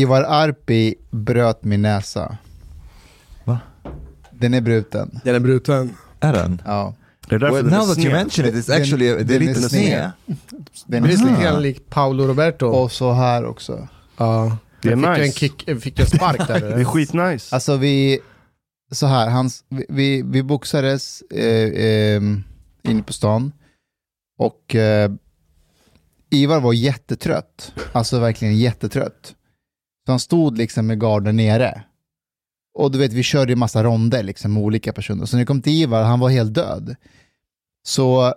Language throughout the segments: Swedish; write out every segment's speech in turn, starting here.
Ivar Arpi bröt min näsa. Va? Den är bruten. Den är bruten. Är den? Ja. Det är därför Well, den är now that you mention it, it's Den- actually, det är den är lite sned. Den är lite grann likt Paolo Roberto. Och så här också. ja. Det är fick jag en nice. kick, fick jag en spark där? Det är skitnice. Alltså vi, så här, hans, vi, vi, vi boxades eh, eh, inne på stan och eh, Ivar var jättetrött, alltså verkligen jättetrött. Så han stod liksom med garden nere. Och du vet, vi körde ju massa ronder liksom med olika personer. Så när det kom till Ivar, han var helt död. Så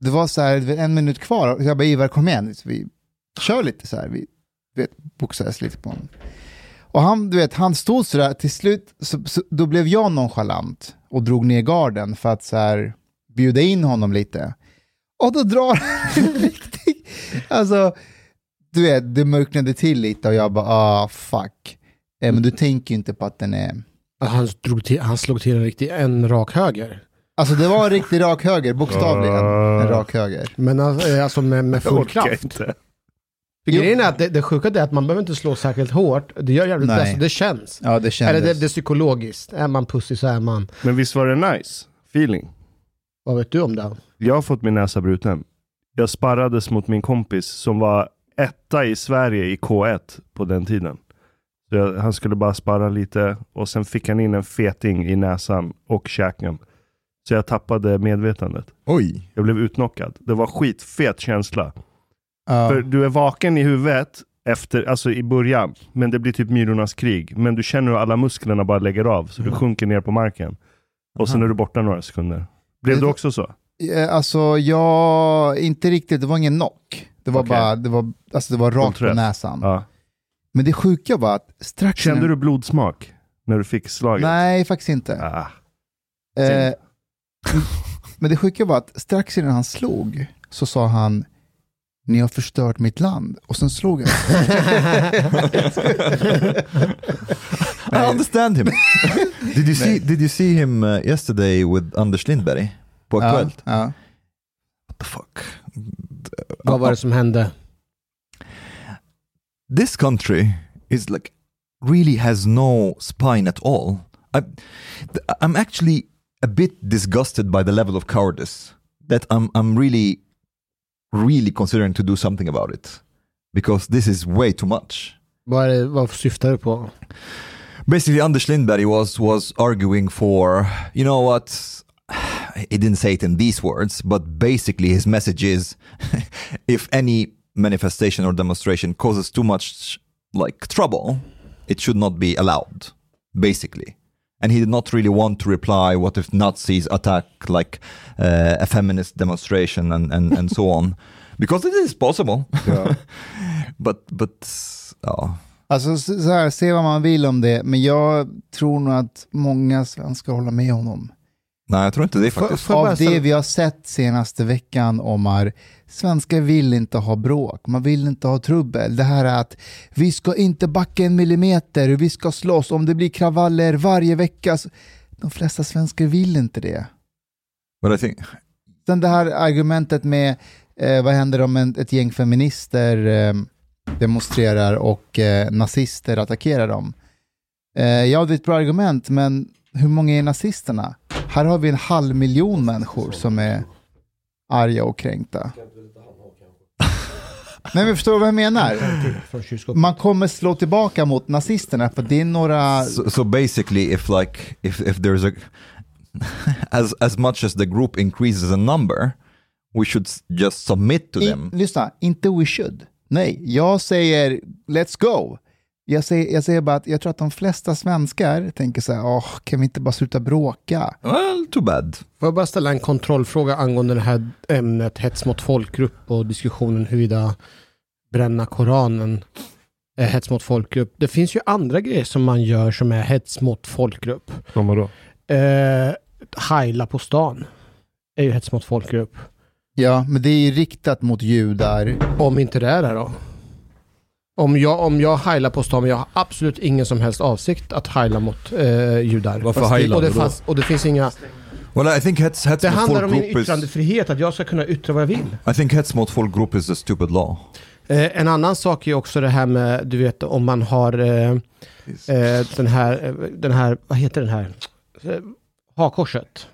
det var så här, en minut kvar. Jag bara, Ivar kom igen, vi kör lite så här. Vi vet, boxades lite på honom. Och han, du vet, han stod sådär, till slut, så, så, då blev jag nonchalant och drog ner garden för att så här, bjuda in honom lite. Och då drar han en riktig, alltså, du vet, det mörknade till lite och jag bara, ah fuck. Eh, men du tänker ju inte på att den är, Han, drog till, han slog till en riktig, en rak höger. alltså det var en riktig rak höger, bokstavligen, en rak höger. Men eh, alltså med, med full kraft. inte. Grejen är att det, det sjuka är att man behöver inte slå särskilt hårt. Det gör jävligt Nej. bäst, det känns. Ja, det kändes. Eller det, det är psykologiskt. Är man pussig så är man. Men visst var det nice? Feeling. Vad vet du om det? Jag har fått min näsa bruten. Jag sparrades mot min kompis som var etta i Sverige i K1 på den tiden. Så han skulle bara sparra lite och sen fick han in en feting i näsan och käken. Så jag tappade medvetandet. Oj. Jag blev utnockad. Det var skitfet känsla. ja. För du är vaken i huvudet efter, alltså i början, men det blir typ myrornas krig. Men du känner hur alla musklerna bara lägger av, så du sjunker ner på marken. Och sen är du borta några sekunder. Blev Det- du också så? Alltså, jag, inte riktigt, det var ingen knock. Det var Okej. bara, det var, alltså det var rakt på näsan. Ja. Men det sjuka var att strax Kände innan- du blodsmak när du fick slaget? Nej, faktiskt inte. Ah. Eh, men det sjuka var att strax innan han slog så sa han ni har förstört mitt land. Och sen slog han. I understand him. did you see Did you see him uh, yesterday with Anders Lindberg på ja, Aktuellt? ja. What the fuck? Vad var det som hände? This country is like really has no spine at all. I, I'm actually a bit disgusted by the level of cowardice that I'm I'm really really considering to do something about it because this is way too much. Vad, är det, vad syftar du på? basically Anders Lindberg was was arguing for you know what he didn't say it in these words but basically his message is if any manifestation or demonstration causes too much like trouble it should not be allowed basically. And he did not really want to reply what if nazis attack like uh, a feminist demonstration and, and, and so on? Because it is possible. But but uh, Alltså så så här, se vad man vill om det, men jag tror nog att många svenskar håller med honom. Nej jag tror inte det faktiskt jag bara Av det vi har sett senaste veckan, Omar, svenskar vill inte ha bråk, man vill inte ha trubbel. Det här är att vi ska inte backa en millimeter, vi ska slåss, om det blir kravaller varje vecka. De flesta svenskar vill inte det. but I think Sen det här argumentet med eh, vad händer om en, ett gäng feminister eh, demonstrerar och eh, nazister attackerar dem. Eh, ja, det är ett bra argument, men hur många är nazisterna? Här har vi en halv miljon människor som är arga och kränkta. Nej, men förstår du vad jag menar? Man kommer slå tillbaka mot nazisterna för det är några... so, so basically if like if if there's a as as much as the group increases in number we should just submit to I, them lyssna, inte we should. Nej, jag säger let's go. Jag säger, jag säger bara att jag tror att de flesta svenskar tänker så här, åh, kan vi inte bara sluta bråka? well too bad Får jag bara ställa en kontrollfråga angående det här ämnet hets mot folkgrupp och diskussionen huruvida bränna Koranen är hets mot folkgrupp. Det finns ju andra grejer som man gör som är hets mot folkgrupp. Som vadå? Eh, heila på stan är ju hets mot folkgrupp. Ja, men det är ju riktat mot judar. Om inte det är det då? Om jag, om jag heilar på men jag har absolut ingen som helst avsikt att heila mot eh, judar. Varför Fast det- heilar och det, du då? fanns, och det finns inga... well I think hets hets Det mot handlar om min folkgrupp is yttrandefrihet, att jag ska kunna yttra vad jag vill. I think hets mot folkgrupp is a stupid law Eh, en annan sak är också det här med, du vet om man har eh, eh, den här, eh, den här, vad heter den här? Eh, Hakorset.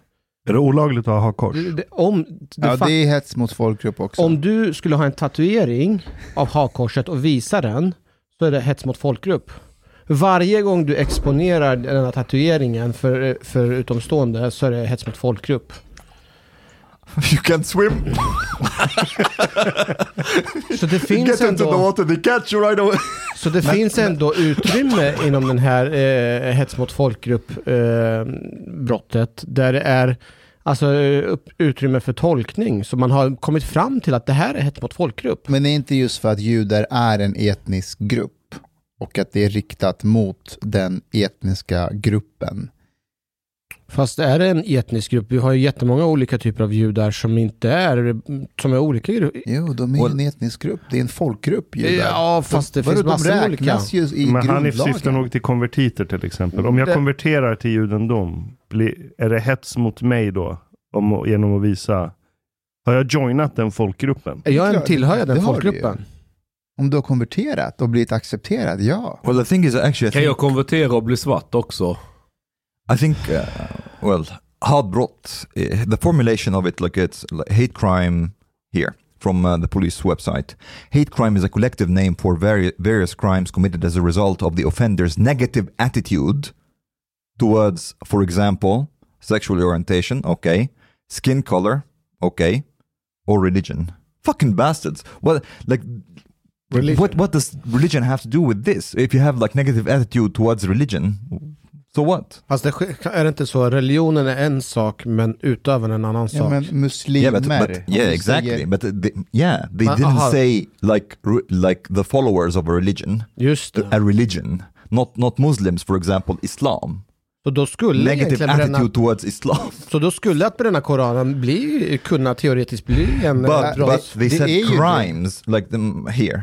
Är det olagligt att ha kors? Det- det- Om, det Ja, det är hets mot folkgrupp också. om du skulle ha en tatuering av hakkorset och visa den, så är det hets mot folkgrupp. Varje gång du exponerar den här tatueringen för, för utomstående så är det hets mot folkgrupp. You can't swim. Så det finns Get into the ändå, water, they catch you right away. så det finns ändå utrymme inom den här eh, hets mot folkgrupp eh, brottet där det är alltså eh, upp, utrymme för tolkning. Så man har kommit fram till att det här är hets mot folkgrupp. Men det är inte just för att judar är en etnisk grupp och att det är riktat mot den etniska gruppen. Fast är det en etnisk grupp? Vi har ju jättemånga olika typer av judar som inte är, som är olika grupper. Jo, de är en etnisk grupp. Det är en folkgrupp judar. Ja, fast det Vadå, finns massor de med olika. ju i Men Hanif syftar nog till konvertiter till exempel. Om jag Det- konverterar till judendom, blir, är det hets mot mig då? Om, genom att visa, har jag joinat den folkgruppen? Jag Klart, tillhör den folkgruppen. Om du har konverterat och blivit accepterad, ja. Well, the thing is actually, Kan jag konvertera och bli svart också? I think uh, well, hatbrott, uh, the formulation of it, like it's hate crime here from uh, the police website. Hate crime is a collective name for vari- various crimes committed as a result of the offender's negative attitude towards, for example, sexual orientation, okay, skin color, okay, or religion. Fucking bastards. Well, like, Religion. what what does religion have to do with this? If you have like negative attitude towards religion, so what? Fast det är det inte så, religionen är en sak men utöven en annan ja sak. men muslimer. Yeah, but, but yeah, exactly. säger- But they, yeah, they Men, didn't aha. say like like the followers of a religion, Just det. a religion, not not Muslims, for example, Islam. Så då skulle Negative bränna, attitude towards Islam. så då skulle att bränna Koranen bli, kunna teoretiskt bli en But eh, brott. but they det said crimes like them here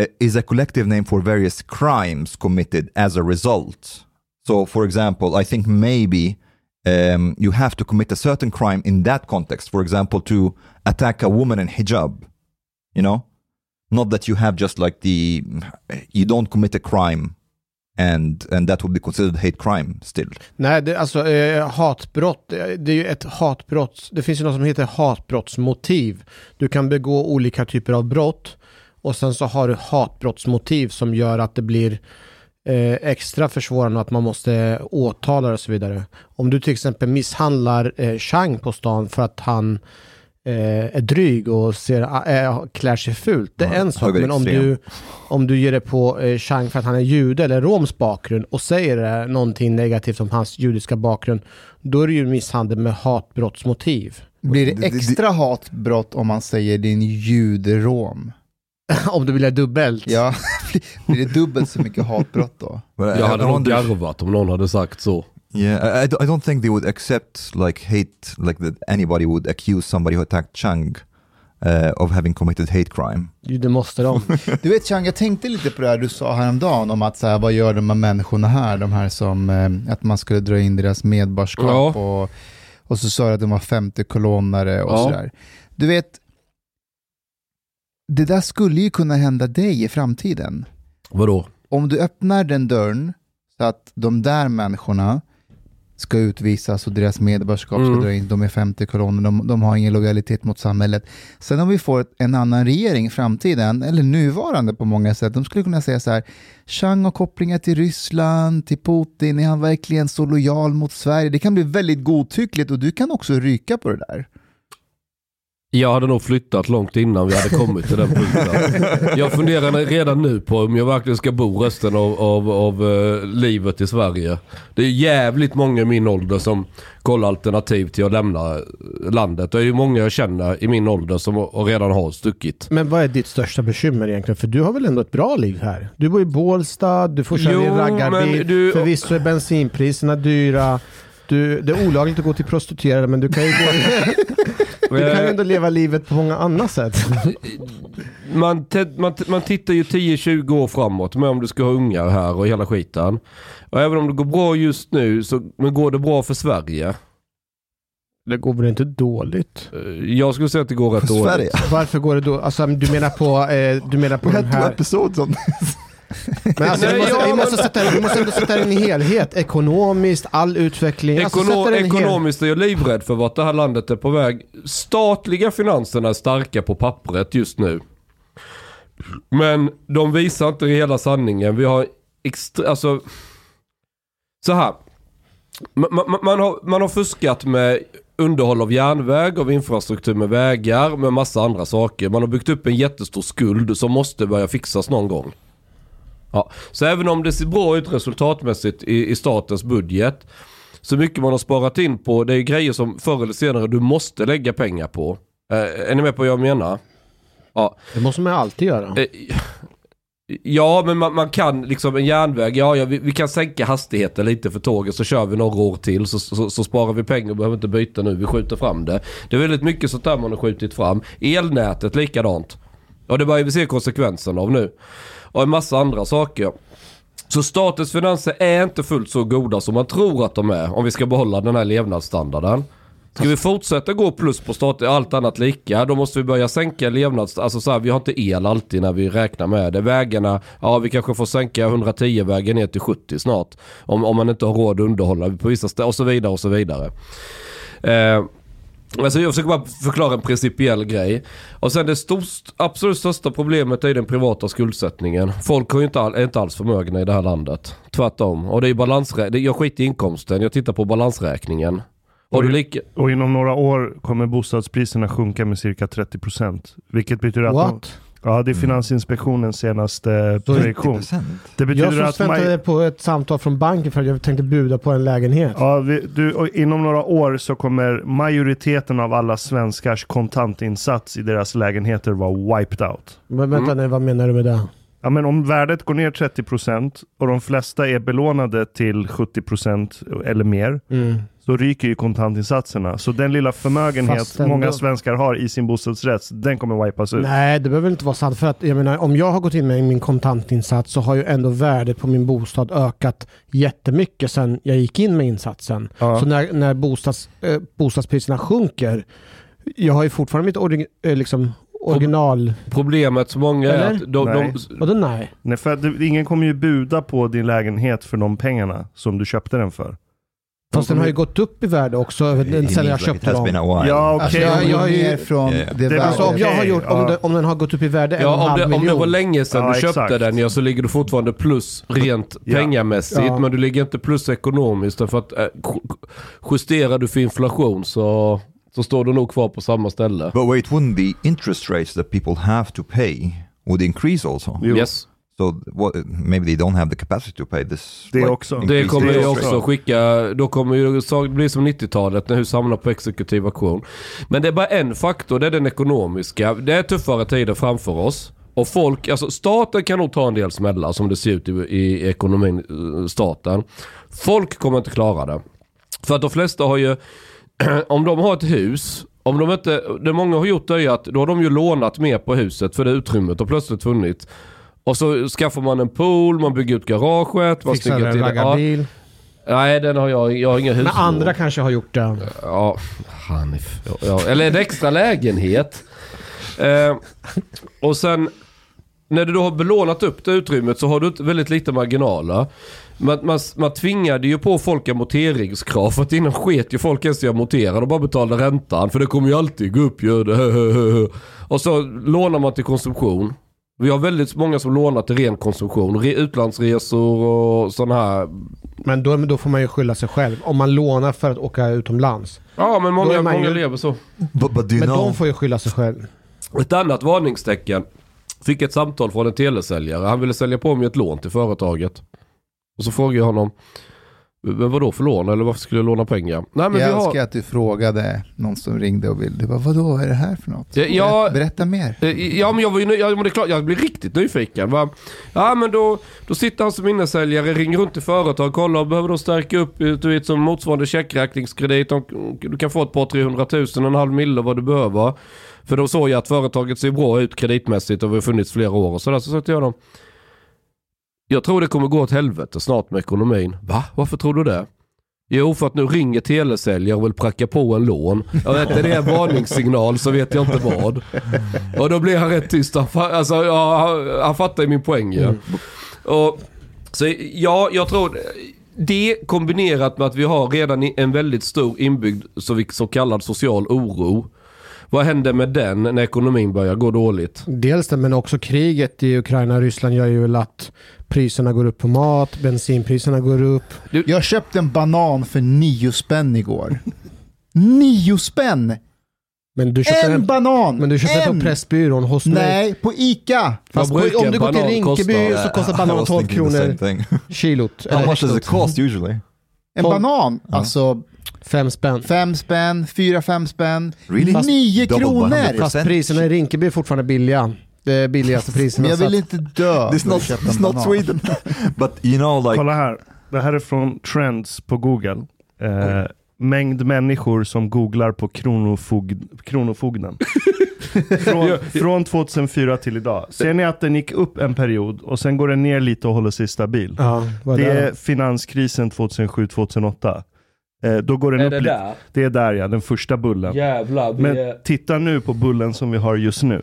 uh, is a collective name for various crimes committed as a result. So, for example, I think maybe um, you have to commit a certain crime in that context. For example, to attack a woman in hijab, you know, not that you have just like the you don't commit a crime and and that would be considered hate crime still. Nej, det, alltså eh, hatbrott, eh, det är ju ett hatbrott. Det finns ju något som heter hatbrottsmotiv. Du kan begå olika typer av brott och sen så har du hatbrottsmotiv som gör att det blir eh, extra försvårande att man måste åtala och så vidare. Om du till exempel misshandlar eh, Chang på stan för att han eh, är dryg och ser, äh, klär sig fult. Det är Ja, en sak. Men om du, om du ger det på eh, Chang för att han är jude eller roms bakgrund och säger eh, någonting negativt om hans judiska bakgrund, då är det ju misshandel med hatbrottsmotiv. Blir det- extra hatbrott om man säger din juderom? om du vill ha dubbelt. Ja, blir det dubbelt så mycket hatbrott då? But Jag hade nog garvat om någon hade sagt så. Yeah, I, I don't- think they would accept like hate, like that anybody would accuse somebody who attacked Chang uh, of having committed hate crime. Jo, Det måste de. Du vet Chang, jag tänkte lite på det här du sa häromdagen om att så här, vad gör de här människorna här, de här som, eh, att man skulle dra in deras medborgarskap Ja. och, och så sa du att de var 50 kolonnare och Ja. sådär. Du vet, det där skulle ju kunna hända dig i framtiden. Vadå? Om du öppnar den dörren så att de där människorna ska utvisas och deras medborgarskap ska Mm. dra in, de är 50 kolonner, de, de har ingen lojalitet mot samhället. Sen om vi får en annan regering i framtiden, eller nuvarande på många sätt, de skulle kunna säga så här, Chang har kopplingar till Ryssland, till Putin, är han verkligen så lojal mot Sverige? Det kan bli väldigt godtyckligt och du kan också ryka på det där. Jag hade nog flyttat långt innan vi hade kommit till den punkten. Jag funderar redan nu på om jag verkligen ska bo resten av, av, av eh, livet i Sverige. Det är jävligt många i min ålder som kollar alternativ till att lämna landet. Det är ju många jag känner i min ålder som redan har stuckit. Men vad är ditt största bekymmer egentligen? För du har väl ändå ett bra liv här? Du bor i Bålsta, du får köra Jo, din raggarbil, du- förvisso är bensinpriserna dyra. Du, det är olagligt att gå till prostituerade men du kan ju, gå, du kan ju ändå leva livet på många andra sätt. man, man, man tittar ju 10-20 år framåt med om du ska ha ungar här och hela skiten. Och även om det går bra just nu så men går det bra för Sverige. Det går väl inte dåligt? Eh, Jag skulle säga att det går rätt dåligt. Sverige. Varför går det då? Alltså du menar på, eh, du menar på den här... episodes on Men alltså, Nej, vi, måste, vi, måste sätta, vi måste ändå sätta den i helhet. Ekonomiskt, all utveckling. Alltså, Ekono- hel- ekonomiskt är jag livrädd för vart det här landet är på väg. Statliga finanserna är starka på pappret just nu. Men de visar inte hela sanningen. Vi har extra, alltså så här. Man, man, man, har, man har fuskat med underhåll av järnväg, av infrastruktur med vägar, med massa andra saker. Man har byggt upp en jättestor skuld som måste börja fixas någon gång. Ja. Så även om det ser bra ut resultatmässigt i, i statens budget så mycket man har sparat in på, det är grejer som förr eller senare du måste lägga pengar på. Eh, är ni med på vad jag menar? Ja. Det måste man alltid göra. Eh, Ja, men man, man kan liksom en järnväg, ja, ja vi, vi kan sänka hastigheten lite för tåget så kör vi några år till så, så, så sparar vi pengar och behöver inte byta nu, vi skjuter fram det. Det är väldigt mycket sånt där man har skjutit fram. Elnätet likadant. Och det börjar vi se konsekvenserna av nu. Och en massa andra saker. Så statens finanser är inte fullt så goda som man tror att de är om vi ska behålla den här levnadsstandarden. Ska vi fortsätta gå plus på staten, allt annat lika, då måste vi börja sänka levnadsstandarden. Alltså så här, vi har inte el alltid när vi räknar med det. Vägarna, ja vi kanske får sänka 110-vägen ner till 70 snart. Om, om man inte har råd att underhålla på vissa ställen och så vidare och så vidare. Eh, Alltså jag försöker bara förklara en principiell grej. Och sen det störst, absolut största problemet är den privata skuldsättningen. Folk har ju inte all, är inte alls förmögna i det här landet. Tvärtom. Och det är balansrä- Jag skiter i inkomsten, jag tittar på balansräkningen. Och lika... Och inom några år kommer bostadspriserna sjunka med cirka 30%. Vilket betyder att... De, What? Ja, det är Finansinspektionens senaste projektion. 30%. Det Jag betyder som att... väntade maj- på ett samtal från banken för att jag tänkte buda på en lägenhet. Ja, vi, du, inom några år så kommer majoriteten av alla svenskars kontantinsats i deras lägenheter vara wiped out. Men vänta Mm. nu, vad menar du med det? Ja, men om värdet går ner 30% och de flesta är belånade till 70% eller mer Mm. Så ryker ju kontantinsatserna. Så den lilla förmögenhet ändå- många svenskar har i sin bostadsrätt, den kommer wipas ut. Nej, det behöver inte vara sant. För att jag menar, om jag har gått in med min kontantinsats så har ju ändå värdet på min bostad ökat jättemycket sedan jag gick in med insatsen. Ja. Så när, när bostads, eh, bostadspriserna sjunker, jag har ju fortfarande mitt origi- eh, liksom, original... Problemet för många är Eller? att de, Nej. de, Vadå nej? Nej, för att det, ingen kommer ju buda på din lägenhet för de pengarna som du köpte den för. Fast den har ju gått upp i värde också He sen jag köpte dem. Ja, okej. Alltså, jag- jag, har ju- från Ja, ja. det Det-. Alltså om jag har gjort, om, den, om den har gått upp i värde en en Ja, om halv det, om det var miljon. länge sedan Ja, du köpte exakt. den ja, så ligger du fortfarande plus rent Ja. pengamässigt. Ja. Men du ligger inte plus ekonomiskt. Därför att ju- justerar du för inflation så, så står du nog kvar på samma ställe. But wait, wouldn't the interest rates that people have to pay would increase also? Jo, Yes. So what, maybe they don't have the capacity to pay this. Det like, också. Det kommer ju också skicka, då kommer ju så bli som 90-talet när hus hamnar på exekutiv auktion. Men det är bara en faktor, det är den ekonomiska. Det är tuffare tider framför oss. Och folk, alltså staten kan nog ta en del smällar som det ser ut i, i ekonomin, eh, staten. Folk kommer inte klara det. För att de flesta har ju, om de har ett hus, om de inte, det många har gjort är ju att då har de ju lånat mer på huset för det utrymmet har plötsligt funnits. Och så skaffar man en pool, man bygger ut garaget, man Fixar snyggar en till det. Ja, raggarbil. Nej, den har jag, jag har inga hus. Men andra kanske har gjort det. Ja, Hanif. Ja, ja. Eller en extra lägenhet. Eh, och sen när du då har belånat upp det utrymmet så har du väldigt lite marginaler. Man, man, man tvingade ju på folk amorteringskrav för att innan sket ju folk ens i att amortera. De bara betalade räntan för det kommer ju alltid gå upp ju. Och så lånar man till konsumtion. Vi har väldigt många som lånar till ren konsumtion. Re, utlandsresor och sådana här. Men då, då får man ju skylla sig själv. Om man lånar för att åka utomlands. Ja men många, många ju- lever så. But, but Men know? de får ju skylla sig själv. Ett annat varningstecken. Fick ett samtal från en telesäljare. Han ville sälja på mig ett lån till företaget. Och så frågade jag honom. Men vadå för lån? Eller varför skulle jag låna pengar? Nej men jag vi har... att du frågade någon som ringde och ville. Du bara, vadå, vad är det här för något? Ja, ja. Berätta, mer. Eh, Ja men jag var ju ja, men det är klart, jag blir riktigt nyfiken. Va? Ja men då, då sitter han som innesäljare, ringer runt till företag, kollar, behöver de stärka upp eh, du vet, som motsvarande checkräkningskredit. Du kan få ett par 300 000, en halv mille vad du behöver. För då såg jag att företaget ser bra ut kreditmässigt och har funnits flera år och sådär. Så sa jag till honom. Jag tror det kommer gå åt helvete snart med ekonomin. Va? Varför tror du det? Jo, för att nu ringer telesäljare och vill pracka på en lån. Jag vet inte, det är en varningssignal så vet jag inte vad. Och då blir han rätt tyst. Han, fa- alltså, ja, han, han fattar ju min poäng ja. Och, så ja, jag tror det kombinerat med att vi har redan en väldigt stor inbyggd så, vi- så kallad social oro. Vad händer med den när ekonomin börjar gå dåligt? Dels det, men också kriget i Ukraina och Ryssland gör ju att priserna går upp på mat, bensinpriserna går upp. Jag köpte en banan för nio spänn igår. Nio spänn! Men du köpte En den, banan! men du köpte en! på Pressbyrån hos mig. Nej, på Ica! Fast på, om en du går till Rinkeby kosta? så kostar banan was 12 thinking the same kronor kilot. How much does it cost usually? En banan, alltså Fem spänn. fem spänn, fyra, fem spänn. Really? Fast Nio double kronor! Fast priserna i Rinkeby är fortfarande billiga. Det är billigaste priserna. Men jag vill inte dö. This not, it's not. Sweden. But you know like Kolla här. Det här är från Trends på Google. Eh, mängd människor som googlar på kronofogd, Kronofogden. från, från 2004 till idag. Ser ni att den gick upp en period och sen går den ner lite och håller sig stabil? Ja, vad Det är är det? finanskrisen 2007-2008. Eh, då går den Är upp det lite. där? Det är där ja, den första bullen. Jävlar. vi Men är- titta nu på bullen som vi har just nu.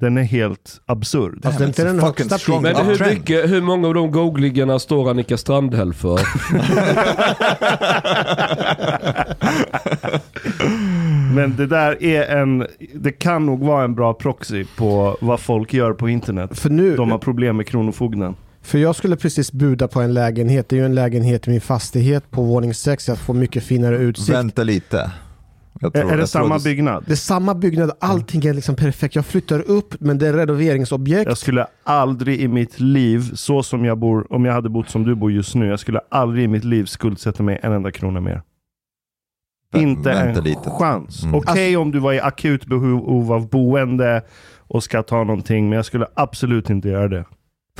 Den är helt absurd. Fast det är den högsta strong. Men hur, mycket, hur många av de googlingarna står Annika Strandhäll för? Men det där är en, det kan nog vara en bra proxy på vad folk gör på internet. För nu, De har problem med Kronofogden. För jag skulle precis buda på en lägenhet. Det är ju en lägenhet i min fastighet på våning 6. Jag får mycket finare utsikt. vänta lite. Tror- är det samma det- byggnad? Det är samma byggnad, allting är liksom perfekt. Jag flyttar upp, men det är renoveringsobjekt. Jag skulle aldrig i mitt liv, så som jag bor, om jag hade bott som du bor just nu, jag skulle aldrig i mitt liv skuldsätta mig en enda krona mer. Vä- Inte en lite. chans. Mm. Okej om du var i akut behov av boende och ska ta någonting, men jag skulle absolut inte göra det.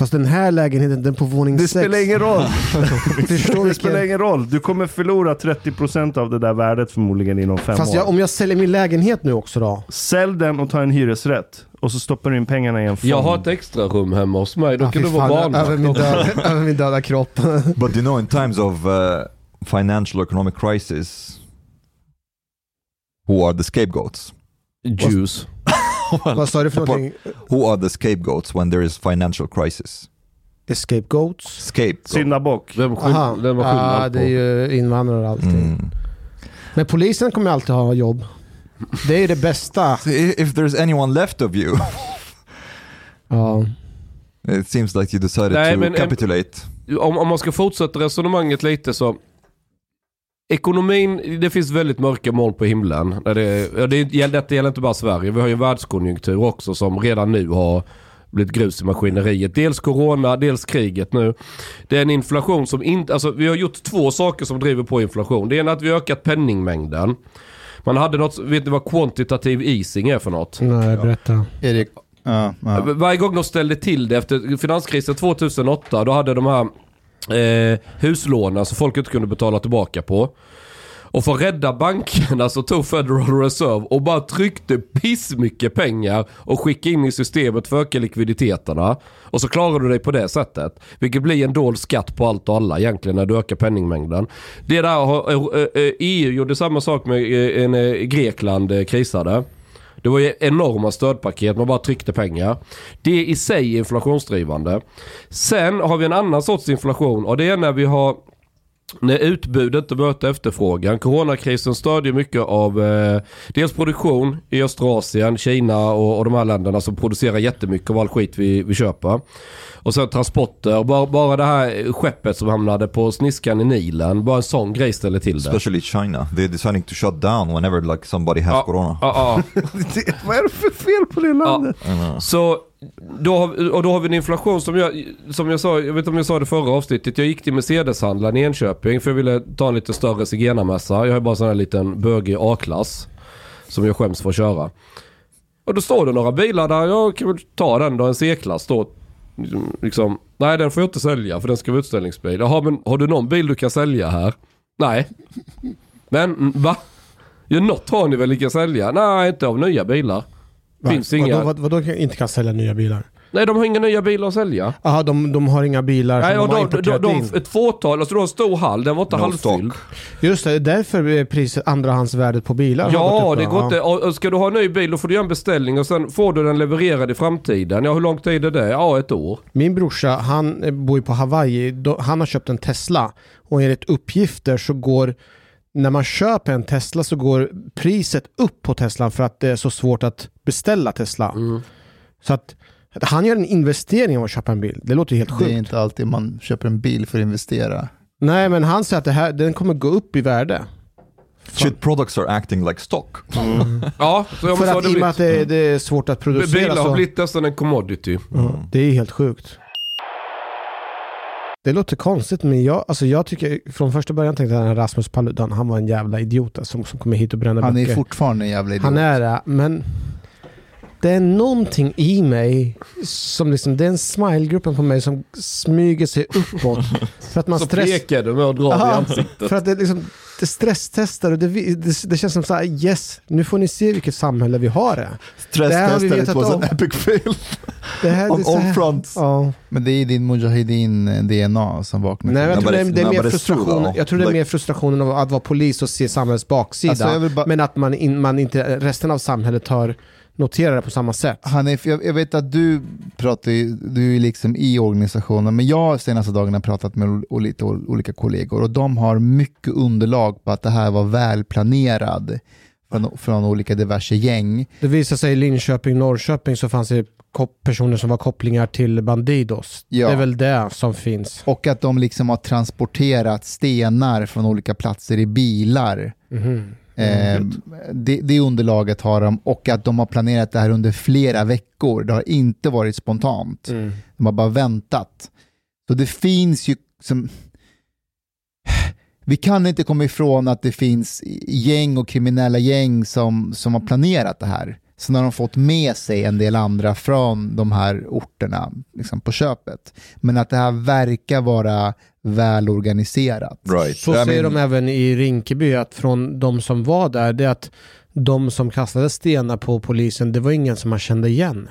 Fast den här lägenheten, den på våning Det 6. spelar ingen roll. Förstår Det spelar ingen roll. Du kommer förlora 30% av det där värdet förmodligen inom fem Fast år. jag, om jag säljer min lägenhet nu också då? Sälj den och ta en hyresrätt. Och så stoppar du in pengarna i en fond. Jag har ett extra rum hemma hos mig. Då kan du vara fan, över, min barnvakt. döda, över min döda kropp. But you know in times of uh, financial economic crisis who are the scapegoats? Vad sa du för någonting? Who are the scapegoats when there is financial crisis? Scapegoats? Scapegoat. Syndabock. Vem, skyll, Aha, vem var ja, skillnad det är på? ju invandrare och allting. Mm. Men polisen kommer alltid ha jobb. Det är ju det bästa. So if there's anyone left of you, Ja. it seems like you decided Nej, to capitulate. Om, om man ska fortsätta resonemanget lite så. Ekonomin, det finns väldigt mörka moln på himlen. Det, ja, det, gäller- detta gäller inte bara Sverige. Vi har ju en världskonjunktur också som redan nu har blivit grus i maskineriet. Dels corona, dels kriget nu. Det är en inflation som inte, alltså vi har gjort två saker som driver på inflation. Det ena är att vi har ökat penningmängden. Man hade något, vet ni vad quantitative easing är för något? Nej, berätta. Erik, ja, ja. Varje gång de ställde till det efter finanskrisen 2008, då hade de här eh, huslånen som alltså folk inte kunde betala tillbaka på. Och för att rädda bankerna så tog Federal Reserve och bara tryckte pissmycket pengar och skickade in i systemet för att öka likviditeterna. Och så klarar du dig på det sättet. Vilket blir en dold skatt på allt och alla egentligen när du ökar penningmängden. Det där har eh, eh, eh, EU gjorde samma sak med en, Grekland krisade. Det var ju enorma stödpaket, man bara tryckte pengar. Det i sig är inflationsdrivande. Sen har vi en annan sorts inflation och det är när vi har när utbudet inte möter efterfrågan. Coronakrisen stödjer mycket av eh, dels produktion i östra Asien, Kina och, och de här länderna som producerar jättemycket av all skit vi, vi köper. Och sen transporter, bara, bara det här skeppet som hamnade på sniskan i Nilen, bara en sån grej ställer till det. Especially China. They're deciding to shut down whenever like somebody has Ja. corona. Ja, ja. Det- Vad är det för fel på det landet? Så då har, och då har vi en inflation som jag, som jag sa, jag vet inte om jag sa det förra avsnittet. Jag gick till Mercedes-handlaren i Enköping för jag ville ta en lite större zigenarmässa. Jag har bara sån här liten bögig A-klass. Som jag skäms för att köra. Och då står det några bilar där, jag kan väl ta den då, en C-klass då. Liksom, liksom, nej den får jag inte sälja för den ska vara utställningsbil. Jaha men har du någon bil du kan sälja här? Nej. Men mm, va? Ja något har ni väl ni kan sälja? Nej inte av nya bilar. Finns inga. Vadå, vad, vadå inte kan sälja nya bilar? Nej, de har inga nya bilar att sälja. Jaha, de, de har inga bilar Nej, som de har de, de, importerat de, in. ett fåtal, alltså de har en stor hall, den var inte No halvfylld. Just det, därför är priset, andrahandsvärdet på bilar har Ja, gått upp, det går inte. Och och ska du ha en ny bil då får du göra en beställning och sen får du den levererad i framtiden. Ja, hur lång tid är det? Ja, ett år. Min brorsa, han eh, bor ju på Hawaii. Han har köpt en Tesla. Och enligt uppgifter så går, när man köper en Tesla så går priset upp på Teslan för att det är så svårt att beställa Tesla. Mm. Så att, han gör en investering av att köpa en bil. Det låter ju helt Det sjukt. är inte alltid man köper en bil för att investera. Nej, men han säger att det här, den kommer gå upp i värde. Shit products are acting like stock. Ja, så jag För så har att det i och med att det, det är svårt att producera Bilar har så... blivit nästan en commodity. Ja, det är helt sjukt. Det låter konstigt, men jag, alltså jag tycker från första början tänkte jag att Rasmus Paludan, han var en jävla idiot alltså, som, som kommer hit och bränner Han är böcker. fortfarande en jävla idiot. Han är det, men det är någonting i mig som liksom, det är en smilegruppen på mig som smyger sig uppåt. för att man Så stress... pekar du med att dra i ansiktet. för att det, liksom, det stresstestar och det, det, det känns som så här, yes, nu får ni se vilket samhälle vi har det. Stresstestet it was om. an epic fail det här, on all fronts. Ja. Men det är din Mujahedin-DNA som vaknar Nej, jag tror det det är mer frustration. Jag tror det är mer frustrationen av att vara polis och se samhällets baksida. Alltså, bara- Men att man, in, man inte, resten av samhället har noterat det på samma sätt. Hanif, jag, jag vet att du pratar ju, du är liksom i organisationen, men jag har senaste dagarna pratat med lite ol- olika kollegor och de har mycket underlag på att det här var välplanerad från, från olika diverse gäng. Det visar sig i Linköping, Norrköping så fanns det personer som var kopplingar till Bandidos. Ja. Det är väl det som finns. Och att de liksom har transporterat stenar från olika platser i bilar. Eh, det, det underlaget har de och att de har planerat det här under flera veckor. Det har inte varit spontant. Mm. De har bara väntat. Så det finns ju som... Vi kan inte komma ifrån att det finns gäng och kriminella gäng som, som har planerat det här. Sen har de fått med sig en del andra från de här orterna liksom på köpet. Men att det här verkar vara välorganiserat. Right. Så I säger mean, de även i Rinkeby att från de som var där, det är att de som kastade stenar på polisen, det var ingen som man kände igen.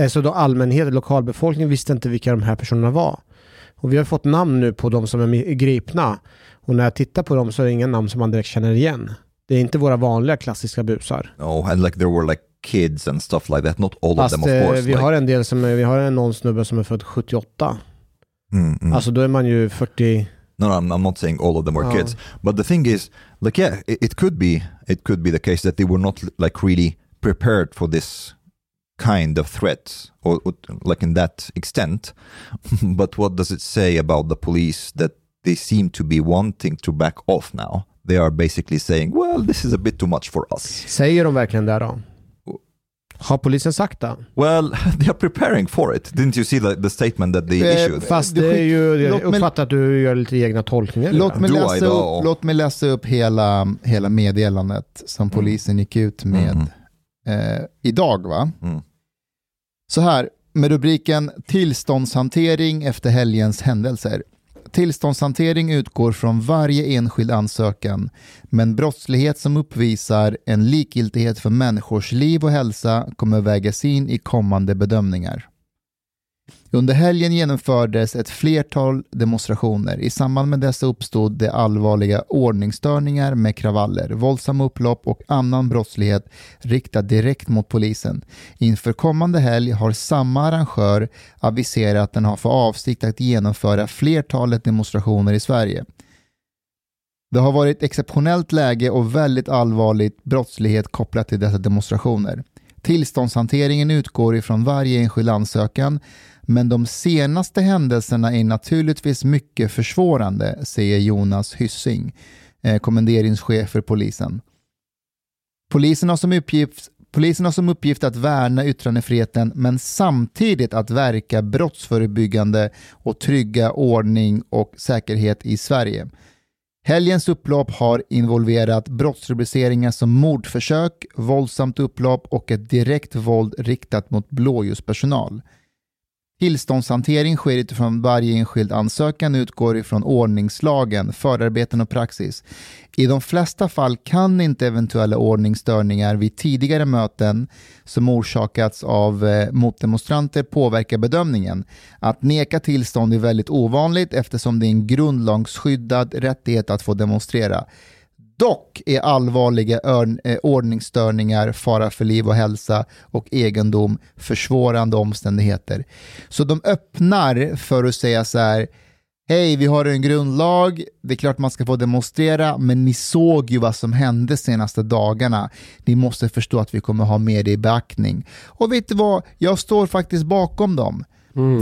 Eh, Så då allmänheten, lokalbefolkningen visste inte vilka de här personerna var. Och vi har fått namn nu på de som är gripna. Och när jag tittar på dem så är det inga namn som man direkt känner igen. Det är inte våra vanliga klassiska busar. no, and like there were like kids and stuff like that. Not all of Fast them, of eh, course. vi like- har en del som är, vi har en någon snubbe som är född 78. Mm, mm. Alltså då är man ju 40. No, no, I'm, I'm not saying all of them were Oh. kids, but the thing is, like, yeah, it, it could be, it could be the case that they were not like really prepared for this kind of threat, or, or like in that extent. but what does it say about the police that they seem to be wanting to back off now? They are basically saying, well, this is a bit too much for us. Säger de verkligen det då? Har polisen sagt det? Well, they are preparing for it. Didn't you see the, the statement that they Eh, issued? Fast Du det är ju, jag låt mig- uppfattar att du gör lite egna tolkningar. Låt mig, läsa upp, låt mig läsa upp hela, hela meddelandet som polisen gick ut med Mm. eh, idag. va? Mm. Så här, med rubriken Tillståndshantering efter helgens händelser. Tillståndshantering utgår från varje enskild ansökan, men brottslighet som uppvisar en likgiltighet för människors liv och hälsa kommer vägas in i kommande bedömningar. Under helgen genomfördes ett flertal demonstrationer. I samband med dessa uppstod det allvarliga ordningsstörningar med kravaller, våldsamma upplopp och annan brottslighet riktad direkt mot polisen. Inför kommande helg har samma arrangör aviserat att den har för avsikt att genomföra flertalet demonstrationer i Sverige. Det har varit exceptionellt läge och väldigt allvarligt brottslighet kopplat till dessa demonstrationer. Tillståndshanteringen utgår ifrån varje enskild ansökan, men de senaste händelserna är naturligtvis mycket försvårande, säger Jonas Hyssing, eh, kommenderingschef för polisen. Polisen har, som uppgift, polisen har som uppgift att värna yttrandefriheten men samtidigt att verka brottsförebyggande och trygga ordning och säkerhet i Sverige. Helgens upplopp har involverat brottsrubriceringar som mordförsök, våldsamt upplopp och ett direkt våld riktat mot blåljuspersonal. Tillståndshantering sker utifrån varje enskild ansökan och utgår ifrån ordningslagen, förarbeten och praxis. I de flesta fall kan inte eventuella ordningsstörningar vid tidigare möten som orsakats av eh, motdemonstranter påverka bedömningen. Att neka tillstånd är väldigt ovanligt eftersom det är en grundlagsskyddad rättighet att få demonstrera. Dock är allvarliga eh, ordningsstörningar, fara för liv och hälsa och egendom försvårande omständigheter. Så de öppnar för att säga så här, hej vi har en grundlag, det är klart man ska få demonstrera, men ni såg ju vad som hände senaste dagarna. Ni måste förstå att vi kommer ha med det i beaktning. Och vet du vad, jag står faktiskt bakom dem.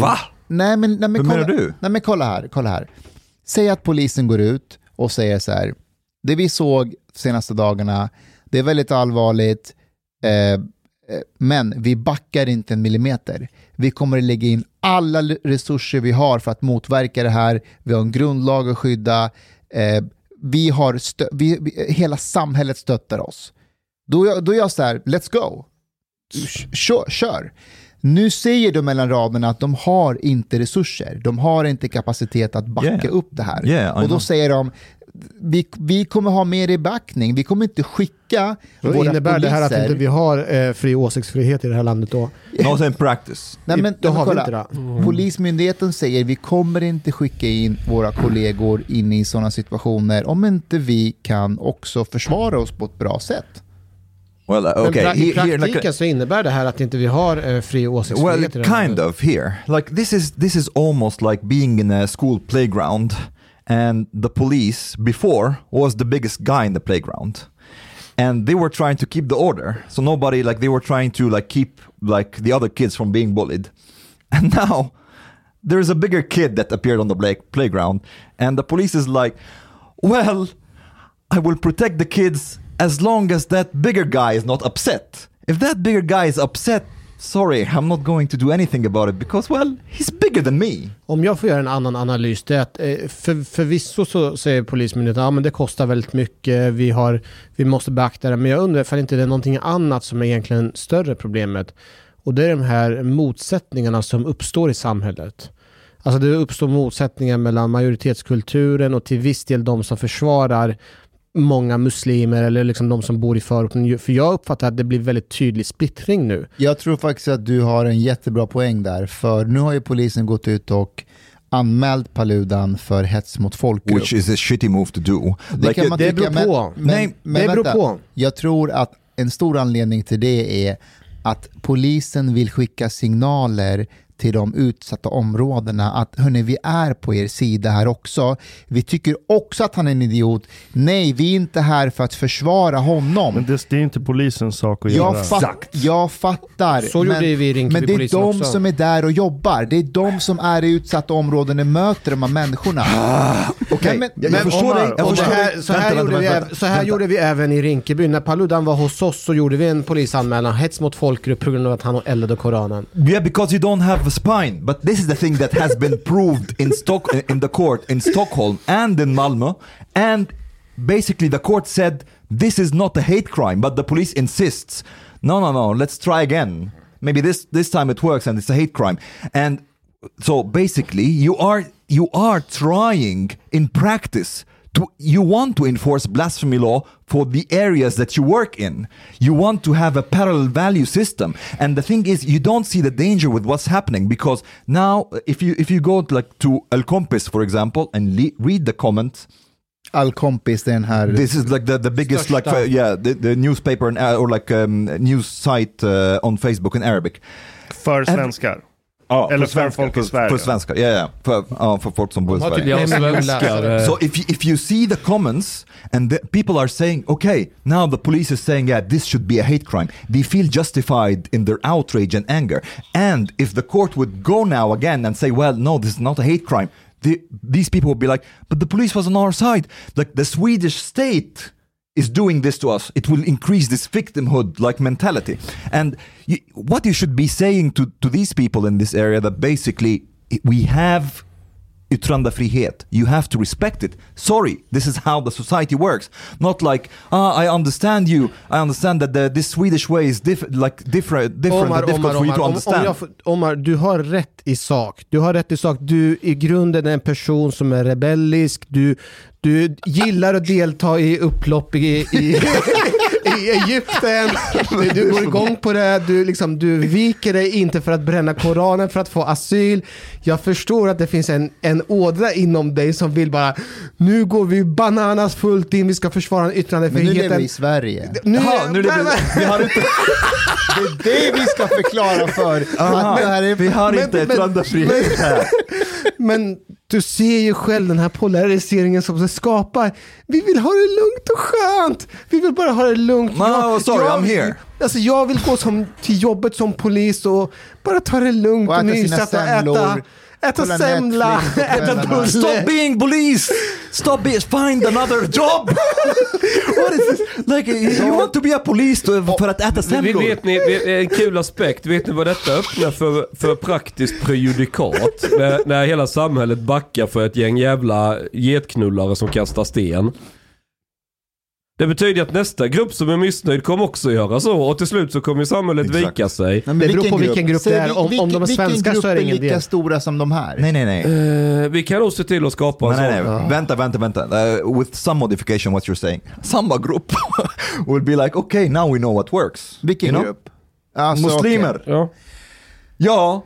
Va? Nej men, nej, men, Hur kolla, menar du? Nej, men kolla här, kolla här. Säg att polisen går ut och säger så här, det vi såg senaste dagarna, det är väldigt allvarligt, eh, eh, men vi backar inte en millimeter. Vi kommer att lägga in alla resurser vi har för att motverka det här. Vi har en grundlag att skydda. Eh, vi har vi, vi, hela samhället stöttar oss. Då, då är jag så här, let's go. Kör, kör. Nu säger de mellan raderna att de har inte resurser. De har inte kapacitet att backa Yeah. upp det här. Yeah, och då säger de, vi, vi kommer ha mer i backning. Vi kommer inte skicka Då våra innebär poliser. det här att inte vi har eh, fri åsiktsfrihet i det här landet då? Not in practice. Nej, men, då men har vi inte det. Mm. Polismyndigheten säger vi kommer inte skicka in våra kollegor in i sådana situationer om inte vi kan också försvara oss på ett bra sätt. Well, uh, Men okay. pra- I here, praktiken så innebär det här att inte vi har eh, fri well, åsiktsfrihet i det här kind of here. Like this is this is almost like being in a school playground, and the police before was the biggest guy in the playground, and they were trying to keep the order. So nobody like they were trying to like keep like the other kids from being bullied, and now there's a bigger kid that appeared on the play- playground, and the police is like, well, I will protect the kids as long as that bigger guy is not upset. If that bigger guy is upset, sorry, I'm not going to do anything about it because, well, he's bigger than me. Om jag får göra en annan analys, det är att eh, för, förvisso så säger Polismyndigheten att ja, det kostar väldigt mycket, vi, har, vi måste beakta det, men jag undrar ifall inte det är någonting annat som är egentligen större problemet. Och det är de här motsättningarna som uppstår i samhället. Alltså det uppstår motsättningar mellan majoritetskulturen och till viss del de som försvarar många muslimer eller liksom de som bor i förorten. För jag uppfattar att det blir väldigt tydlig splittring nu. Jag tror faktiskt att du har en jättebra poäng där, för nu har ju polisen gått ut och anmält Paludan för hets mot folkgrupp. Which is a shitty move to do. Det kan man det beror på. Men, Nej, men det beror vänta. på. Jag tror att en stor anledning till det är att polisen vill skicka signaler till de utsatta områdena att hörni, vi är på er sida här också. Vi tycker också att han är en idiot. Nej, vi är inte här för att försvara honom. Men det, det är inte polisens sak att göra. Jag, fatt, jag fattar. Så gjorde vi i men det är de också. som är där och jobbar. Det är de som är i utsatta områden och möter de här människorna. Okej, men- jag, men jag förstår Omar, dig. Jag förstår här, dig. så här, Vänta, gjorde, vänta, vi, vänta, så här gjorde vi även i Rinkeby. När Paludan var hos oss så gjorde vi en polisanmälan, hets mot folkgrupp på grund av att han eldade Koranen. Yeah, because you don't have a spine. But this is the thing that has been proved in Stock in the court in Stockholm and in Malmö. And basically the court said this is not a hate crime, but the police insists. No, no, no. Let's try again. Maybe this this time it works and it's a hate crime. And so basically you are you are trying in practice to you want to enforce blasphemy law for the areas that you work in. You want to have a parallel value system. And the thing is you don't see the danger with what's happening because now if you if you go to, like to El Compis for example and le- read the comments Al kompis, den här... this is like the, the biggest like Största. uh, yeah the, the newspaper and, uh, or like um, news site uh, on Facebook in Arabic. För svenskar. Ja, Eller för folk i Sverige. för svenskar. Ja, ja. För, ja, för folk som bor i Sverige. typ- svenskar. So if you, if you see the comments and the people are saying, okay, now the police is saying, yeah, this should be a hate crime. They feel justified in their outrage and anger. And if the court would go now again and say, well, no, this is not a hate crime. The, these people would be like, but the police was on our side. Like the Swedish state is doing this to us. It will increase this victimhood like mentality. And you, what you should be saying to, to these people in this area that basically we have yttrandefrihet. You have to respect it. Sorry, this is how the society works. Not like, ah, I understand you. I understand that the, this Swedish way is diff- like different, different Omar, difficult Omar, for you Omar, to om, om understand. jag, Omar, du har rätt i sak. Du har rätt i sak. Du i grunden är en person som är rebellisk. Du, du gillar att delta i upplopp i, i, i Egypten. Du, du går igång på det. Du, liksom, du viker dig inte för att bränna Koranen för att få asyl. Jag förstår att det finns en, en ådra inom dig som vill bara nu går vi bananas fullt in. Vi ska försvara Men nu yttrandefriheten. lever vi i Sverige. Nu, Jaha, nu är det, vi har inte, Det är det vi ska förklara för. att det här är, vi har Men- inte yttrandefrihet här. Men du ser ju själv den här polariseringen som det skapar. Vi vill ha det lugnt och skönt. Vi vill bara ha det lugnt. No, sorry, I'm here. Alltså jag vill gå som, till jobbet som polis och bara ta det lugnt Och och, mysa och äta, äta semla, äta bulle. Stop being police! Stop being, find another job! What is this? Like, you want to be a police to, för att äta semlor? vet ni, en kul aspekt, vet ni vad detta öppnar för, för praktiskt prejudikat? När, när hela samhället backar för ett gäng jävla getknullare som kastar sten. Det betyder att nästa grupp som är missnöjd kommer också göra så och till slut så kommer ju samhället Exakt. vika sig. Nej, men Det beror på vilken grupp det är. Om- om vilken- de är svenskar vilken grupp så är det ingen lika del. stora som de här? Nej, nej, nej. Eh, vi kan nog se till att skapa en Nej, nej, sån. nej. Vänta, vänta, vänta. Uh, with some modification what you're saying. Samma grupp will be like, okay, now we know what works. Vilken You grupp? Alltså, Muslimer. okej. Ja. Ja,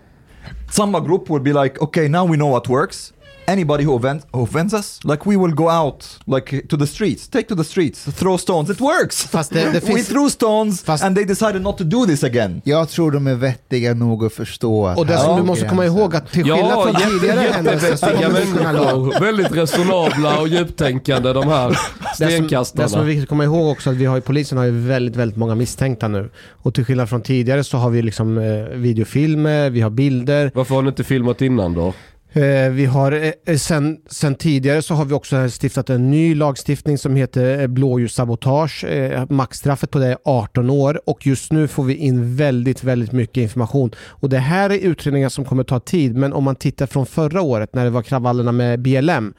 samma grupp will be like, okay, now we know what works. Anybody who, offend, who offends us, like we will go out like to the streets, take to the streets, throw stones. It works. Fast det, det We finns, threw stones Fast- and they decided not to do this again. Jag tror de är vettiga nog att förstå att och det som du måste komma ihåg att till skillnad Ja, från tidigare jätte, händelser så människor. Väldigt resonabla och djuptänkande de här Det som, det som är stenkastarna. viktigt att komma ihåg också att vi har i polisen har ju väldigt, väldigt många misstänkta nu. Och till skillnad från tidigare så har vi liksom eh, videofilmer, vi har bilder. Varför har ni inte filmat innan då? Eh, vi har eh, sen, sen tidigare så har vi också stiftat en ny lagstiftning som heter eh, blåljussabotage. Maxstraffet på det är 18 år och just nu får vi in väldigt, väldigt mycket information. Och det här är utredningar som kommer ta tid, men om man tittar från förra året när det var kravallerna med BLM.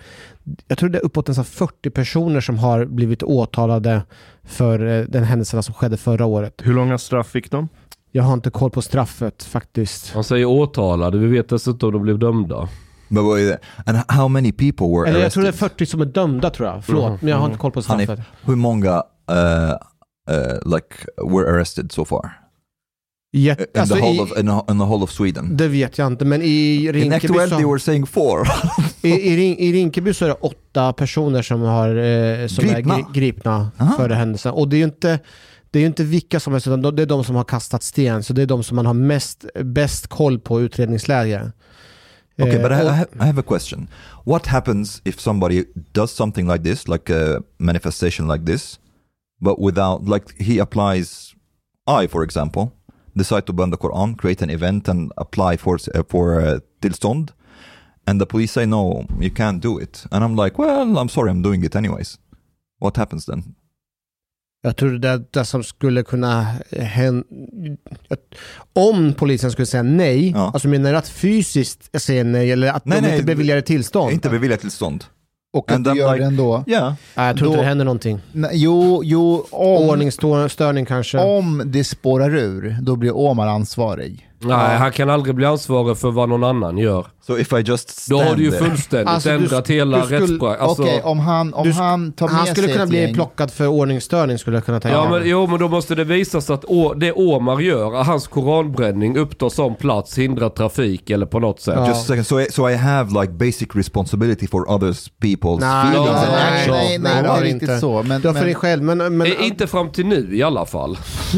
Jag tror det är uppåt nästan 40 personer som har blivit åtalade för den händelserna som skedde förra året. Hur långa straff fick de? Jag har inte koll på straffet faktiskt. Han säger åtalade, vi vet dessutom om de blev dömda. But wait, and how many people were Eller jag tror det är 40 som är dömda tror jag. Förlåt, Mhm, men jag har inte koll på Hanif, straffet. hur många uh, uh, like were arrested so far? Jätte, In, alltså the whole i, of, in, the- in the whole of Sweden? det vet jag inte, men i In Rinkeby, Aktuell they så, were saying four. i, i, Rin- i Rinkeby så är det åtta personer som, har, eh, som Gripna? är gri, gripna Aha. för händelsen. Och det är ju inte det är ju inte vilka som helst, utan det är de som har kastat sten. Så det är de som man har mest, bäst koll på utredningsläge. Okay, but I, I, ha- I have a question. What happens if somebody does something like this, like a manifestation like this, but without, like he applies, I, for example, decide to burn the Quran, create an event and apply for, uh, for uh, and the police say, no, you can't do it. And I'm like, well, I'm sorry, I'm doing it anyways. What happens then? Jag tror det, det som skulle kunna hända... Om polisen skulle säga nej, Ja. alltså menar du att fysiskt säga nej eller att Nej, de nej, inte beviljar ett tillstånd? Inte bevilja tillstånd. Och att du gör like- det ändå. Yeah. Nej, jag tror inte Då- det händer någonting. Nej, Jo, jo, om, Ordningsstörning kanske. om det spårar ur, då blir Omar ansvarig. Nej, han kan aldrig bli ansvarig för vad någon annan gör. So if I just Då stand har du ju fullständigt Alltså, ändrat hela du rättspraxis. Alltså, Okej, om han, om du han tar med Han skulle sig kunna bli gäng, plockad för ordningsstörning skulle jag kunna tänka Ja mig. men, jo men då måste det visas att å, det Omar gör, att hans koranbränning upptar som plats, hindrar trafik eller på något sätt. Ja. Just a second. So, I, so I have like basic responsibility for others people's Nej, feelings ja, and nej, actions. nej, nej, det det har är inte. så. Men, Du har för men, dig själv, men... men Eh, Inte fram till nu i alla fall.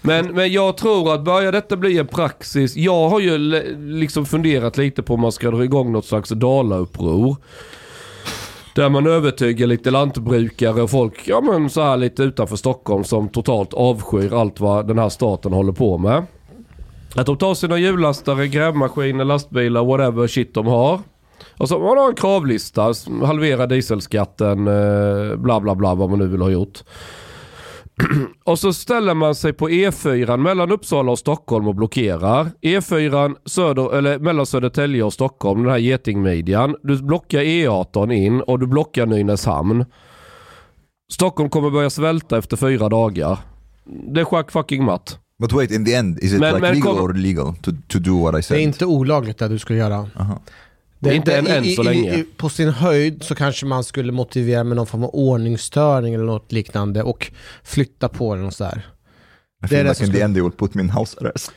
Men, men jag tror att börjar detta bli en praxis. Jag har ju liksom funderat lite på om man ska dra igång något slags dalauppror. Där man övertygar lite lantbrukare och folk, ja men så här lite utanför Stockholm som totalt avskyr allt vad den här staten håller på med. Att de tar sina hjullastare, grävmaskiner, lastbilar, whatever shit de har. Och så man har en kravlista, halvera dieselskatten, eh, bla bla bla vad man nu vill ha gjort. Och så ställer man sig på E4 mellan Uppsala och Stockholm och blockerar. E4 söder, eller mellan Södertälje och Stockholm, den här getingmidjan. Du blockar E18 in och du blockar Nynäshamn. Stockholm kommer börja svälta efter fyra dagar. Det är schack fucking matt. But wait, in the end, is it Men- like men legal kom- or illegal to, to do what I Det said? är inte olagligt det du ska göra. Aha. Det, Inte än- än så länge. I, i, på sin höjd så kanske man skulle motivera med någon form av ordningsstörning eller något liknande och flytta på den och sådär. I det är det like som in the end they will put me in house arrest.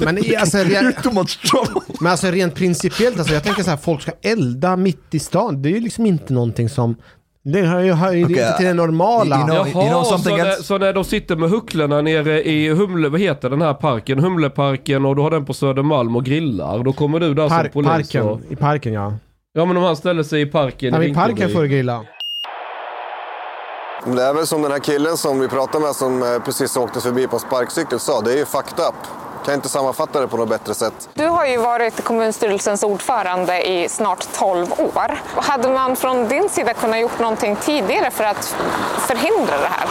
Men, i, alltså, You're re, too much trouble. men alltså rent principiellt, alltså, jag tänker så här, folk ska elda mitt i stan. Det är ju liksom inte någonting som... Det hör ju, hör ju Okej, inte till det normala. you know- Jaha, you know something så, när, så när de sitter med hucklarna nere i Humle, vad heter den här parken? Humleparken och du har den på Södermalm och grillar. Då kommer du där som Park, polis. parken, Och, I parken ja. ja men om han ställer sig i parken ja i I parken Rinkeby. får du grilla. Det är väl som den här killen som vi pratade med som eh, precis åkte förbi på sparkcykel sa. Det är ju fucked up. Kan inte sammanfatta det på något bättre sätt. Du har ju varit kommunstyrelsens ordförande i snart 12 år. Hade man från din sida kunnat gjort någonting tidigare för att förhindra det här?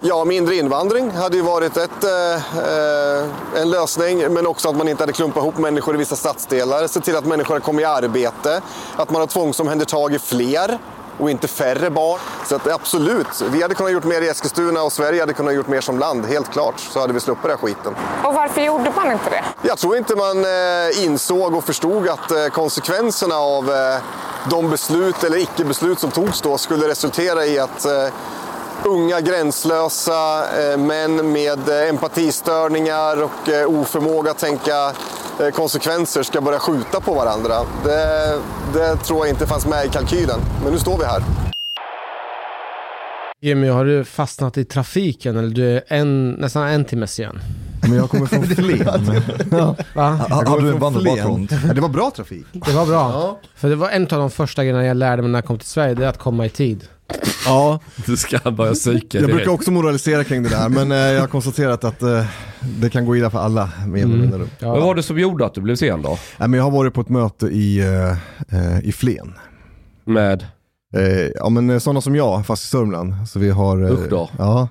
Ja, mindre invandring hade ju varit ett, eh, eh, en lösning. Men också att man inte hade klumpat ihop människor i vissa stadsdelar. Se till att människor kommit i arbete. Att man har tvångsomhändertagit fler och inte färre barn. Så att absolut, vi hade kunnat gjort mer i Eskilstuna och Sverige hade kunnat gjort mer som land. Helt klart, så hade vi sluppit den här skiten. Och varför gjorde man inte det? Jag tror inte man eh, insåg och förstod att eh, konsekvenserna av eh, de beslut eller icke-beslut som togs då skulle resultera i att unga gränslösa män med empatistörningar och oförmåga att tänka Eh, konsekvenser ska börja skjuta på varandra. Det, det tror jag inte fanns med i kalkylen. Men nu står vi här. Jimmy, har du fastnat i trafiken eller du är en, nästan en timme sen? Men jag kommer från Flen. ja. Har du en vandelbakgrund? Ja, det var bra trafik. Det var bra. För det var en av de första grejerna jag lärde mig när jag kom till Sverige, det är att komma i tid. Ja, Du ska börja psyka jag brukar också moralisera kring det där, men eh, jag har konstaterat att eh, det kan gå illa för alla. Med mm. Ja. Vad var det som gjorde att du blev sen då? Nej, men jag har varit på ett möte i, eh, i Flen. Med? Ja men sådana som jag, fast i Sörmland. Så vi har, Usch då. Ja,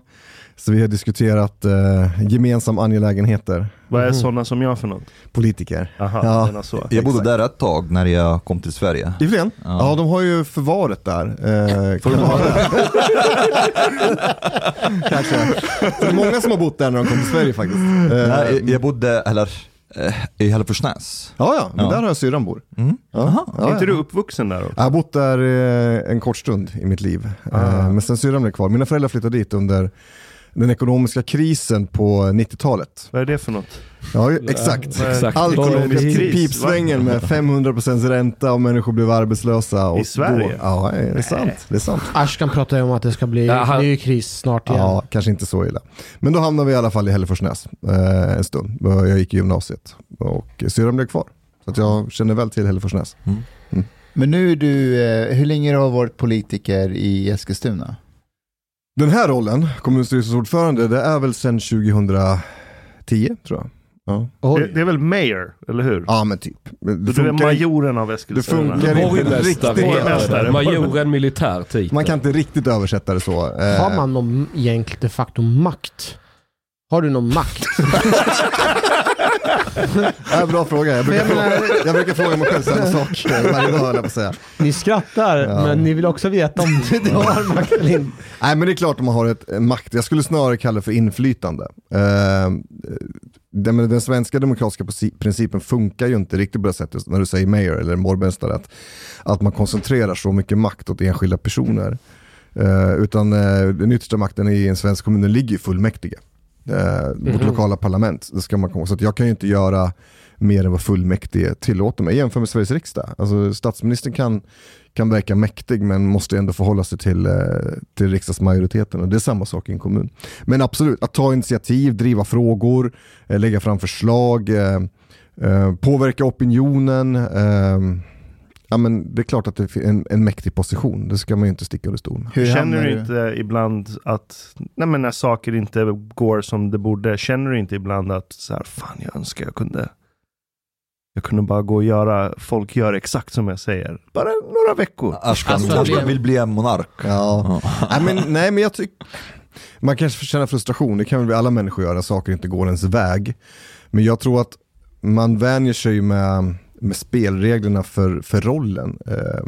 så vi har diskuterat eh, gemensamma angelägenheter. Vad är sådana som jag för något? Politiker. Aha, Ja. Jag bodde där ett tag när jag kom till Sverige. I Flen? Ja. Ja. de har ju förvaret där. Eh, det? Kanske. Så det är många som har bott där när de kom till Sverige faktiskt. Eh, jag- jag bodde, eller, eh, i Hälleforsnäs. Ja, ja, men Ja. där har jag syrran bor. Mm. Ja. Ja, Är inte du uppvuxen där också? Jag har bott där eh, en kort stund i mitt liv. Eh, men sen syrran blev kvar. Mina föräldrar flyttade dit under den ekonomiska krisen på 90-talet. Vad är det för något? Ja, exakt. Exakt. Allt kom Ekonomisk kris, pipsvängen med 500% ränta och människor blev arbetslösa. Och I Sverige? Då, ja, det är sant. Det är sant. Ashkan pratar ju om att det ska bli Ja, han- ny kris snart igen. Ja, kanske inte så illa. Men då hamnade vi i alla fall i Hälleforsnäs eh, en stund. Jag gick i gymnasiet och syrran blev kvar. Så att jag känner väl till Hälleforsnäs. Men nu är du, eh, hur länge har du varit politiker i Eskilstuna? Den här rollen, kommunstyrelsens ordförande, det är väl sedan 2010 tror jag. Ja. Det, det är väl mayor, eller hur? ja men typ. Det du är majoren av det Eskilstuna. funkar inte riktigt. Det. Majoren militär titel. Man kan inte riktigt översätta det så. Eh, Har man någon egentligen de facto makt? Har du någon makt? Ja, bra fråga. Jag brukar, jag fråga, jag brukar fråga mig själv samma sak eh, varje dag jag på säga. Ni skrattar, Ja. men ni vill också veta om du har makt eller inte. Nej men det är klart att man har ett eh, makt, jag skulle snarare kalla det för inflytande. Eh, den, den svenska demokratiska principen funkar ju inte riktigt på det sättet när du säger mayor eller borgmästare, att, att man koncentrerar så mycket makt åt enskilda personer. Eh, utan eh, den yttersta makten i en svensk kommun ligger i fullmäktige. Eh, Vårt lokala parlament, det ska man komma Så att jag kan ju inte göra mer än vad fullmäktige tillåter mig jämfört med Sveriges riksdag. Alltså, statsministern kan, kan verka mäktig men måste ändå förhålla sig till, eh, till riksdagsmajoriteten och det är samma sak i en kommun. Men absolut, att ta initiativ, driva frågor, eh, lägga fram förslag, eh, eh, påverka opinionen. Eh, ja, men det är klart att det är en, en mäktig position, det ska man ju inte sticka under stol med. Hur Känner du inte ibland att, nej men när saker inte går som det borde, känner du inte ibland att så här, fan jag önskar jag kunde, jag kunde bara gå och göra, folk gör exakt som jag säger. Bara några veckor. Ashkan vill bli en monark. Ja. nej, men, nej men jag tycker man kanske känner frustration, det kan väl alla människor göra, saker inte går ens väg. Men jag tror att man vänjer sig med, med spelreglerna för, för rollen. Eh,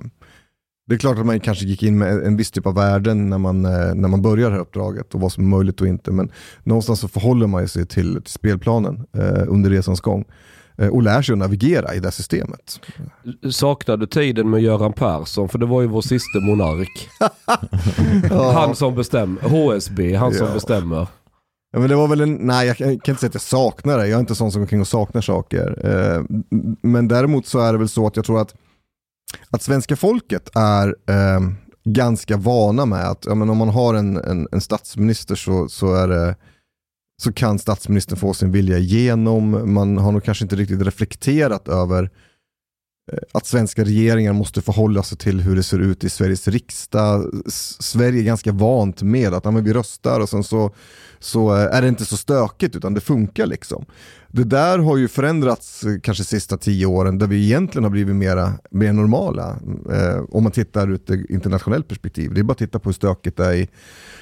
det är klart att man kanske gick in med en viss typ av värden när man, eh, när man börjar det här uppdraget och vad som är möjligt och inte. Men någonstans så förhåller man sig till, till spelplanen eh, under resans gång eh, och lär sig att navigera i det systemet. Saknar du tiden med Göran Persson? För det var ju vår sista monark. Han som bestämmer. HSB, han som Ja. bestämmer. Ja, men det var väl en, nej jag kan inte säga att jag saknar det, jag är inte sån som går kring och saknar saker. Eh, men däremot så är det väl så att jag tror att, att svenska folket är eh, ganska vana med att ja, men om man har en, en, en statsminister så, så, är det, så kan statsministern få sin vilja igenom. Man har nog kanske inte riktigt reflekterat över eh, Eh, att svenska regeringar måste förhålla sig till hur det ser ut i Sveriges riksdag. Sverige är ganska vant med att ja, men vi röstar och sen så, så eh, är det inte så stökigt utan det funkar liksom. Det där har ju förändrats eh, kanske sista tio åren där vi egentligen har blivit mera, mer normala. Eh, om man tittar ur ett internationellt perspektiv. Det är bara att titta på hur stökigt det är i,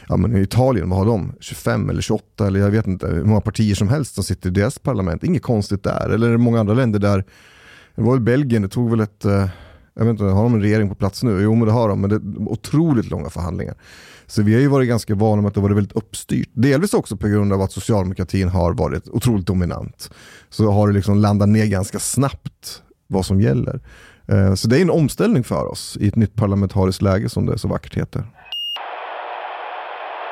ja, men i Italien, vad har de? 25 eller 28 eller jag vet inte hur många partier som helst som sitter i deras parlament. Inget konstigt där. Eller många andra länder där det var väl Belgien, det tog väl ett, eh, jag vet inte, har de en regering på plats nu? Jo men det har de, men det är otroligt långa förhandlingar. Så vi har ju varit ganska vana med att det varit väldigt uppstyrt. Delvis också på grund av att socialdemokratin har varit otroligt dominant. Så har det liksom landat ner ganska snabbt vad som gäller. Eh, Så det är en omställning för oss i ett nytt parlamentariskt läge som det så vackert heter.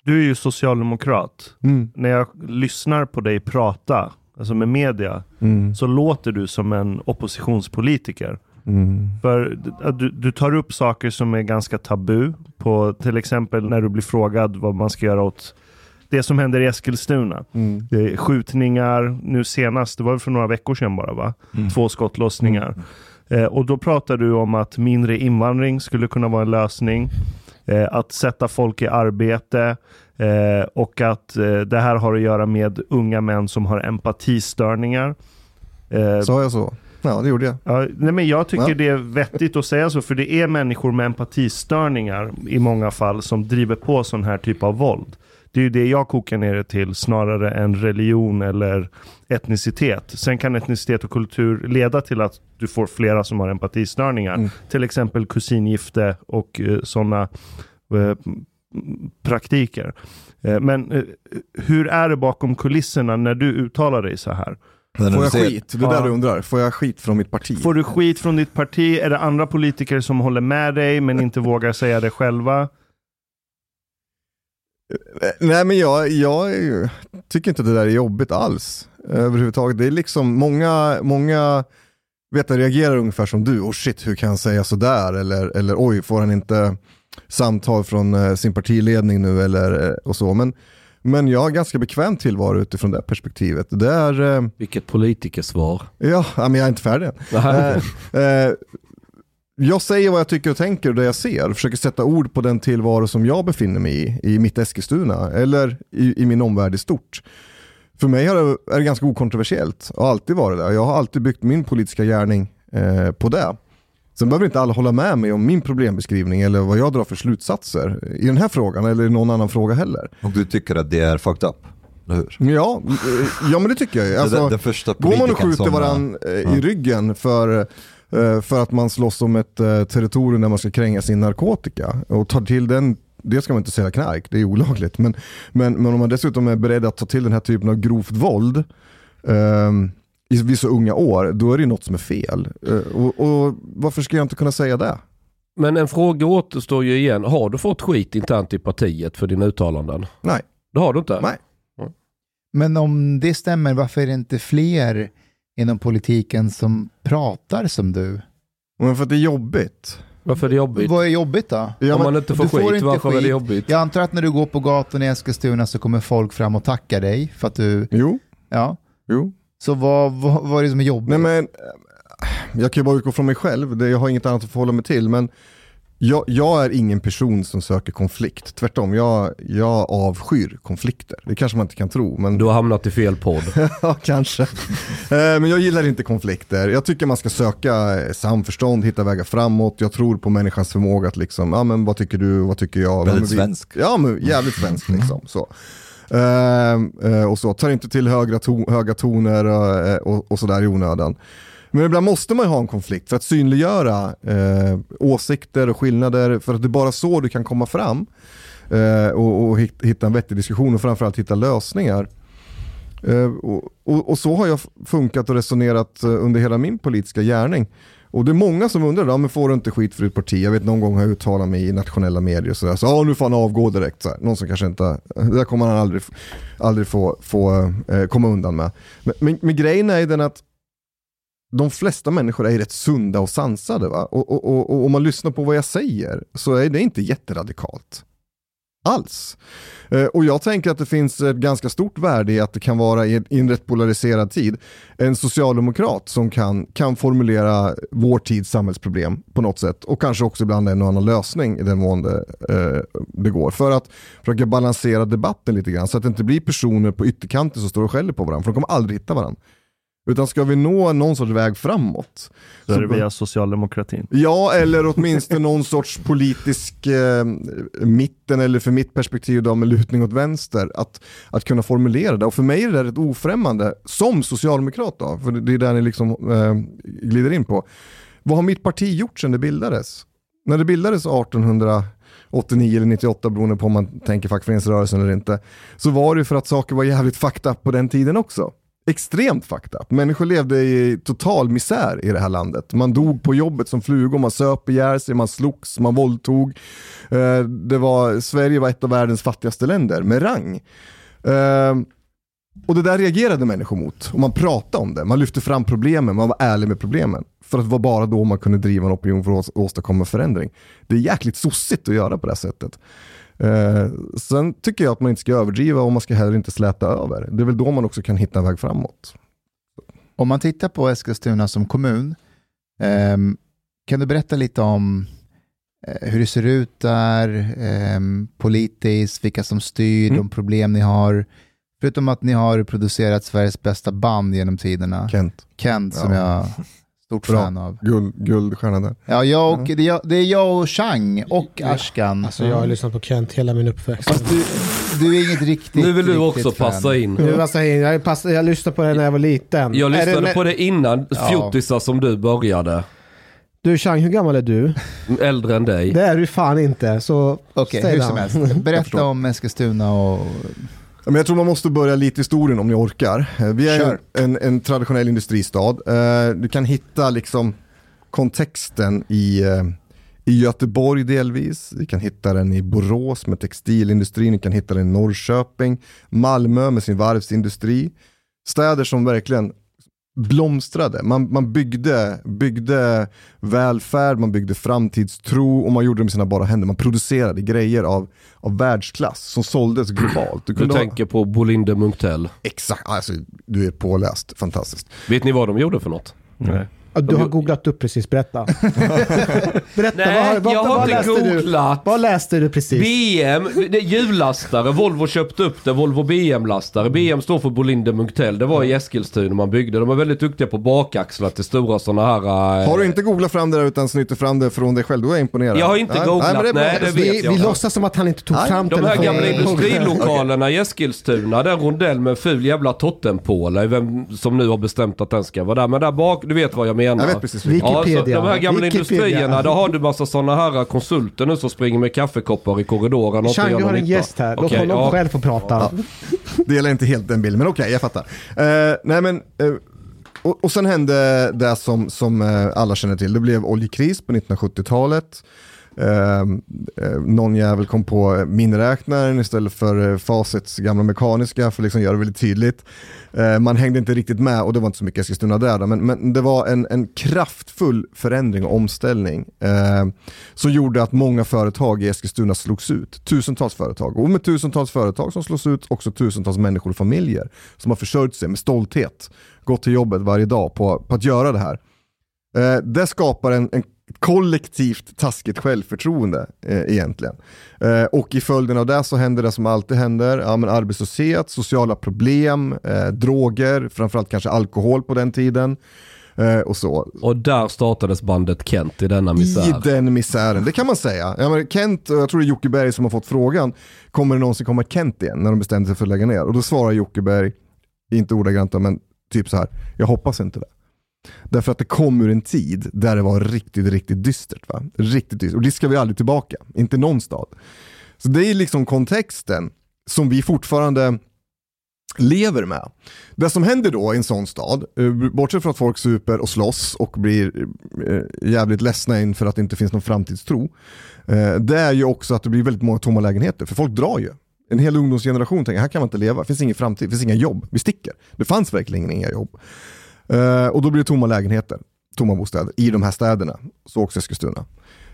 Du är ju socialdemokrat. Mm. När jag lyssnar på dig prata, alltså med media, Mm. så låter du som en oppositionspolitiker. Mm. För du, du tar upp saker som är ganska tabu. På, till exempel när du blir frågad vad man ska göra åt det som händer i Eskilstuna. Mm. Det är skjutningar, nu senast, det var för några veckor sedan bara va? Två skottlossningar. Eh, och då pratar du om att mindre invandring skulle kunna vara en lösning. Eh, att sätta folk i arbete. Eh, och att eh, det här har att göra med unga män som har empatistörningar. Eh, Sa jag så? Ja det gjorde jag. Ja, nej men jag tycker Ja. det är vettigt att säga så, för det är människor med empatistörningar i många fall som driver på sån här typ av våld. Det är ju det jag kokar ner det till snarare än religion eller etnicitet. Sen kan etnicitet och kultur leda till att du får flera som har empatistörningar. Mm. Till exempel kusingifte och uh, sådana eh, praktiker. Eh, men eh, hur är det bakom kulisserna när du uttalar dig så här? Får jag säger- skit? Det är Ja. där du undrar. Får jag skit från mitt parti? Får du skit från ditt parti? Är det andra politiker som håller med dig men inte vågar säga det själva? Nej men jag, jag tycker inte det där är jobbigt alls. Överhuvudtaget. Det är liksom många, många vet jag, reagerar ungefär som du. Oh shit, hur kan han säga sådär? Eller, eller oj, får han inte samtal från eh, sin partiledning nu? Eller, eh, och så. Men, men jag har ganska bekväm tillvaro utifrån det perspektivet. Det är, eh, Vilket politikersvar. ja, ja, men jag är inte färdig än. Eh, eh, jag säger vad jag tycker och tänker och det jag ser. Försöker sätta ord på den tillvaro som jag befinner mig i, i mitt Eskilstuna eller i, i min omvärld i stort. För mig har det, är det ganska okontroversiellt och alltid varit det. Jag har alltid byggt min politiska gärning eh, på det. Sen behöver inte alla hålla med mig om min problembeskrivning eller vad jag drar för slutsatser i den här frågan eller i någon annan fråga heller. Och du tycker att det är fucked up? Ja, eh, ja men det tycker jag Alltså, den, den första Går man och skjuter som, varandra eh, ja. i ryggen för, eh, för att man slåss om ett eh, territorium där man ska kränga sin narkotika och tar till den det ska man inte sälja knark, det är olagligt. Men, men, men om man dessutom är beredd att ta till den här typen av grovt våld ehm, i vid så unga år, då är det ju något som är fel. Eh, och, och varför ska jag inte kunna säga det? Men en fråga återstår ju igen. Har du fått skit internt i partiet för dina uttalanden? Nej. Det har du inte? Nej. Men om det stämmer, varför är det inte fler inom politiken som pratar som du? Men för att det är jobbigt. Varför är det jobbigt? Vad är jobbigt då? Ja, Om man inte får du får skit, inte varför är det skit. jobbigt? Jag antar att när du går på gatan i Eskilstuna så kommer folk fram och tacka dig för att du, jo, ja. jo. Så vad, vad, vad är det som är jobbigt? Nej, men, eh, jag kan ju bara utgå från mig själv, det, jag har inget annat att förhålla mig till. Men jag, jag är ingen person som söker konflikt. Tvärtom, jag, jag avskyr konflikter. Det kanske man inte kan tro. Men... Du har hamnat i fel podd. ja, kanske. Eh, Men jag gillar inte konflikter. Jag tycker man ska söka samförstånd, hitta vägar framåt. Jag tror på människans förmåga att liksom, ja men vad tycker du, vad tycker jag? Väldigt svensk. Ja, men jävligt svensk liksom. Så. Eh, eh, och så, tar inte till höga, to- höga toner och, och, och sådär i onödan. Men ibland måste man ju ha en konflikt för att synliggöra eh, åsikter och skillnader för att det är bara så du kan komma fram eh, och, och hitta en vettig diskussion och framförallt hitta lösningar. Eh, och, och, och så har jag funkat och resonerat eh, under hela min politiska gärning. Och det är många som undrar, ja, men får du inte skit för ditt parti? Jag vet någon gång har jag uttalat mig i nationella medier och sådär, så ja nu får han avgå direkt. Så här. Någon som kanske inte, det där kommer han aldrig, aldrig få, få eh, komma undan med. Men, men, men grejen är den att de flesta människor är rätt sunda och sansade. Va? Och, och, och, och om man lyssnar på vad jag säger så är det inte jätteradikalt. Alls. Eh, och jag tänker att det finns ett ganska stort värde i att det kan vara i en, i en rätt polariserad tid en socialdemokrat som kan, kan formulera vår tids samhällsproblem på något sätt och kanske också ibland en och annan lösning i den mån det, eh, det går. För att försöka balansera debatten lite grann så att det inte blir personer på ytterkanten som står och skäller på varandra för de kommer aldrig hitta varandra. Utan ska vi nå någon sorts väg framåt Så är det via socialdemokratin. Ja, eller åtminstone någon sorts politisk eh, mitten eller för mitt perspektiv då med lutning åt vänster. Att, att kunna formulera det. Och för mig är det där ett ofrämmande, som socialdemokrat då, för det är där ni liksom eh, glider in på. Vad har mitt parti gjort sedan det bildades? När det bildades 1889 eller 98 beroende på om man tänker fackföreningsrörelsen eller inte, så var det för att saker var jävligt fucked up på den tiden också extremt fucked up. Människor levde i total misär i det här landet. Man dog på jobbet som flugor, man söp ihjäl sig, man slogs, man våldtog. Eh, det var, Sverige var ett av världens fattigaste länder med rang. Eh, och det där reagerade människor mot. Och man pratade om det, man lyfte fram problemen, man var ärlig med problemen. För att det var bara då man kunde driva en opinion för att åstadkomma förändring. Det är jäkligt sossigt att göra på det här sättet. Eh, sen tycker jag att man inte ska överdriva och man ska heller inte släta över. Det är väl då man också kan hitta en väg framåt. Om man tittar på Eskilstuna som kommun, ehm, kan du berätta lite om eh, hur det ser ut där, ehm, politiskt, vilka som styr, Mm. de problem ni har? Förutom att ni har producerat Sveriges bästa band genom tiderna, Kent, Kent som Ja. jag stort Bra. fan av. guld, guldstjärna där. Ja, jag och, det, är jag, det är jag och Chang och Ashkan. Alltså jag har lyssnat på Kent hela min uppväxt. Fast du, du är inget riktigt Nu vill du också fan. passa in. Nu passar jag in. Jag, pass, jag lyssnade på det när jag var liten. Jag lyssnade det, på det innan Ja. fjortisar som du började. Du Chang, hur gammal är du? Äldre än dig. Det är du fan inte. Så Okej, säg hur som helst. Berätta om Eskilstuna och... Men jag tror man måste börja lite i historien om ni orkar. Eh, Vi är Kör. en, en traditionell industristad. Eh, Du kan hitta liksom kontexten i, eh, i Göteborg delvis. Vi kan hitta den i Borås med textilindustrin. Vi kan hitta den i Norrköping. Malmö med sin varvsindustri. Städer som verkligen blomstrade. Man, man byggde, byggde välfärd, man byggde framtidstro och man gjorde det med sina bara händer. Man producerade grejer av, av världsklass som såldes globalt. Du kunde ha- tänker på Bolinde Munktell. Exakt, alltså, du är påläst, fantastiskt. Vet ni vad de gjorde för något? Nej. Du har googlat upp precis, berätta. berätta, Nej, vad, jag vad, har vad inte läste du? googlat. Vad läste du precis? BM, det är hjullastare. Volvo köpte upp det. Volvo BM-lastare. BM står för Bolinde Munktell. Det var i Eskilstuna man byggde. De är väldigt duktiga på bakaxlar till stora sådana här... eh, Har du inte googlat fram det där utan snyter fram det från dig själv, då är jag imponerad. Jag har inte googlat, men det nej, det Alltså, vet vi, jag. vi låtsas som att han inte tog Nej, fram De här gamla Nej. industrilokalerna i Eskilstuna, den rondell med ful jävla totempåle, vem som nu har bestämt att den ska vara där. Men där bak, du vet vad jag menar. Jag vet precis Vilket- Ja, så Wikipedia. de här gamla Wikipedia. industrierna, där har du massa sådana här konsulter nu som springer med kaffekoppar i korridoren Chang, du har en gäst här. Låt Okej, honom ja. själv få prata. Delar inte helt den bilden, men okej, jag fattar. Eh, nej men, och, och sen hände det som, som eh, alla känner till, det blev oljekris på 1970-talet. Ehm, eh, någon jävel kom på miniräknaren istället för eh, Facits gamla mekaniska för att liksom göra det väldigt tydligt. Eh, man hängde inte riktigt med och det var inte så mycket Eskilstuna där då, men, men det var en, en kraftfull förändring och omställning eh, som gjorde att många företag i Eskilstuna slogs ut. Tusentals företag och med tusentals företag som slås ut också tusentals människor och familjer som har försörjt sig med stolthet, gått till jobbet varje dag på, på att göra det här. Eh, det skapar en, en kollektivt taskigt självförtroende eh, egentligen. Eh, och i följden av det så händer det som alltid händer, ja, men arbetslöshet, sociala problem, eh, droger, framförallt kanske alkohol på den tiden. Eh, och så. Och där startades bandet Kent i denna misär. I den misären, det kan man säga. Ja, men Kent, jag tror det är Jocke Berg som har fått frågan, kommer det någonsin komma Kent igen när de bestämde sig för att lägga ner? Och då svarar Jocke Berg, inte ordagrant men typ så här, jag hoppas inte det. Därför att det kom ur en tid där det var riktigt, riktigt dystert. Va? Riktigt dystert. Och det ska vi aldrig tillbaka, inte någon stad. Så det är liksom kontexten som vi fortfarande lever med. Det som händer då i en sån stad, eh, bortsett från att folk super och slåss och blir eh, jävligt ledsna inför att det inte finns någon framtidstro, eh, det är ju också att det blir väldigt många tomma lägenheter, för folk drar ju. En hel ungdomsgeneration tänker, här kan man inte leva, det finns ingen framtid, det finns inga jobb, vi sticker. Det fanns verkligen inga jobb. Eh, och då blir det tomma lägenheter, tomma bostäder i de här städerna, så också Eskilstuna.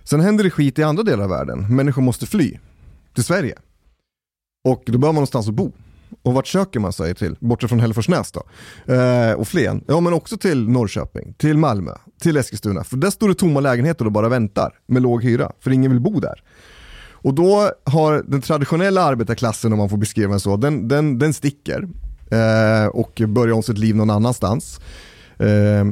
Sen händer det skit i andra delar av världen, människor måste fly till Sverige. Och då behöver man någonstans att bo. Och vart söker man sig till? Bortsett från Hälleforsnäs då. Eh, och Flen. Ja men också till Norrköping, till Malmö, till Eskilstuna. För där står det tomma lägenheter och bara väntar med låg hyra. För ingen vill bo där. Och då har den traditionella arbetarklassen, om man får beskriva den så, den, den, den sticker. Eh, och börja om sitt liv någon annanstans. Eh,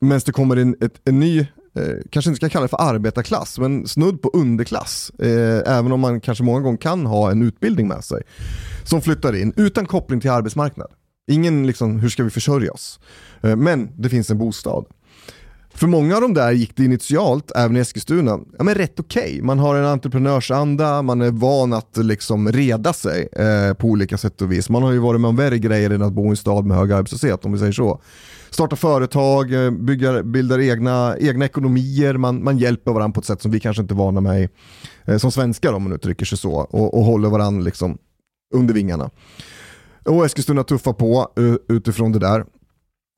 Medan det kommer en, ett, en ny eh, kanske inte ska kalla det för arbetarklass, men snudd på underklass. Eh, även om man kanske många gånger kan ha en utbildning med sig. Som flyttar in utan koppling till arbetsmarknad. Ingen liksom, hur ska vi försörja oss? Eh, men det finns en bostad. För många av de där gick det initialt, även i Eskilstuna, ja, men rätt okej. Okay. Man har en entreprenörsanda, man är van att liksom reda sig eh, på olika sätt och vis. Man har ju varit med om värre grejer än att bo i en stad med hög arbetslöshet, om vi säger så. Starta företag, eh, bygga, bildar egna, egna ekonomier, man, man hjälper varandra på ett sätt som vi kanske inte är vana med eh, som svenskar om man uttrycker sig så. Och, och håller varandra liksom under vingarna. Och Eskilstuna tuffar på uh, utifrån det där.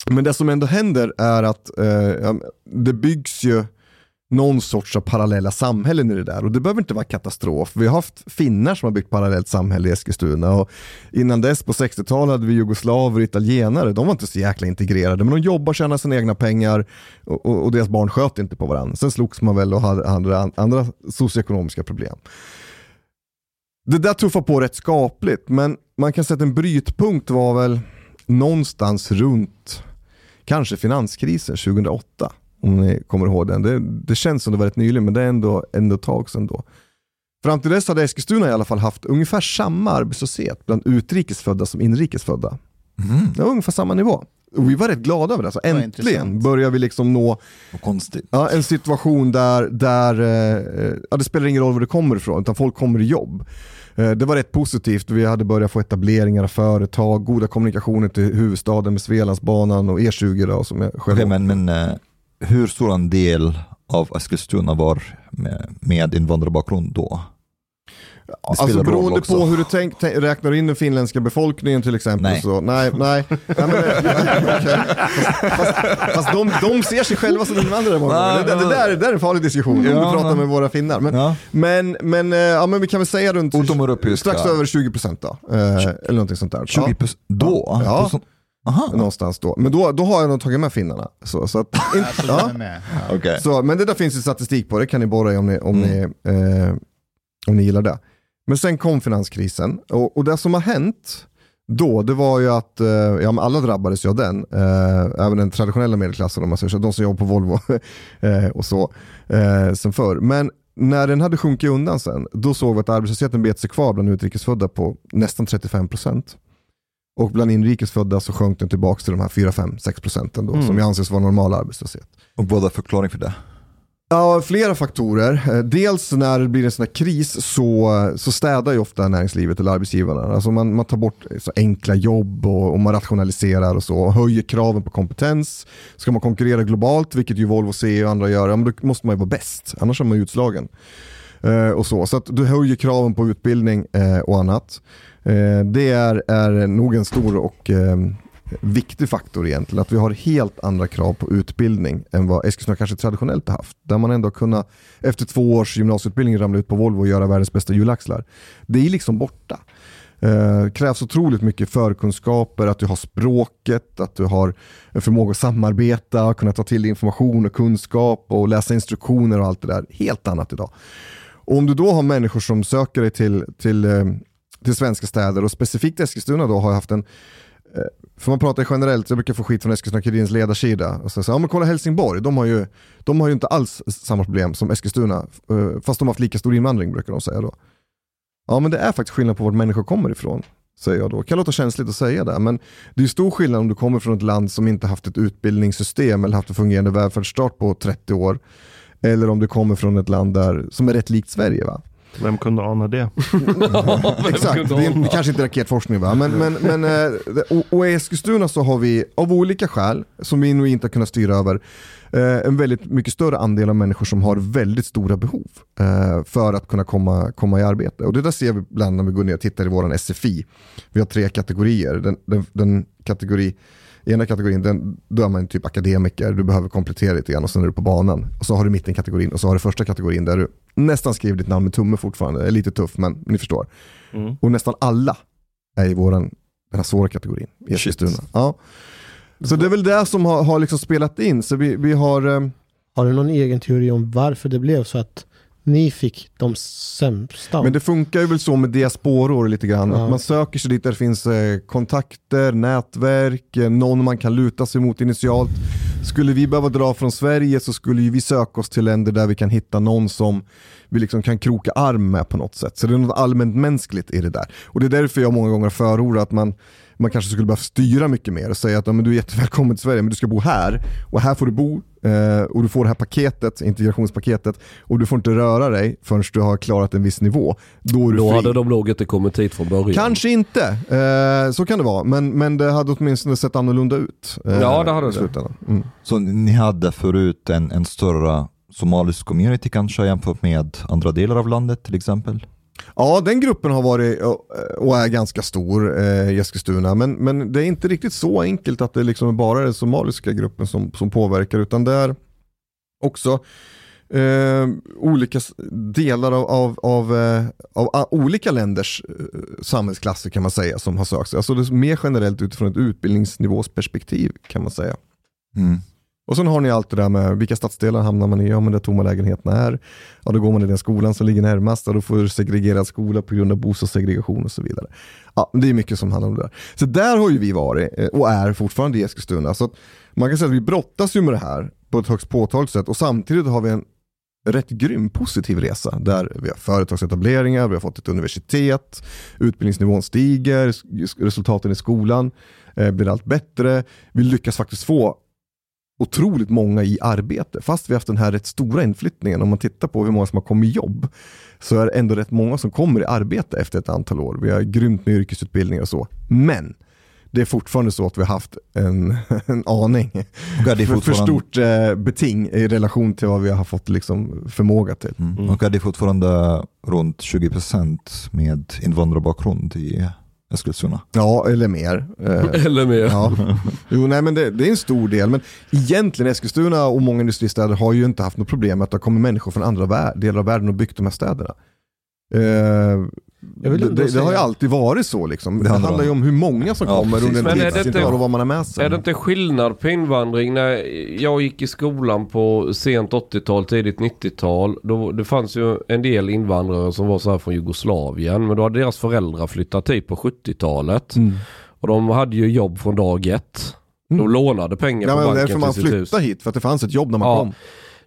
Men det som ändå händer är att eh, det byggs ju någon sorts av parallella samhällen i det där. Och det behöver inte vara katastrof. Vi har haft finnar som har byggt parallellt samhälle i Eskilstuna. Och innan dess på 60-talet hade vi jugoslaver och italienare. De var inte så jäkla integrerade. Men de jobbar, tjänar sina egna pengar och, och, och deras barn sköt inte på varandra. Sen slogs man väl och hade andra, andra socioekonomiska problem. Det där tuffar på rätt skapligt. Men man kan säga att en brytpunkt var väl någonstans runt kanske finanskrisen 2008. Om ni kommer ihåg den. Det, det känns som det var rätt nyligen men det är ändå, ändå ett tag sedan då. Fram till dess hade Eskilstuna i alla fall haft ungefär samma arbetslöshet bland utrikesfödda som inrikesfödda. Mm. Det var ungefär samma nivå. Och vi var rätt glada över det. Alltså, äntligen börjar vi liksom nå ja, en situation där, där eh, ja, det spelar ingen roll var det kommer ifrån, utan folk kommer i jobb. Eh, det var rätt positivt. Vi hade börjat få etableringar av företag, goda kommunikationer till huvudstaden med Svealandsbanan och E20 då, som jag själv okay, men, men uh, hur stor en del av Eskilstuna var med, med invandrarbakgrund då? Alltså beroende på hur du tänk, tänk, räknar in den finländska befolkningen till exempel. Nej. Så, nej, nej. nej men, okay. Fast, fast, fast de, de ser sig själva som invandrare många gånger. Det, det, där, det där är en farlig diskussion ja, om du pratar med våra finnar. Men, ja. men, men, eh, ja, men vi kan väl säga runt strax över 20% då. Eh, eller någonting sånt där. 20% då? Ja. Aha. Någonstans då. Men då, då har jag nog tagit med finnarna. Så, så att, in, ja. Okay. så, men det där finns ju statistik på, det kan ni borra i om ni, om, mm. ni, eh, om ni gillar det. Men sen kom finanskrisen och, och det som har hänt då, det var ju att eh, ja, alla drabbades ju av den. Eh, även den traditionella medelklassen, om man säger så, de som jobbar på Volvo eh, och så, eh, sen förr. Men när den hade sjunkit undan sen, då såg vi att arbetslösheten bet sig kvar bland utrikesfödda på nästan 35%. Och bland inrikesfödda så sjönk den tillbaka till de här 4-5-6 procenten då, mm. som ju anses vara normal arbetslöshet. Och vad är förklaring för det? Ja, flera faktorer. Eh, dels när det blir en sån här kris så, så städar ju ofta näringslivet eller arbetsgivarna. Alltså man, man tar bort så enkla jobb och, och man rationaliserar och så. Och höjer kraven på kompetens. Ska man konkurrera globalt, vilket ju Volvo CE och andra gör, ja, men då måste man ju vara bäst. Annars är man utslagen. Eh, och så så att du höjer kraven på utbildning eh, och annat. Det är, är nog en stor och ehm, viktig faktor egentligen. Att vi har helt andra krav på utbildning än vad Eskilstuna kanske traditionellt har haft. Där man ändå kunnat efter två års gymnasieutbildning ramla ut på Volvo och göra världens bästa hjulaxlar. Det är liksom borta. Eh, krävs otroligt mycket förkunskaper, att du har språket, att du har en förmåga att samarbeta, kunna ta till dig information och kunskap och läsa instruktioner och allt det där. Helt annat idag. Och om du då har människor som söker dig till, till, eh, till svenska städer och specifikt Eskilstuna då har haft en Eh, för man pratar generellt, jag brukar få skit från Eskilstuna-Kurirens ledarsida. Och så, så, ja, men kolla Helsingborg, de har, ju, de har ju inte alls samma problem som Eskilstuna. Eh, fast de har haft lika stor invandring brukar de säga då. Ja men det är faktiskt skillnad på vart människor kommer ifrån. Säger jag då. Det Kan låta känsligt att säga det, men det är stor skillnad om du kommer från ett land som inte haft ett utbildningssystem eller haft en fungerande välfärdsstat på 30 år. Eller om du kommer från ett land där, som är rätt likt Sverige. Va? Vem kunde ana det? Exakt, det är kanske inte raketforskning va, men, men, men eh, det- och, och i Eskilstuna så har vi av olika skäl, som vi nog inte har kunnat styra över, eh, en väldigt mycket större andel av människor som har väldigt stora behov eh, för att kunna komma, komma i arbete. Och det där ser vi ibland när vi går ner och tittar i våran SFI. Vi har tre kategorier. Den, den, den kategori ena kategorin, den, då är man typ akademiker, du behöver komplettera lite grann och sen är du på banan. Och så har du mittenkategorin och så har du första kategorin där du nästan skriver ditt namn med tumme fortfarande. Det är lite tuff men ni förstår. Mm. Och nästan alla är i våran, den här svåra kategorin i Eskilstuna. Ja. Så det är väl det som har, har liksom spelat in. Så vi, vi har, eh, Har du någon egen teori om varför det blev så att ni fick de sämsta? men det funkar ju väl så med diasporor lite grann. Ja. Att man söker sig dit där det finns eh, kontakter, nätverk, eh, någon man kan luta sig mot initialt. Skulle vi behöva dra från Sverige så skulle vi söka oss till länder där vi kan hitta någon som vi liksom kan kroka arm med på något sätt. Så det är något allmänt mänskligt i det där. Och det är därför jag många gånger förordar att man, man kanske skulle behöva styra mycket mer och säga att ja, men du är jättevälkommen till Sverige men du ska bo här och här får du bo eh, och du får det här paketet, integrationspaketet och du får inte röra dig förrän du har klarat en viss nivå. Då är du Då fri. hade de nog inte kommit hit från början. Kanske inte, eh, så kan det vara. Men, men det hade åtminstone sett annorlunda ut. eh, Ja, det hade det. Mm. Så ni hade förut en, en större somalisk community kanske jämfört med andra delar av landet till exempel? Ja, den gruppen har varit eh, och- är ganska stor eh, i Eskilstuna. Men, men det är inte riktigt så enkelt att det liksom bara är den somaliska gruppen som, som påverkar. Utan det är också eh, olika delar av, av, av, eh, av ah, olika länders eh, samhällsklasser kan man säga som har sökt sig. Alltså det är mer generellt utifrån ett utbildningsnivåsperspektiv kan man säga. Mm. Och sen har ni allt det där med vilka stadsdelar hamnar man i, ja men där tomma lägenheterna är. Ja då går man i den skolan som ligger närmast och då får du segregerad skola på grund av bostadssegregation och så vidare. Ja, det är mycket som handlar om det där. Så där har ju vi varit eh, och är fortfarande i Eskilstuna. Så att man kan säga att vi brottas ju med det här på ett högst påtagligt sätt och samtidigt har vi en rätt grym positiv resa där vi har företagsetableringar, vi har fått ett universitet, utbildningsnivån stiger, resultaten i skolan eh, blir allt bättre. Vi lyckas faktiskt få otroligt många i arbete. Fast vi har haft den här rätt stora inflyttningen, om man tittar på hur många som har kommit i jobb, så är det ändå rätt många som kommer i arbete efter ett antal år. Vi har grymt med yrkesutbildningar och så. Men det är fortfarande så att vi har haft en, en aning Och är det för, för stort eh, beting i relation till vad vi har fått liksom förmåga till. mm. Och är det fortfarande runt 20% med invandrarbakgrund i Eskilstuna? Ja, eller mer. Eh, Eller mer. Ja. Jo, nej, men det, det är en stor del. Men egentligen Eskilstuna och många industristäder har ju inte haft något problem med att det kommit människor från andra delar av världen och byggt de här städerna. Eh, det, det, det har ju alltid varit så. Liksom. Det, Det handlar ju om hur många som Ja, kommer under en är det tidsintervall inte- och vad man har med sig. Är det inte skillnad på invandring? När jag gick i skolan på sent 80-tal, tidigt 90-tal. Då, det fanns ju en del invandrare som var så här från Jugoslavien. Men då hade deras föräldrar flyttat hit på 70-talet. Mm. Och de hade ju jobb från dag ett. De Mm. lånade pengar Ja, på banken därför man till sitt hus. flyttade hit, för att det fanns ett jobb när man Ja. kom.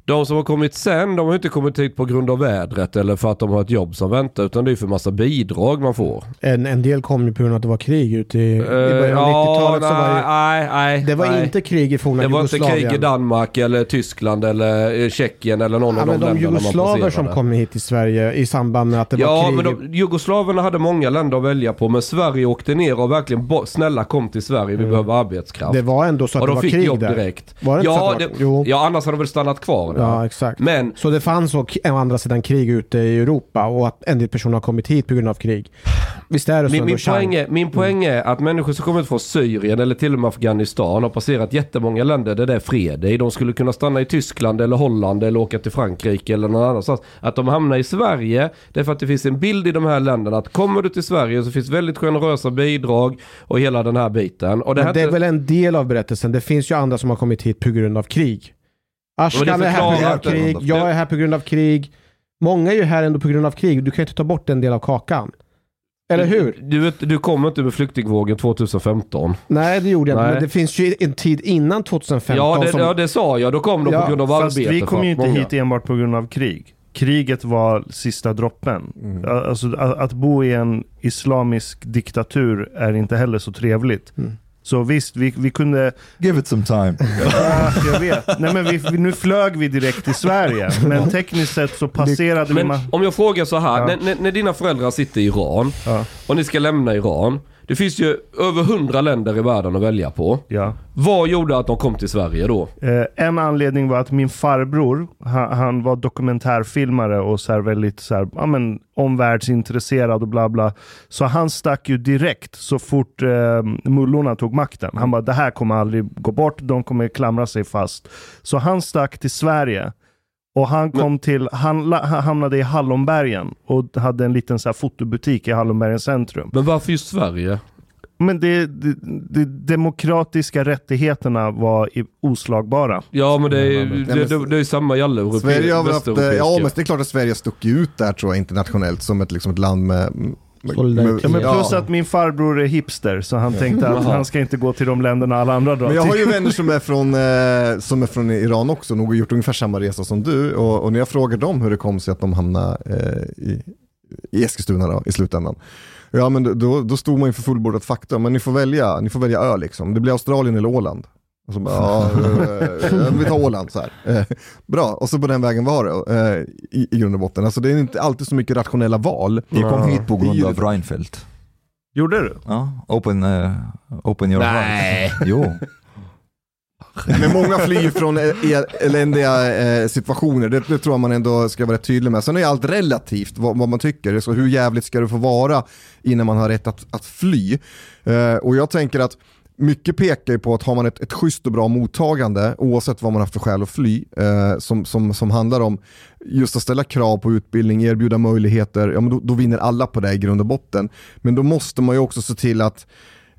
De som har kommit sen, de har inte kommit hit på grund av vädret eller för att de har ett jobb som väntar. Utan det är för massa bidrag man får. En, en del kom ju på grund av att det var krig ute i, i Eh, början av 90-talet. så var nej, det, nej, nej. det var nej. inte krig i forna Det var inte Jugoslavien. krig i Danmark eller Tyskland eller eh, Tjeckien eller någon Ja, av de de länderna man jugoslaver som kom hit till Sverige i samband med att det var Ja, krig. men de, jugoslaverna hade många länder att välja på. Men Sverige åkte ner och verkligen bo- snälla kom till Sverige, vi Mm. behöver arbetskraft. det var ändå så att och det de var fick krig jobb där. direkt. Var det inte så ja, att det det, var- jo. ja, annars hade de väl stannat kvar det. Ja, exakt. Men Så det fanns å andra sidan krig ute i Europa och att en del personer har kommit hit på grund av krig. Visst är det så? Min, min, poäng är, min poäng är att människor som kommit från Syrien eller till och med Afghanistan har passerat jättemånga länder där det är fred i. De skulle kunna stanna i Tyskland eller Holland eller åka till Frankrike eller någon annanstans. Att de hamnar i Sverige, det är för att det finns en bild i de här länderna att kommer du till Sverige så finns väldigt generösa bidrag och hela den här biten. Och det, Men det är väl en del av berättelsen. Det finns ju andra som har kommit hit på grund av krig. Ashkan är här på grund av krig, jag är här på grund av krig. Många är ju här ändå på grund av krig. Du kan ju inte ta bort en del av kakan. Eller hur? Du, vet, du kom inte med flyktingvågen 2015. Nej, det gjorde jag inte. Nej. Men det finns ju en tid innan 2015 Ja det, som... ja, det sa jag. Då kom de Ja, på grund av Fast arbete. vi kom ju inte många. hit enbart på grund av krig. Kriget var sista droppen. Mm. Alltså, att, att bo i en islamisk diktatur är inte heller så trevligt. Mm. Så visst, vi, vi kunde... Give it some time. Ja, jag vet. Nej, men vi, vi- nu flög vi direkt till Sverige. Men tekniskt sett så passerade vi... Men ma- om jag frågar så här, Ja. när, när, när dina föräldrar sitter i Iran Ja, och ni ska lämna Iran. Det finns ju över hundra länder i världen att välja på. ja. Vad gjorde att de kom till Sverige då? Eh, en anledning var att min farbror, han, han var dokumentärfilmare och så väldigt så här, ja, men, omvärldsintresserad och bla bla. Så han stack ju direkt så fort eh, mullorna tog makten. Han bara, det här kommer aldrig gå bort, de kommer klamra sig fast. Så han stack till Sverige. Och han kom till, han han hamnade i Hallonbergen och hade en liten så här fotobutik i Hallonbergens centrum. Men varför just Sverige? Men de demokratiska rättigheterna var oslagbara. Ja men det är, men- det, det, det är samma i alla europe- Sverige har väl haft, eh, ja men det är klart att Sverige stuckit ut där tror jag internationellt som ett, liksom ett land med... Ja, men plus att min farbror är hipster, så han tänkte att han ska inte gå till de länderna alla andra drar Men jag har ju vänner som är från, eh, som är från Iran också, nog har gjort ungefär samma resa som du. Och, och när jag frågar dem hur det kom sig att de hamnade eh, i, i Eskilstuna då, i slutändan. Ja men då, då stod man inför fullbordat faktum, men ni får välja, ni får välja ö liksom. Det blir Australien eller Åland. Och så bara, ja, eh, vi tar Åland så här. Eh, bra, och så på den vägen var det eh, i, i grund och botten. Alltså det är inte alltid så mycket rationella val. Jag kom hit på grund Det är av Reinfeldt. Gjorde du? Ja, open, eh, open your Nej. Jo. Men många flyr från eh, el- eländiga eh, situationer, det, det tror jag man ändå ska vara tydlig med. Sen är allt relativt vad, vad man tycker, så hur jävligt ska det få vara innan man har rätt att, att fly? Eh, och jag tänker att mycket pekar ju på att har man ett, ett schysst och bra mottagande, oavsett vad man har för skäl att fly, eh, som, som, som handlar om just att ställa krav på utbildning, erbjuda möjligheter, ja, men då, då vinner alla på det i grund och botten. Men då måste man ju också se till att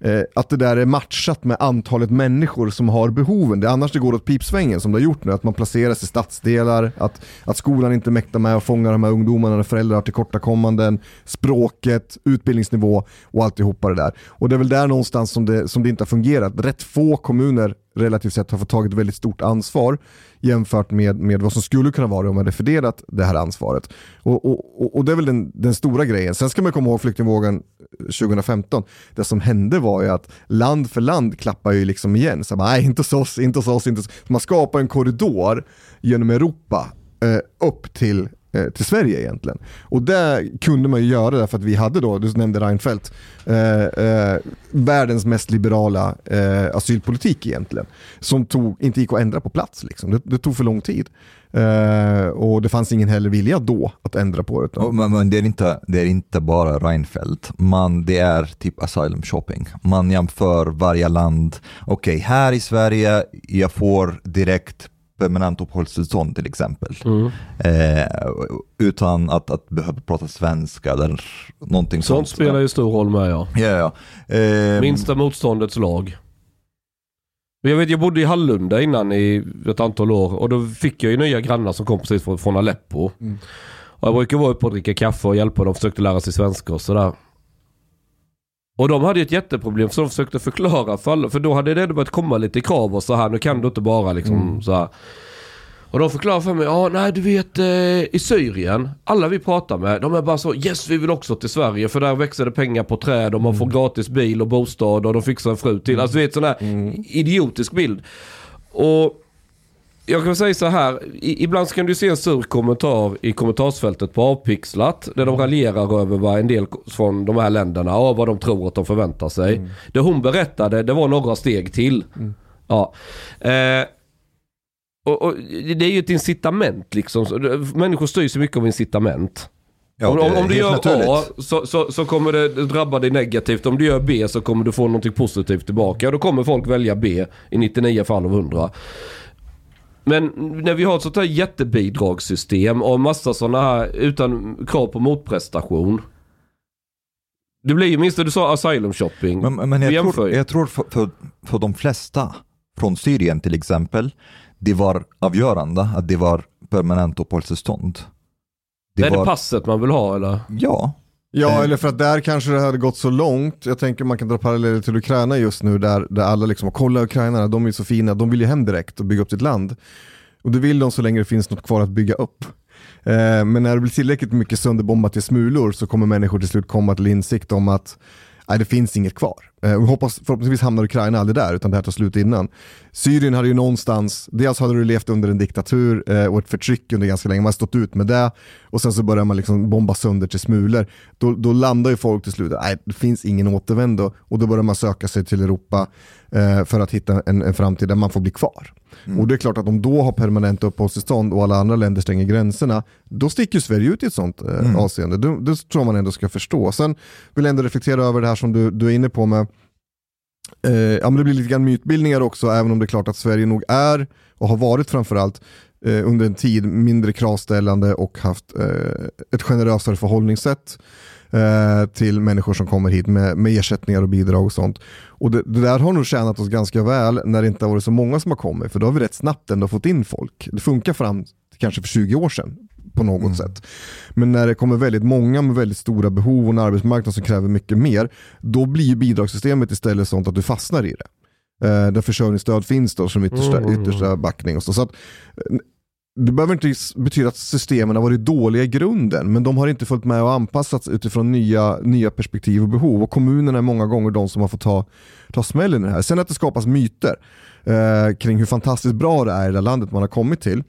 eh, att det där är matchat med antalet människor som har behoven. Det är annars det går åt pipsvängen som det har gjort nu, att man placeras i stadsdelar, att, att skolan inte mäktar med att fånga de här ungdomarna när föräldrar har tillkortakommanden, språket, utbildningsnivå och alltihopa det där. Och det är väl där någonstans som det, som det inte har fungerat. Rätt få kommuner relativt sett har fått tagit väldigt stort ansvar jämfört med, med vad som skulle kunna vara om man hade fördelat det här ansvaret. Och, och, och- det är väl den, den stora grejen. Sen ska man komma ihåg flyktingvågen 2015. Det som hände var ju att land för land klappar ju liksom igen. Så bara, nej, inte hos oss, inte hos oss, inte hos. Man skapar en korridor genom Europa eh, upp till Eh, till Sverige egentligen. Och det kunde man ju göra därför att vi hade då, du nämnde Reinfeldt, eh, eh, världens mest liberala eh, asylpolitik egentligen. Som tog, inte gick att ändra på plats liksom. Det, det tog för lång tid. Eh, och det fanns ingen heller vilja då att ändra på det. men, men det, är inte, det är inte bara Reinfeldt, man, det är typ asylum shopping. Man jämför varje land. Okej, här i Sverige, jag får direkt permanent uppehållstillstånd till exempel. Mm. Eh, utan att, att behöva prata svenska eller någonting Sånt sånt. spelar ju stor roll med ja. Ja, ja. Eh, Minsta motståndets lag. Jag vet, jag bodde i Hallunda innan i ett antal år och då fick jag ju nya grannar som kom precis från, från Aleppo. Mm. Och jag brukar vara uppe och dricka kaffe och hjälpa dem, försökte lära sig svenska och sådär. Och de hade ju ett jätteproblem så de försökte förklara för alla, för då hade det ändå börjat komma lite krav och så här, nu kan du inte bara liksom så här. Och de förklarade för mig, ja nej du vet eh, i Syrien, alla vi pratar med, de är bara så yes vi vill också till Sverige för där växer det pengar på träd och man får gratis bil och bostad och de fixar en fru till. Alltså du vet sån här idiotisk bild. Och jag kan säga så här, i, ibland så kan du se en sur kommentar i kommentarsfältet på Avpixlat där de raljerar över vad en del från de här länderna och vad de tror att de förväntar sig. Det hon berättade, det var några steg till. Ja. Eh, Och, och det är ju ett incitament liksom. Så Människor styrs ju mycket av incitament. Ja, om, om, du gör naturligt. A så, så, så kommer det drabba dig negativt. Om du gör B så kommer du få någonting positivt tillbaka. Och då kommer folk välja B i 99 fall av 100. Men när vi har ett sånt här jättebidragssystem och massa sådana här utan krav på motprestation. Det blir ju, minst det du sa, asylum shopping. Men, men jag, jämför tror, jag tror för, för, för de flesta från Syrien till exempel, det var avgörande att det var permanent uppehållstillstånd. Det är var, det passet man vill ha eller? Ja, Ja, Eh. eller för att där kanske det hade gått så långt. Jag tänker man kan dra paralleller till Ukraina just nu där, där alla liksom, kolla ukrainarna, de är så fina, de vill ju hem direkt och bygga upp sitt land. Och det vill de så länge det finns något kvar att bygga upp. Eh, men när det blir tillräckligt mycket sönderbombat till smulor så kommer människor till slut komma till insikt om att nej, det finns inget kvar. Eh, och hoppas, förhoppningsvis hamnar Ukraina aldrig där, utan det här tar slut innan. Syrien hade ju någonstans, dels hade du levt under en diktatur eh, och ett förtryck under ganska länge, man har stått ut med det och sen så börjar man liksom bomba sönder till smulor. Då, då landar ju folk till slut, nej det finns ingen återvändo och då börjar man söka sig till Europa eh, för att hitta en, en framtid där man får bli kvar. Och det är klart att om då har permanent uppehållstillstånd och alla andra länder stänger gränserna, då sticker ju Sverige ut i ett sånt eh, avseende. Det, det tror man ändå ska förstå. Sen vill jag ändå reflektera över det här som du, du är inne på med Eh, ja, men det blir lite grann mytbildningar också, även om det är klart att Sverige nog är, och har varit framförallt, eh, under en tid mindre kravställande och haft eh, ett generösare förhållningssätt eh, till människor som kommer hit med, med ersättningar och bidrag och sånt. Och det, det där har nog tjänat oss ganska väl när det inte har varit så många som har kommit, för då har vi rätt snabbt ändå fått in folk. Det funkar fram till kanske för 20 år sedan på något sätt. Men när det kommer väldigt många med väldigt stora behov och en arbetsmarknad som kräver mycket mer, då blir bidragssystemet istället sånt att du fastnar i det. Eh, där försörjningsstöd finns då som yttersta, Mm. yttersta backning. Och så. Så att, det behöver inte betyda att systemen har varit dåliga i grunden, men de har inte följt med och anpassats utifrån nya, nya perspektiv och behov. Och kommunerna är många gånger de som har fått ta, ta smällen i det här. Sen att det skapas myter eh, kring hur fantastiskt bra det är i det landet man har kommit till.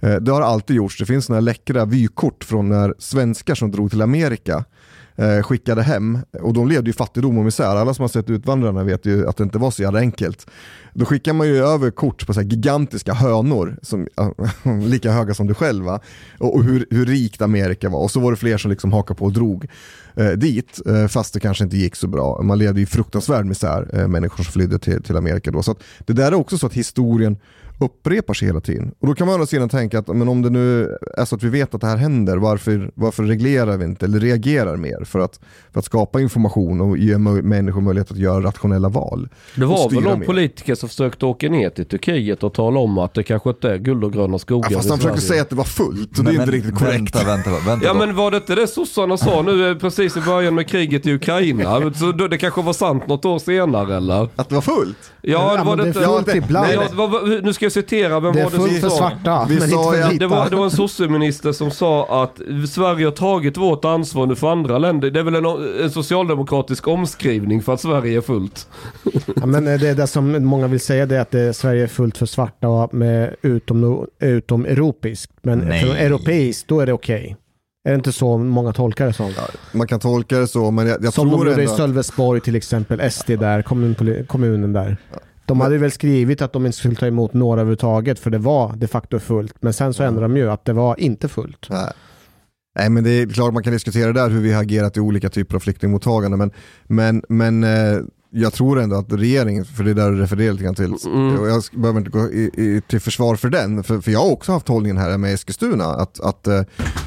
Eh, det har alltid gjorts. Det finns såna läckra vykort från när svenskar som drog till Amerika eh, skickade hem och de levde i fattigdom och misär. Alla som har sett Utvandrarna vet ju att det inte var så jävla enkelt. Då skickar man ju över kort på så här gigantiska hönor, som, lika höga som du själv va? Och, och hur, hur rikt Amerika var. Och så var det fler som liksom hakade på och drog eh, dit, eh, fast det kanske inte gick så bra. Man levde i fruktansvärd misär, eh, människor som flydde till, till Amerika då. Så att det där är också så att historien upprepar sig hela tiden. Och då kan man å andra sidan tänka att men om det nu är så att vi vet att det här händer, varför, varför reglerar vi inte eller reagerar mer för att, för att skapa information och ge människor möjlighet att göra rationella val? Det var väl någon mer. politiker som försökte åka ner till Turkiet och tala om att det kanske inte är guld och gröna skogar Ja, fast han försökte säga att det var fullt och det är inte riktigt korrekt. Vänta, vänta, vänta. Ja då. men var det inte det sossarna sa nu eh, precis i början med kriget i Ukraina? Så då, det kanske var sant något år senare eller? Att det var fullt? Ja, det Ja, var men det det inte... fullt det- ibland. Nej, vad- nu ska jag citera, vem Det var det som för sa? svarta, Vi sa vita. Det var, det var en sosseminister som sa att Sverige har tagit vårt ansvar nu för andra länder. Det är väl en, en socialdemokratisk omskrivning för att Sverige är fullt. Ja, men eh, det är det som många vill säga, det är att det, Sverige är fullt för svarta och med utom, utom europeiskt. Men europeiskt, då är det okej. Är det inte så många tolkar det som? Man kan tolka det så, men jag, jag som de tror gjorde i ändå... Sölvesborg till exempel, SD där, kommun, kommunen där. De hade väl skrivit att de inte skulle ta emot några överhuvudtaget för det var de facto fullt. Men sen så ändrade de ju att det var inte fullt. Nej. Nej men det är klart man kan diskutera där hur vi har agerat i olika typer av flyktingmottagande men, men, men eh, jag tror ändå att regeringen, för det är där du refererar lite grann till, Mm. och jag behöver inte gå i, i, till försvar för den, för, för jag har också haft hållningen här med Eskilstuna att, att eh,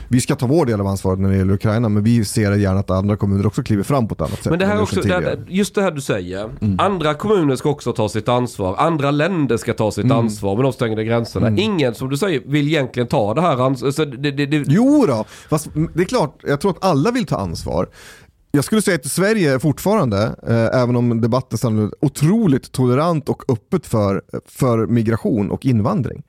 vi ska ta vår del av ansvaret när det gäller Ukraina men vi ser gärna att andra kommuner också kliver fram på ett annat sätt. Men det här också, gjort det just det här du säger. Andra kommuner ska också ta sitt ansvar. Andra länder ska ta sitt ansvar med de stängda gränserna. Ingen, som du säger, vill egentligen ta det här ansvaret. Så det, det, det, Jo då, fast det är klart, jag tror att alla vill ta ansvar. Jag skulle säga att Sverige fortfarande, eh, även om debatten är otroligt tolerant och öppet för, för migration och invandring.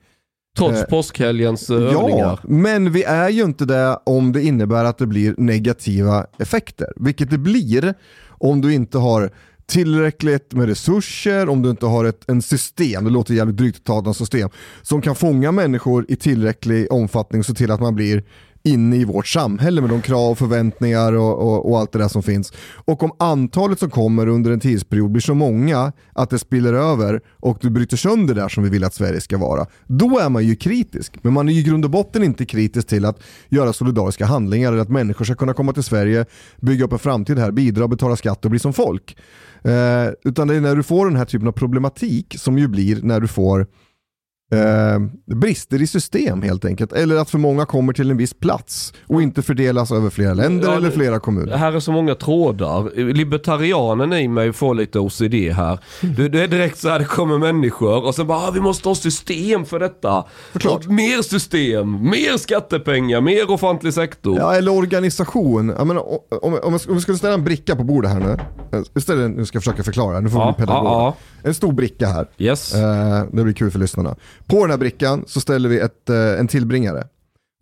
Trots eh, påskhelgens eh, Ja, övningar. men vi är ju inte det om det innebär att det blir negativa effekter. Vilket det blir om du inte har tillräckligt med resurser, om du inte har ett en system, det låter jävligt drygt att ta ett system, som kan fånga människor i tillräcklig omfattning och se till att man blir inne i vårt samhälle med de krav, förväntningar och, och, och allt det där som finns. Och om antalet som kommer under en tidsperiod blir så många att det spiller över och du bryter sönder där som vi vill att Sverige ska vara, då är man ju kritisk. Men man är ju i grund och botten inte kritisk till att göra solidariska handlingar eller att människor ska kunna komma till Sverige, bygga upp en framtid här, bidra, betala skatt och bli som folk. Eh, utan det är när du får den här typen av problematik som ju blir när du får eh, brister i system helt enkelt. Eller att för många kommer till en viss plats och inte fördelas över flera länder Ja, eller flera Det kommuner. här är så många trådar. Libertarianen i mig får lite OCD här. Det, det är direkt så här, det kommer människor och sen bara, ah, vi måste ha system för detta. Förklart. Mer system, mer skattepengar, mer offentlig sektor. Ja, eller organisation. Jag menar, om, om, om vi skulle ställa en bricka på bordet här nu. Eh, Istället, nu ska jag försöka förklara, nu får Ja, vi pedagog. ja, En stor bricka här. Yes. Eh, det blir kul för lyssnarna. På den här brickan så ställer vi ett, eh, en tillbringare.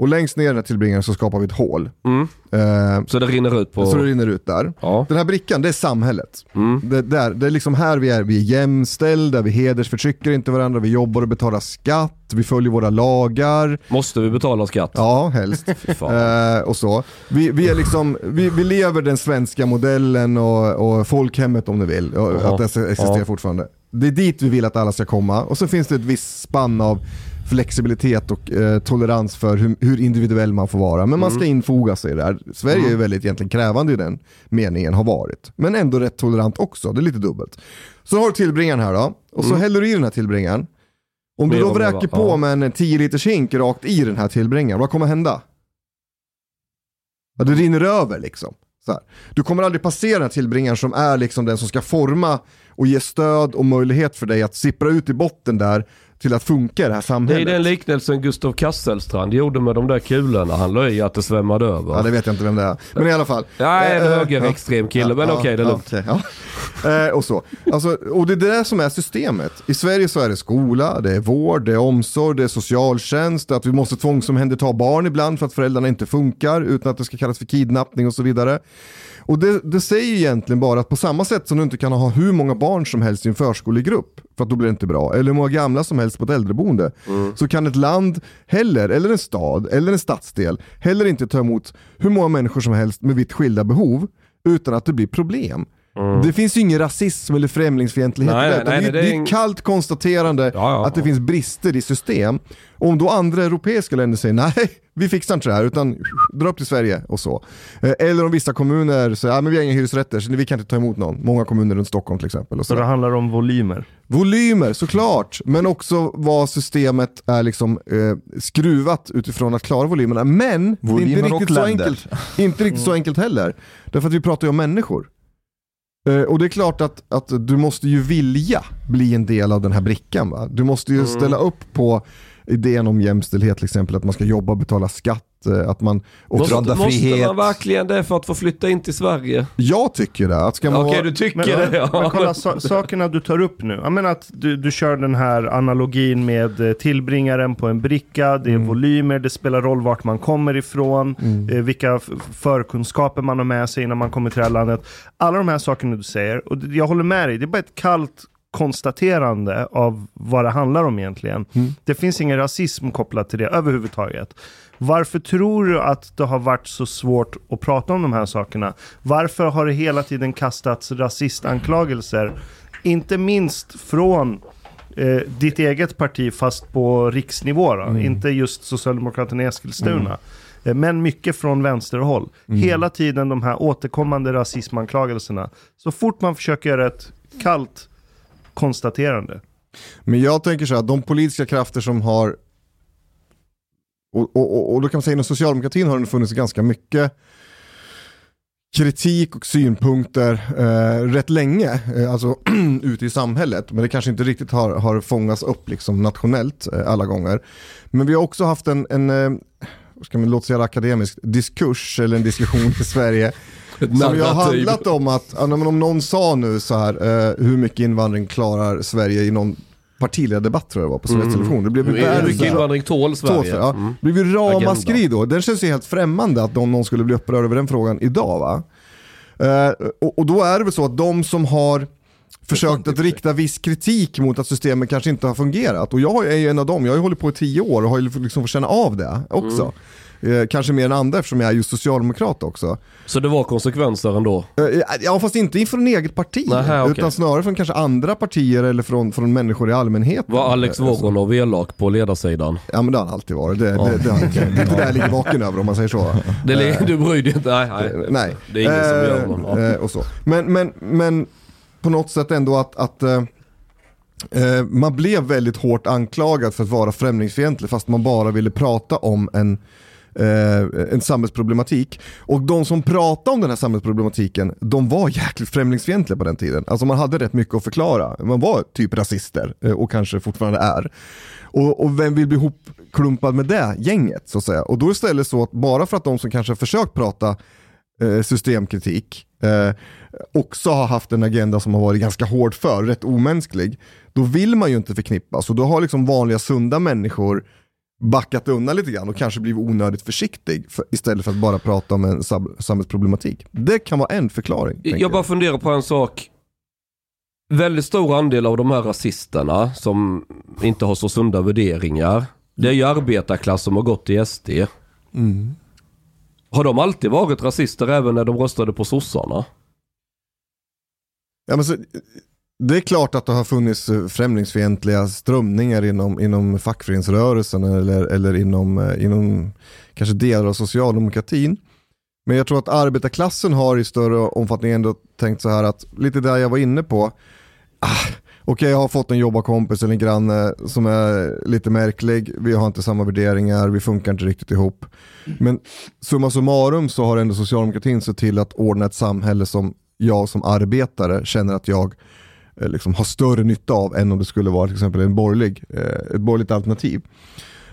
Och längst ner i den här tillbringaren så skapar vi ett hål. Mm. Eh, Så det rinner ut på... Så det rinner ut där. Ja. Den här brickan, det är samhället. Mm. Det, där, det är liksom här vi är, vi är jämställda, vi hedersförtrycker inte varandra, vi jobbar och betalar skatt, vi följer våra lagar. Måste vi betala skatt? Ja, helst. Eh, och så. Vi, vi, är liksom, vi, vi lever den svenska modellen och, och folkhemmet om du vill. Och Ja. att det existerar Ja. fortfarande. Det är dit vi vill att alla ska komma. Och så finns det ett visst spann av flexibilitet och eh, tolerans för hur, hur individuell man får vara. Men man ska infoga sig där. Sverige är ju väldigt egentligen krävande i den meningen, har varit. Men ändå rätt tolerant också, det är lite dubbelt. Så har du tillbringaren här då, och så häller du i den här tillbringaren. Om du då vräker på med en 10 liters hink rakt i den här tillbringaren, vad kommer hända? Ja, det rinner över liksom. Så här. Du kommer aldrig passera den här tillbringaren som är liksom den som ska forma och ge stöd och möjlighet för dig att sippra ut i botten där till att funka i det här Det är samhället. den liknelsen Gustav Kasselstrand gjorde med de där kulorna han la i att det svämmade över. Ja, det vet jag inte vem det är. Men i alla fall. Nej, en Eh, eh, högerextrem kille, men ja, okej, det är ja, lugnt. ja. Eh, och, så. Alltså, och det är det som är systemet. I Sverige så är det skola, det är vård, det är omsorg, det är socialtjänst, att vi måste tvångsomhänderta barn ibland för att föräldrarna inte funkar utan att det ska kallas för kidnappning och så vidare. Och det, det säger egentligen bara att på samma sätt som du inte kan ha hur många barn som helst i en förskolegrupp, för att då blir det inte bra, eller hur många gamla som helst på ett äldreboende, så kan ett land heller, eller en stad, eller en stadsdel, heller inte ta emot hur många människor som helst med vitt skilda behov, utan att det blir problem. Det finns ju ingen rasism eller främlingsfientlighet Nej, i det, nej, det, är- det är ett kallt konstaterande Ja, ja. att det finns brister i system. Och om då andra europeiska länder säger nej, vi fixar inte det här utan dra upp till Sverige och så. Eh, Eller om vissa kommuner säger att men vi har inga hyresrätter så vi kan inte ta emot någon. Många kommuner runt Stockholm till exempel. Och Så så. det handlar om volymer. Volymer såklart, men också vad systemet är liksom eh, skruvat utifrån att klara volymerna. Men det är Volymer inte riktigt, så länder. enkelt, inte riktigt så enkelt heller. Därför att vi pratar ju om människor. Eh, och det är klart att, att du måste ju vilja bli en del av den här brickan. Va? Du måste ju ställa upp på idén om jämställdhet till exempel, att man ska jobba och betala skatt. eh, Att man, och Måste, man verkligen det för att få flytta in till Sverige? jag tycker det. Att ska man Okej, vara- du tycker Men, det men ja. kolla, sa- sakerna du tar upp nu. Jag menar att du, du kör den här analogin med eh, tillbringaren på en bricka, det är volymer, det spelar roll vart man kommer ifrån, eh, vilka förkunskaper man har med sig innan man kommer till det här landet. Alla de här sakerna du säger, och jag håller med dig, det är bara ett kallt konstaterande av vad det handlar om egentligen. Det finns ingen rasism kopplat till det överhuvudtaget. Varför tror du att det har varit så svårt att prata om de här sakerna? Varför har det hela tiden kastats rasistanklagelser? Inte minst från eh, ditt eget parti fast på riksnivå då. Inte just Socialdemokraterna i Eskilstuna. Eh, Men mycket från vänsterhåll. Hela tiden de här återkommande rasismanklagelserna. Så fort man försöker göra ett kallt konstaterande. Men jag tänker så här, de politiska krafter som har, och, och, och, och då kan man säga inom socialdemokratin har det funnits ganska mycket kritik och synpunkter eh, rätt länge, eh, alltså ute i samhället. Men det kanske inte riktigt har, har fångats upp liksom nationellt eh, alla gånger. Men vi har också haft en, en eh, vad ska man låta säga akademisk, diskurs eller en diskussion i Sverige som ju har handlat om att, om någon sa nu så här, eh, hur mycket invandring klarar Sverige i någon partiledardebatt tror jag det var på Sveriges Television. Det blev ju Hur mycket invandring tål Sverige? ja. Mm. Det blev ju ramaskri då. Den känns ju helt främmande att någon, någon skulle bli upprörd över den frågan idag. Va? Eh, och, och då är det väl så att de som har försökt att rikta viss kritik mot att systemet kanske inte har fungerat. Och jag är ju en av dem, jag har ju hållit på i tio år och har ju liksom fått känna av det också. Eh, kanske mer än andra eftersom jag är just socialdemokrat också. Så det var konsekvenser ändå? Eh, Ja fast inte från eget parti, Nähä, okej. utan snarare från kanske andra partier eller från, från människor i allmänhet. Var Alex Eh, Voronov elak på ledarsidan? Ja men det har han alltid varit, det, det, det, det är inte det jag ligger vaken över om man säger så. Det, du bryr dig inte? Nej, nej. Nej. Det är ingen som gör honom. eh, och så. Men, men, men på något sätt ändå att, att eh, man blev väldigt hårt anklagad för att vara främlingsfientlig fast man bara ville prata om en eh, en samhällsproblematik. Och de som pratade om den här samhällsproblematiken, de var jäkligt främlingsfientliga på den tiden. Alltså man hade rätt mycket att förklara. Man var typ rasister eh, och kanske fortfarande är. Och, och vem vill bli hopklumpad med det gänget så att säga? Och då är det istället så att bara för att de som kanske har försökt prata eh, systemkritik eh, också har haft en agenda som har varit ganska hård för, rätt omänsklig, då vill man ju inte förknippas och då har liksom vanliga sunda människor backat undan lite grann och kanske blivit onödigt försiktig för, istället för att bara prata om en samhällsproblematik. Det kan vara en förklaring. tänker Jag bara funderar på en sak. Väldigt stor andel av de här rasisterna som inte har så sunda värderingar. Det är ju arbetarklass som har gått i SD. Mm. Har de alltid varit rasister även när de röstade på sossarna? Ja, men så, det är klart att det har funnits eh, främlingsfientliga strömningar inom, inom fackföreningsrörelsen eller, eller inom, eh, inom kanske delar av socialdemokratin. Men jag tror att arbetarklassen har i större omfattning ändå tänkt så här att, lite där jag var inne på, ah, okej jag har fått en jobbarkompis eller en granne som är lite märklig, vi har inte samma värderingar, vi funkar inte riktigt ihop. Men summa summarum så har ändå socialdemokratin sett till att ordna ett samhälle som jag som arbetare känner att jag Eh, liksom ha större nytta av än om det skulle vara till exempel en borgerlig, eh, ett borgerligt alternativ.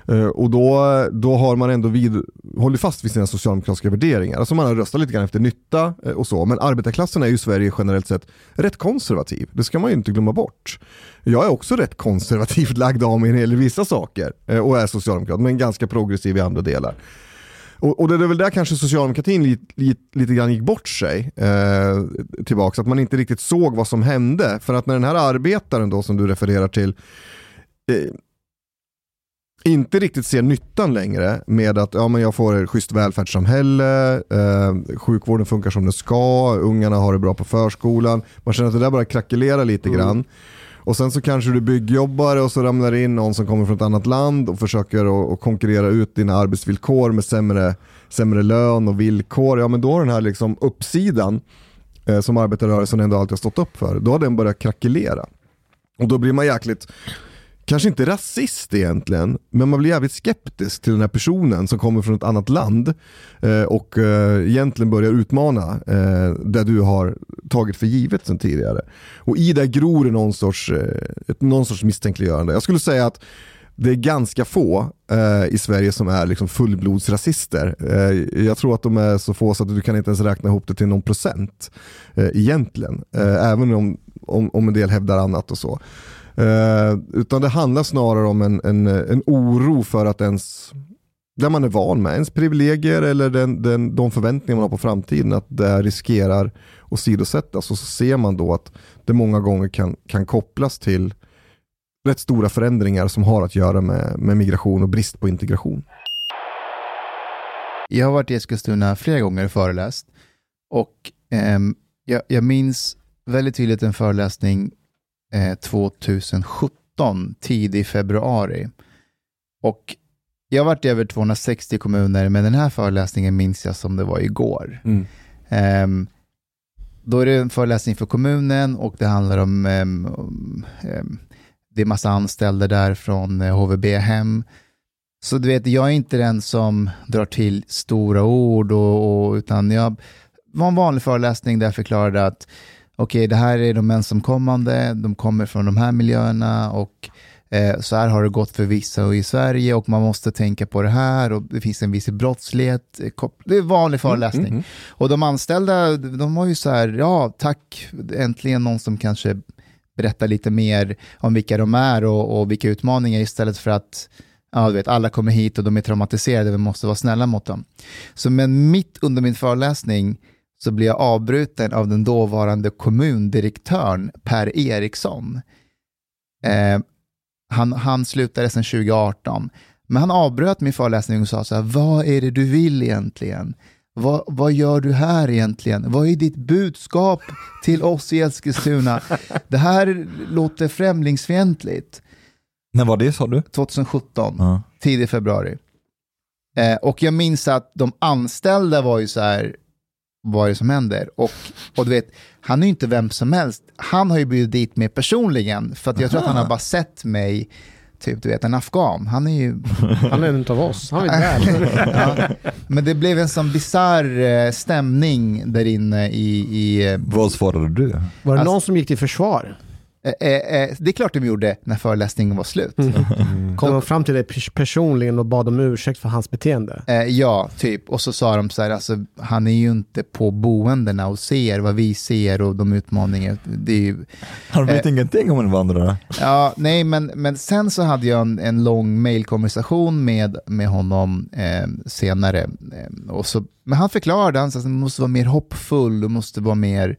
Eh, och då, då har man ändå vid, hållit fast vid sina socialdemokratiska värderingar. Alltså man har röstat lite grann efter nytta eh, och så. Men arbetarklassen är ju i Sverige generellt sett rätt konservativ. Det ska man ju inte glömma bort. Jag är också rätt konservativt lagd av mig när det gäller vissa saker eh, och är socialdemokrat, men ganska progressiv i andra delar. Och, och det är väl där kanske socialdemokratin li, li, lite grann gick bort sig eh, tillbaka, att man inte riktigt såg vad som hände. För att när den här arbetaren då som du refererar till eh, inte riktigt ser nyttan längre med att ja, men jag får ett schysst välfärdssamhälle, eh, sjukvården funkar som den ska, ungarna har det bra på förskolan. Man känner att det där bara krackelerar lite grann. Och sen så kanske du byggjobbar byggjobbare och så ramlar det in någon som kommer från ett annat land och försöker att konkurrera ut dina arbetsvillkor med sämre, sämre lön och villkor. Ja men då har den här liksom uppsidan eh, som arbetarrörelsen ändå alltid har stått upp för, då har den börjat krackelera. Och då blir man jäkligt, kanske inte rasist egentligen, men man blir jävligt skeptisk till den här personen som kommer från ett annat land eh, och eh, egentligen börjar utmana eh, det du har tagit för givet sedan tidigare. Och i det gror det någon sorts, eh, någon sorts misstänkliggörande. Jag skulle säga att det är ganska få eh, i Sverige som är liksom fullblodsrasister. Eh, jag tror att de är så få så att du kan inte ens räkna ihop det till någon procent eh, egentligen. Eh, även om, om, om en del hävdar annat och så. Eh, utan det handlar snarare om en, en, en oro för att ens, där man är van med, ens privilegier eller den, den, de förväntningar man har på framtiden, att det riskerar att sidosättas. Och så ser man då att det många gånger kan, kan kopplas till rätt stora förändringar som har att göra med, med migration och brist på integration. Jag har varit i Eskilstuna flera gånger och föreläst och eh, jag, jag minns väldigt tydligt en föreläsning eh, 2017, tidig februari. Och jag har varit i över 260 kommuner, men den här föreläsningen minns jag som det var igår. Ehm, då är det en föreläsning för kommunen och det handlar om, om ehm, det är massa anställda där från eh, HVB-hem. Så du vet, jag är inte den som drar till stora ord, och, och, utan jag var en vanlig föreläsning där jag förklarade att okej, det här är de ensamkommande, de kommer från de här miljöerna och eh, så här har det gått för vissa i Sverige och man måste tänka på det här och det finns en viss brottslighet. eh, Det är vanlig föreläsning. Och de anställda, de var ju så här, ja tack, äntligen någon som kanske berättar lite mer om vilka de är och, och vilka utmaningar istället för att ja, du vet, alla kommer hit och de är traumatiserade, vi måste vara snälla mot dem. Så men mitt under min föreläsning så blir jag avbruten av den dåvarande kommundirektören Per Eriksson. Eh, han, han slutade sedan 2018. Men han avbröt min föreläsning och sa så här, vad är det du vill egentligen? Vad, vad gör du här egentligen? Vad är ditt budskap till oss i Eskilstuna? Det här låter främlingsfientligt. När var det sa du? 2017, Ja. tidig februari. Eh, och jag minns att de anställda var ju så här, vad är det som händer? Och, och du vet, han är ju inte vem som helst. Han har ju blivit dit med personligen, för att jag tror att han har bara sett mig, typ du vet en afghan. Han är ju... Han är en av oss. Han vet väl. ja. Men det blev en sån bisarr eh, stämning där inne i... i eh, Vad svarade du? Var det Alltså- någon som gick till försvar? Eh, eh, det är klart de gjorde när föreläsningen var slut. Kom de fram till dig pers- personligen och bad om ursäkt för hans beteende? Eh, ja, typ. Och så sa de så här, alltså, han är ju inte på boendena och ser vad vi ser och de utmaningar. Det är ju, Han vet ingenting om invandrare. ja, nej, men, men sen så hade jag en, en lång mailkonversation med, med honom eh, senare. Eh, och så, men han förklarade, han sa att man måste vara mer hoppfull och måste vara mer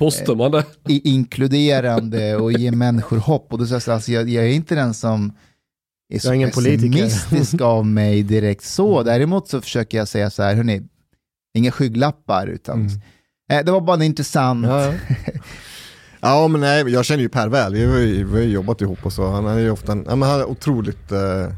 Postar man det? inkluderande och ge människor hopp. Och då sa jag alltså, jag, jag är inte den som är Jag så är ingen politiker. pessimistisk av mig direkt så. Däremot så försöker jag säga så här, hörni, inga skygglappar, utan eh, det var bara intressant... Ja, ja. ja men nej, jag känner ju Per väl, vi har ju, vi har jobbat ihop och så. Han är ju ofta en, ja, men han är otroligt eh,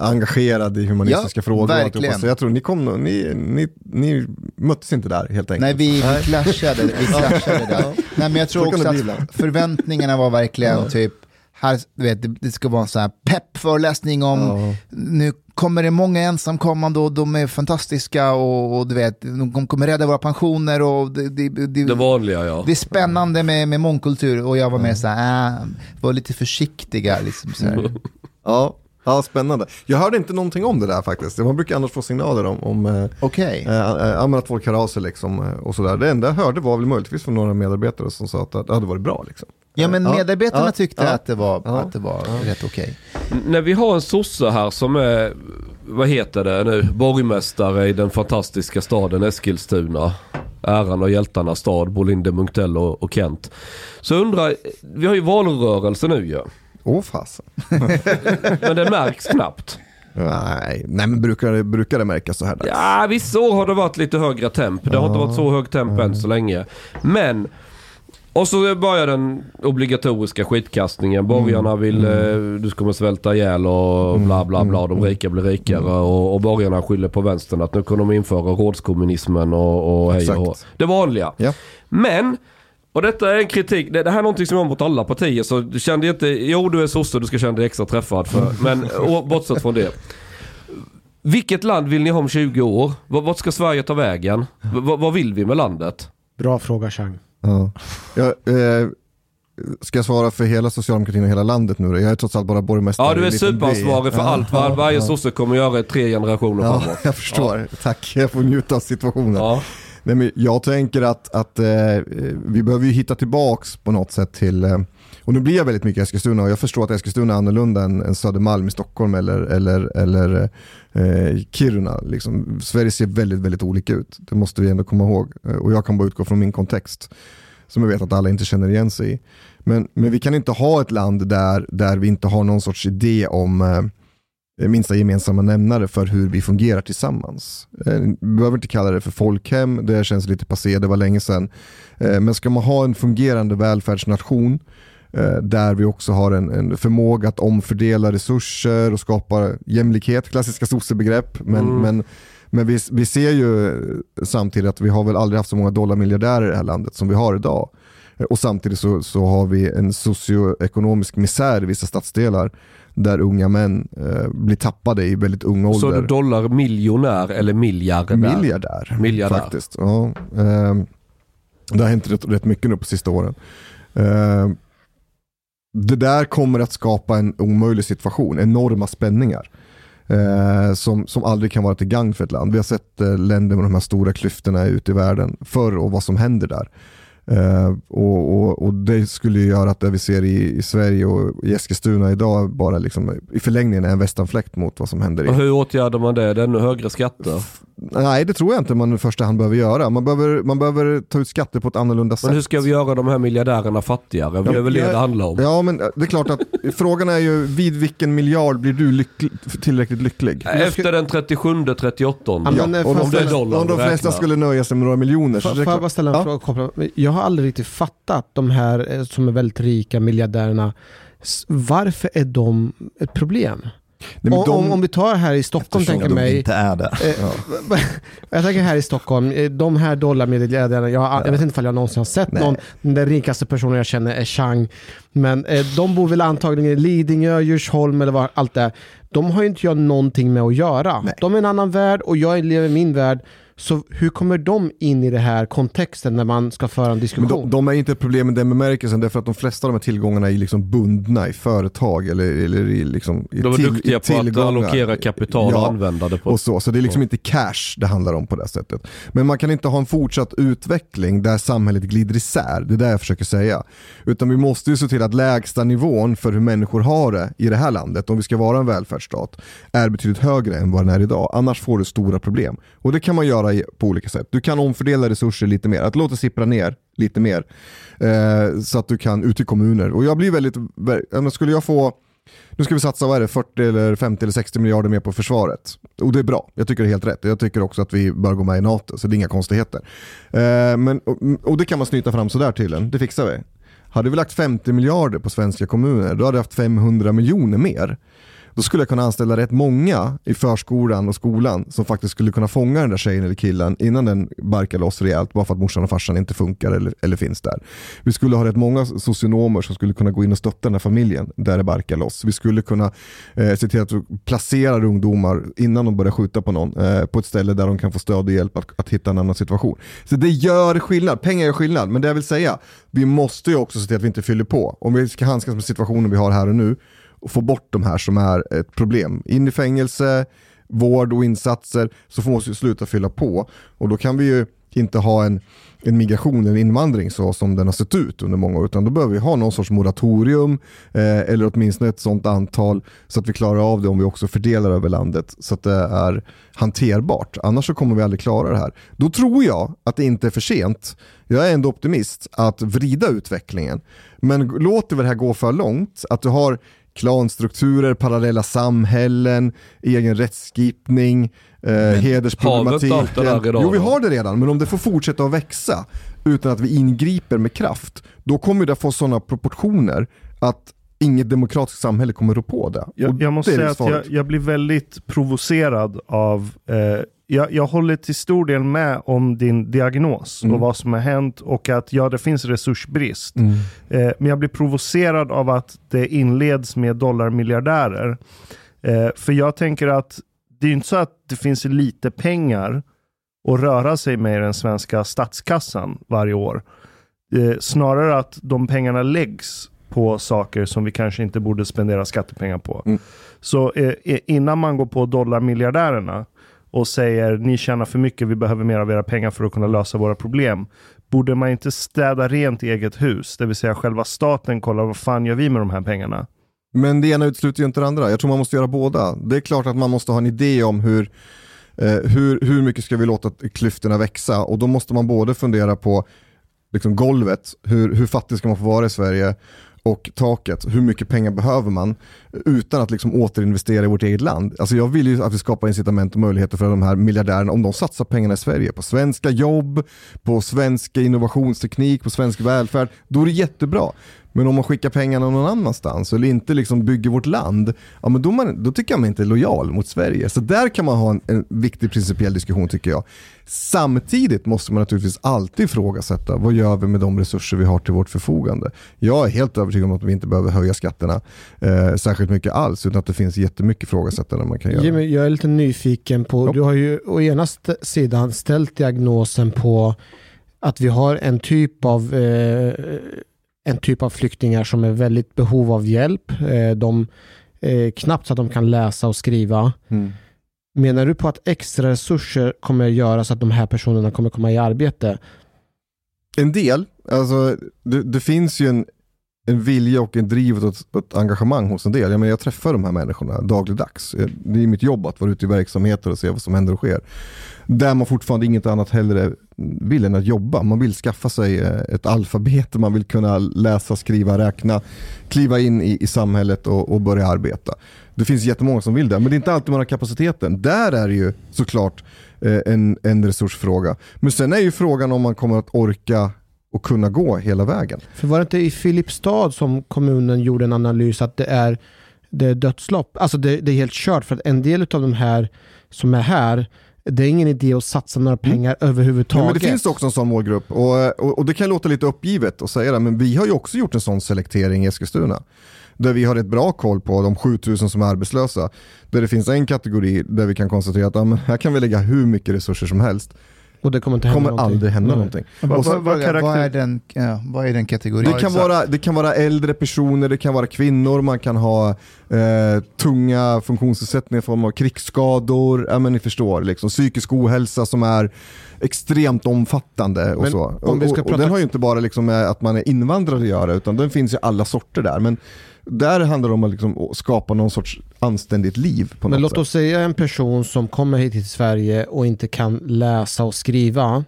engagerad i humanistiska Ja, frågor. verkligen. Så jag tror ni kom ni, ni, ni möttes inte där helt enkelt. Nej, vi, vi clashade, vi clashade där. Nej, men jag tror också att förväntningarna var verkligen typ, här, du vet, det, ska vara en sån här pepp-föreläsning om, Ja. nu kommer det många ensamkommande och de är fantastiska och, och du vet, de kommer rädda våra pensioner och det, det, det, Det vanliga ja. det är spännande med, med mångkultur och jag var med så här, äh, var lite försiktiga liksom så här. Ja, ja, spännande. Jag hörde inte någonting om det där faktiskt. Man brukar annars få signaler om, om Okej. eh, men att folk hör av sig liksom, eh, och sådär. Det enda jag hörde var väl möjligtvis från några medarbetare som sa att det hade varit bra. Liksom. Ja men Ja, medarbetarna ja, tyckte ja, att det var, ja, att det var rätt okej. När vi har en sosse här som är, vad heter det nu, borgmästare i den fantastiska staden Eskilstuna. Äran och hjältarnas stad, Bolinde Munktell och, och Kent. Så undrar, vi har ju valrörelse nu ju. Åh fasen. Men det märks knappt. Nej, nej men brukar, det- brukar det märkas så här dags? Ja, vissa år har det varit lite högre temp. Det har inte varit så hög temp än så länge. Men, och så börjar den obligatoriska skitkastningen. Borgarna vill, eh, du kommer svälta ihjäl och bla bla bla. De rika blir rikare och, och borgarna skyller på vänstern att nu kommer de införa rådskommunismen och, och hej och. Det vanliga. Ja. Men, och detta är en kritik, det, det här är någonting som jag har mot alla partier så du kände inte, jo du är sosse du ska känna dig extra träffad för, men och, bortsett från det. Vilket land vill ni ha om 20 år? V- Vart ska Sverige ta vägen? V- vad- vill vi med landet? Bra fråga Chang. Ja. Jag, eh, ska jag svara för hela socialdemokratin och hela landet nu då? Jag är trots allt bara borgmästare. Ja du är superansvarig för Ja, allt vad ja, varje ja. sosse kommer göra i tre generationer Ja, framåt. jag förstår. Tack, jag får njuta av situationen. Nej, men jag tänker att, att eh, vi behöver ju hitta tillbaks på något sätt till, eh, och nu blir jag väldigt mycket Eskilstuna och jag förstår att Eskilstuna är annorlunda än, än Södermalm i Stockholm eller, eller, eller eh, Kiruna. Liksom. Sverige ser väldigt, väldigt olika ut. Det måste vi ändå komma ihåg. Eh, och jag kan bara utgå från min kontext som jag vet att alla inte känner igen sig i. Men, men vi kan inte ha ett land där, där vi inte har någon sorts idé om eh, minsta gemensamma nämnare för hur vi fungerar tillsammans. Eh, Vi behöver inte kalla det för folkhem, det känns lite passé, det var länge sedan. Eh, Men ska man ha en fungerande välfärdsnation eh, där vi också har en, en förmåga att omfördela resurser och skapa jämlikhet, klassiska sossebegrepp. Men, Mm. men, men vi, vi ser ju samtidigt att vi har väl aldrig haft så många dollarmiljardärer i det här landet som vi har idag. Eh, Och samtidigt så, så har vi en socioekonomisk misär i vissa stadsdelar där unga män eh, blir tappade i väldigt ung ålder. Så är du dollarmiljonär eller miljardär? Miljardär, Miljardär. faktiskt. Ja, eh, det har hänt rätt, rätt mycket nu på sista åren. Eh, det där kommer att skapa en omöjlig situation, enorma spänningar. Eh, som, som aldrig kan vara till gagn för ett land. Vi har sett eh, länder med de här stora klyftorna ute i världen förr och vad som händer där. Eh, och, och, och det skulle ju göra att det vi ser i, i Sverige och i Eskilstuna idag bara liksom, i förlängningen är en västanfläkt mot vad som händer i Och hur åtgärdar man det? Det är ännu högre skatter? Nej, det tror jag inte man i första hand behöver göra. Man behöver, man behöver ta ut skatter på ett annorlunda sätt. Men hur ska vi göra de här miljardärerna fattigare? Det är väl det det handlar om? Ja, men det är klart att frågan är ju vid vilken miljard blir du lycklig, tillräckligt lycklig? Efter den 37, 38. Ja, men, eh, och får de, jag flesta, dollar om de räknar. flesta skulle nöja sig med några miljoner. så Får det är jag bara ställa en Ja. fråga? Jag har aldrig riktigt fattat de här eh, som är väldigt rika miljardärerna. Varför är de ett problem? Nej, om, de- om, vi tar här i Stockholm, tänker de mig. inte är det. Eh, jag tänker här i Stockholm, eh, de här dollarmiljardärerna, jag, har- jag vet inte om jag någonsin har sett Nej. någon, den rikaste personen jag känner är Chang, men eh, de bor väl antagligen i Lidingö, Djursholm eller vad allt det. De har ju inte jag någonting med att göra. Nej. De är en annan värld och jag lever i min värld. Så hur kommer de in i det här kontexten när man ska föra en Men diskussion? de, de är inte ett problem i den bemärkelsen därför att de flesta av de här tillgångarna är liksom bundna i företag eller, eller i, liksom, i De är till- duktiga i på att tillgångar. allokera kapital och Ja, använda det på och så, så det är liksom inte cash det handlar om på det sättet. Men man kan inte ha en fortsatt utveckling där samhället glider isär, det är det jag försöker säga. Utan vi måste ju se till att lägsta nivån för hur människor har det i det här landet, om vi ska vara en välfärdsstat, är betydligt högre än vad den är idag. Annars får du stora problem. Och det kan man göra i- på olika sätt. Du kan omfördela resurser lite mer, att låta sippra ner lite mer. Eh, så att du kan ut i kommuner. Och jag blir väldigt, skulle jag få nu ska vi satsa, vad är det, 40 eller 50 eller 60 miljarder mer på försvaret. Och det är bra, jag tycker det är helt rätt. Jag tycker också att vi bör gå med i NATO, så det är inga konstigheter. Eh, men, och, och det kan man snyta fram sådär tydligen, det fixar vi. Hade vi lagt 50 miljarder på svenska kommuner, då hade vi haft 500 miljoner mer. Då skulle jag kunna anställa rätt många i förskolan och skolan som faktiskt skulle kunna fånga den där tjejen eller killen innan den barkar loss rejält bara för att morsan och farsan inte funkar eller, eller finns där. Vi skulle ha rätt många socionomer som skulle kunna gå in och stötta den här familjen där det barkar loss. Vi skulle kunna eh, se till att vi placerar ungdomar innan de börjar skjuta på någon eh, på ett ställe där de kan få stöd och hjälp att, att hitta en annan situation. Så det gör skillnad, pengar gör skillnad, men det jag vill säga, vi måste ju också se till att vi inte fyller på. Om vi ska handskas med situationen vi har här och nu och få bort de här som är ett problem. In i fängelse, vård och insatser så får man sluta fylla på. Och då kan vi ju inte ha en, en migration, en invandring så som den har sett ut under många år. Utan då behöver vi ha någon sorts moratorium eh, eller åtminstone ett sånt antal så att vi klarar av det om vi också fördelar över landet så att det är hanterbart. Annars så kommer vi aldrig klara det här. Då tror jag att det inte är för sent. Jag är ändå optimist att vrida utvecklingen. Men låter vi det här gå för långt, att du har klanstrukturer, parallella samhällen, egen rättsskipning, eh, hedersproblematiken. Jo, vi har det redan, men om det får fortsätta att växa utan att vi ingriper med kraft, då kommer det få sådana proportioner att inget demokratiskt samhälle kommer rå på det. Jag, jag måste det säga att jag, jag blir väldigt provocerad av... Eh, jag, jag håller till stor del med om din diagnos Mm. och vad som har hänt och att ja, det finns resursbrist. Mm. Eh, men jag blir provocerad av att det inleds med dollarmiljardärer. Eh, för jag tänker att det är inte så att det finns lite pengar att röra sig med i den svenska statskassan varje år. Eh, snarare att de pengarna läggs på saker som vi kanske inte borde spendera skattepengar på. Mm. Så eh, eh, innan man går på dollarmiljardärerna och säger ni tjänar för mycket, vi behöver mer av era pengar för att kunna lösa våra problem. Borde man inte städa rent i eget hus? Det vill säga själva staten kollar vad fan gör vi med de här pengarna? Men det ena utesluter ju inte det andra. Jag tror man måste göra båda. Det är klart att man måste ha en idé om hur, eh, hur, hur mycket ska vi låta klyftorna växa och då måste man både fundera på liksom golvet, hur, hur fattig ska man få vara i Sverige och taket, hur mycket pengar behöver man utan att liksom återinvestera i vårt eget land. Alltså jag vill ju att vi skapar incitament och möjligheter för de här miljardärerna om de satsar pengarna i Sverige på svenska jobb, på svensk innovationsteknik, på svensk välfärd, då är det jättebra. Men om man skickar pengarna någon annanstans eller inte liksom bygger vårt land, ja, men då, man, då tycker jag man inte är lojal mot Sverige. Så där kan man ha en, en viktig principiell diskussion tycker jag. Samtidigt måste man naturligtvis alltid ifrågasätta vad gör vi med de resurser vi har till vårt förfogande. Jag är helt övertygad om att vi inte behöver höja skatterna eh, särskilt mycket alls utan att det finns jättemycket ifrågasättande man kan göra. Jimmy, jag är lite nyfiken på, Ja. du har ju å ena sidan ställt diagnosen på att vi har en typ av eh, en typ av flyktingar som är väldigt behov av hjälp. Eh, de eh, knappt så att de kan läsa och skriva. Mm. Menar du på att extra resurser kommer göra så att de här personerna kommer komma i arbete? En del, alltså det, det finns ju en en vilja och en driv och ett, ett engagemang hos en del. Jag, menar, jag träffar de här människorna dagligdags. Eh, Det är mitt jobb att vara ute i verksamheter och se vad som händer och sker. Där man fortfarande inget annat hellre vill än att jobba. Man vill skaffa sig eh, ett alfabet, man vill kunna läsa, skriva, räkna, kliva in i, i samhället och, och börja arbeta. Det finns jättemånga som vill det, men det är inte alltid man har kapaciteten. Där är det ju såklart eh, en, en resursfråga. Men sen är ju frågan om man kommer att orka och kunna gå hela vägen. För var det inte i Filipstad som kommunen gjorde en analys att det är, det är dödslopp? Alltså det, det är helt kört för att en del av de här som är här, det är ingen idé att satsa några pengar Ja, överhuvudtaget. men det finns också en sån målgrupp och, och, och det kan låta lite uppgivet att säga det, men vi har ju också gjort en sån selektering i Eskilstuna. Där vi har ett bra koll på de 7000 som är arbetslösa. Där det finns en kategori där vi kan konstatera att ja, här kan vi lägga hur mycket resurser som helst. Och det kommer inte hända kommer någonting. aldrig hända Nej. någonting. Vad- Och så- vad- vad vad, är den, ja, vad är den kategorin? det, kan vara, det kan vara äldre personer, det kan vara kvinnor, man kan ha eh, tunga funktionsnedsättningar i form av krigsskador, ja, men ni förstår, liksom, psykisk ohälsa som är extremt omfattande. Och Men så. om vi ska och, och, prata- den har ju inte bara liksom med att man är invandrare att göra, utan den finns i alla sorter där. Men där handlar det om att liksom skapa någon sorts anständigt liv Men låt sätt. oss säga en person som kommer hit till Sverige och inte kan läsa och skriva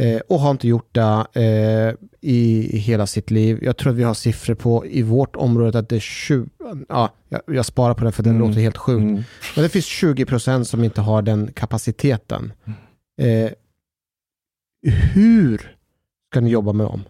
eh, och har inte gjort det eh, i, i hela sitt liv. Jag tror att vi har siffror på i vårt område att det är 20, ja, jag, jag sparar på det för den Mm. låter helt sjukt. Mm. Men det finns 20% som inte har den kapaciteten. Eh, hur ska ni jobba med dem?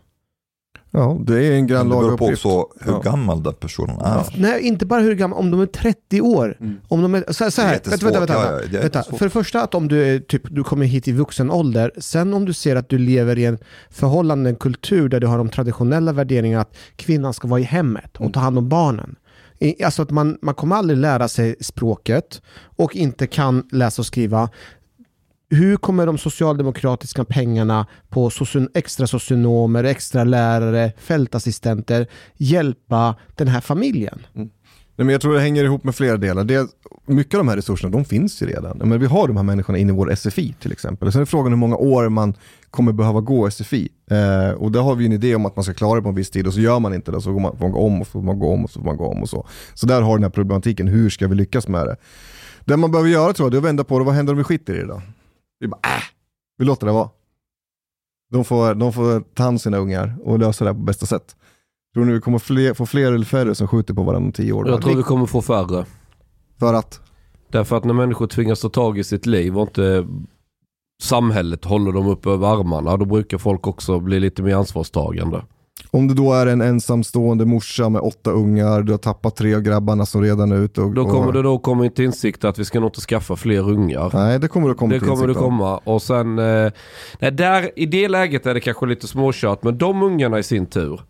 Ja, det är en grannlaga det beror på uppgift. också hur Ja. gammal den personen är. Nej, inte bara hur gammal, om de är 30 år. Mm. Om de är, så, så här, Det är vänta, vänta, vänta. Ja, ja, det är vänta. För det första att om du, är, typ, du kommer hit i vuxen ålder, sen om du ser att du lever i en förhållande, en kultur där du har de traditionella värderingarna att kvinnan ska vara i hemmet och ta hand om barnen. Alltså att man, man kommer aldrig lära sig språket och inte kan läsa och skriva. Hur kommer de socialdemokratiska pengarna på extra socionomer, extra lärare, fältassistenter hjälpa den här familjen? Mm. Nej, men jag tror det hänger ihop med flera delar. Det, mycket av de här resurserna de finns ju redan. Men vi har de här människorna inne i vår SFI till exempel. Sen är frågan hur många år man kommer behöva gå SFI. Eh, och där har vi en idé om att man ska klara det på en viss tid och så gör man inte det. Så går man, får man gå om och så får man gå om och så får man gå om och så. Så där har den här problematiken, hur ska vi lyckas med det? Det man behöver göra tror jag, det är att vända på det, vad händer om vi skiter i det då? Vi bara, äh, vi låter det vara. De får, de får ta hand om sina ungar och lösa det här på bästa sätt. Tror ni vi kommer fler, få fler eller färre som skjuter på varandra om tio år? Jag tror vi kommer få färre. För att, Därför att när människor tvingas ta tag i sitt liv och inte samhället håller dem upp över armarna, då brukar folk också bli lite mer ansvarstagande. Om du då är en ensamstående morsa med åtta ungar, du har tappat tre av grabbarna som redan är ute och... Då kommer och, det då komma till insikt att vi ska nog inte skaffa fler ungar. Nej, det kommer du komma Det till kommer om. komma. Och sen, eh, nej, där, i det läget är det kanske lite småkört, men de ungarna i sin tur.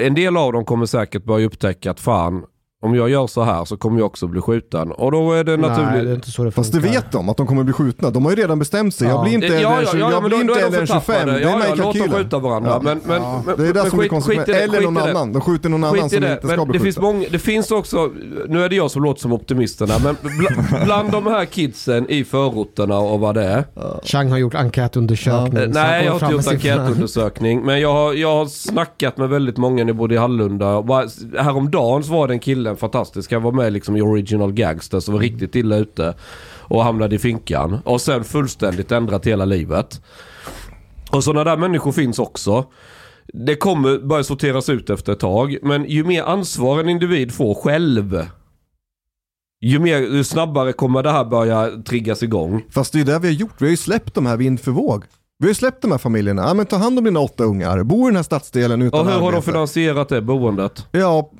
En del av dem kommer säkert börja upptäcka att fan, om jag gör så här så kommer jag också bli skjuten. Och då är det Nej, det är naturligt. inte så det Fast det vet de, att de kommer bli skjutna. De har ju redan bestämt sig. Ja. Jag blir inte Ja, ja, ja, 20 ja, jag men blir då, inte är de än 25. förtappade. Det är Ja, med i ja, låt dem kalkylen. skjuta varandra. Ja. Men, men, Ja. men, Det är det men som är skit- i det, Eller någon det. annan. De skjuter någon annan Skit i som det. inte ska Men bli det, finns många, det finns också, nu är det jag som låter som optimisten här, men bl- bland de här kidsen i förorterna och vad det är. Chang har gjort enkätundersökning. Han Nej, jag har inte gjort enkätundersökning. Men jag har, jag har snackat med väldigt många när jag bodde i Hallunda. Häromdagen så var den killen fantastisk. Han var med liksom i Original Gangsters och var riktigt illa ute. Och hamnade i finkan. Och sen fullständigt ändrat hela livet. Och sådana där människor finns också. Det kommer börja sorteras ut efter ett tag. Men ju mer ansvar en individ får själv. Ju, mer, ju snabbare kommer det här börja triggas igång. Fast det är det vi har gjort. Vi har ju släppt de här vind för våg. Vi har ju släppt de här familjerna. Ja, men ta hand om dina åtta ungar. Bo i den här stadsdelen utan Och hur har de arbete. finansierat det boendet? Ja,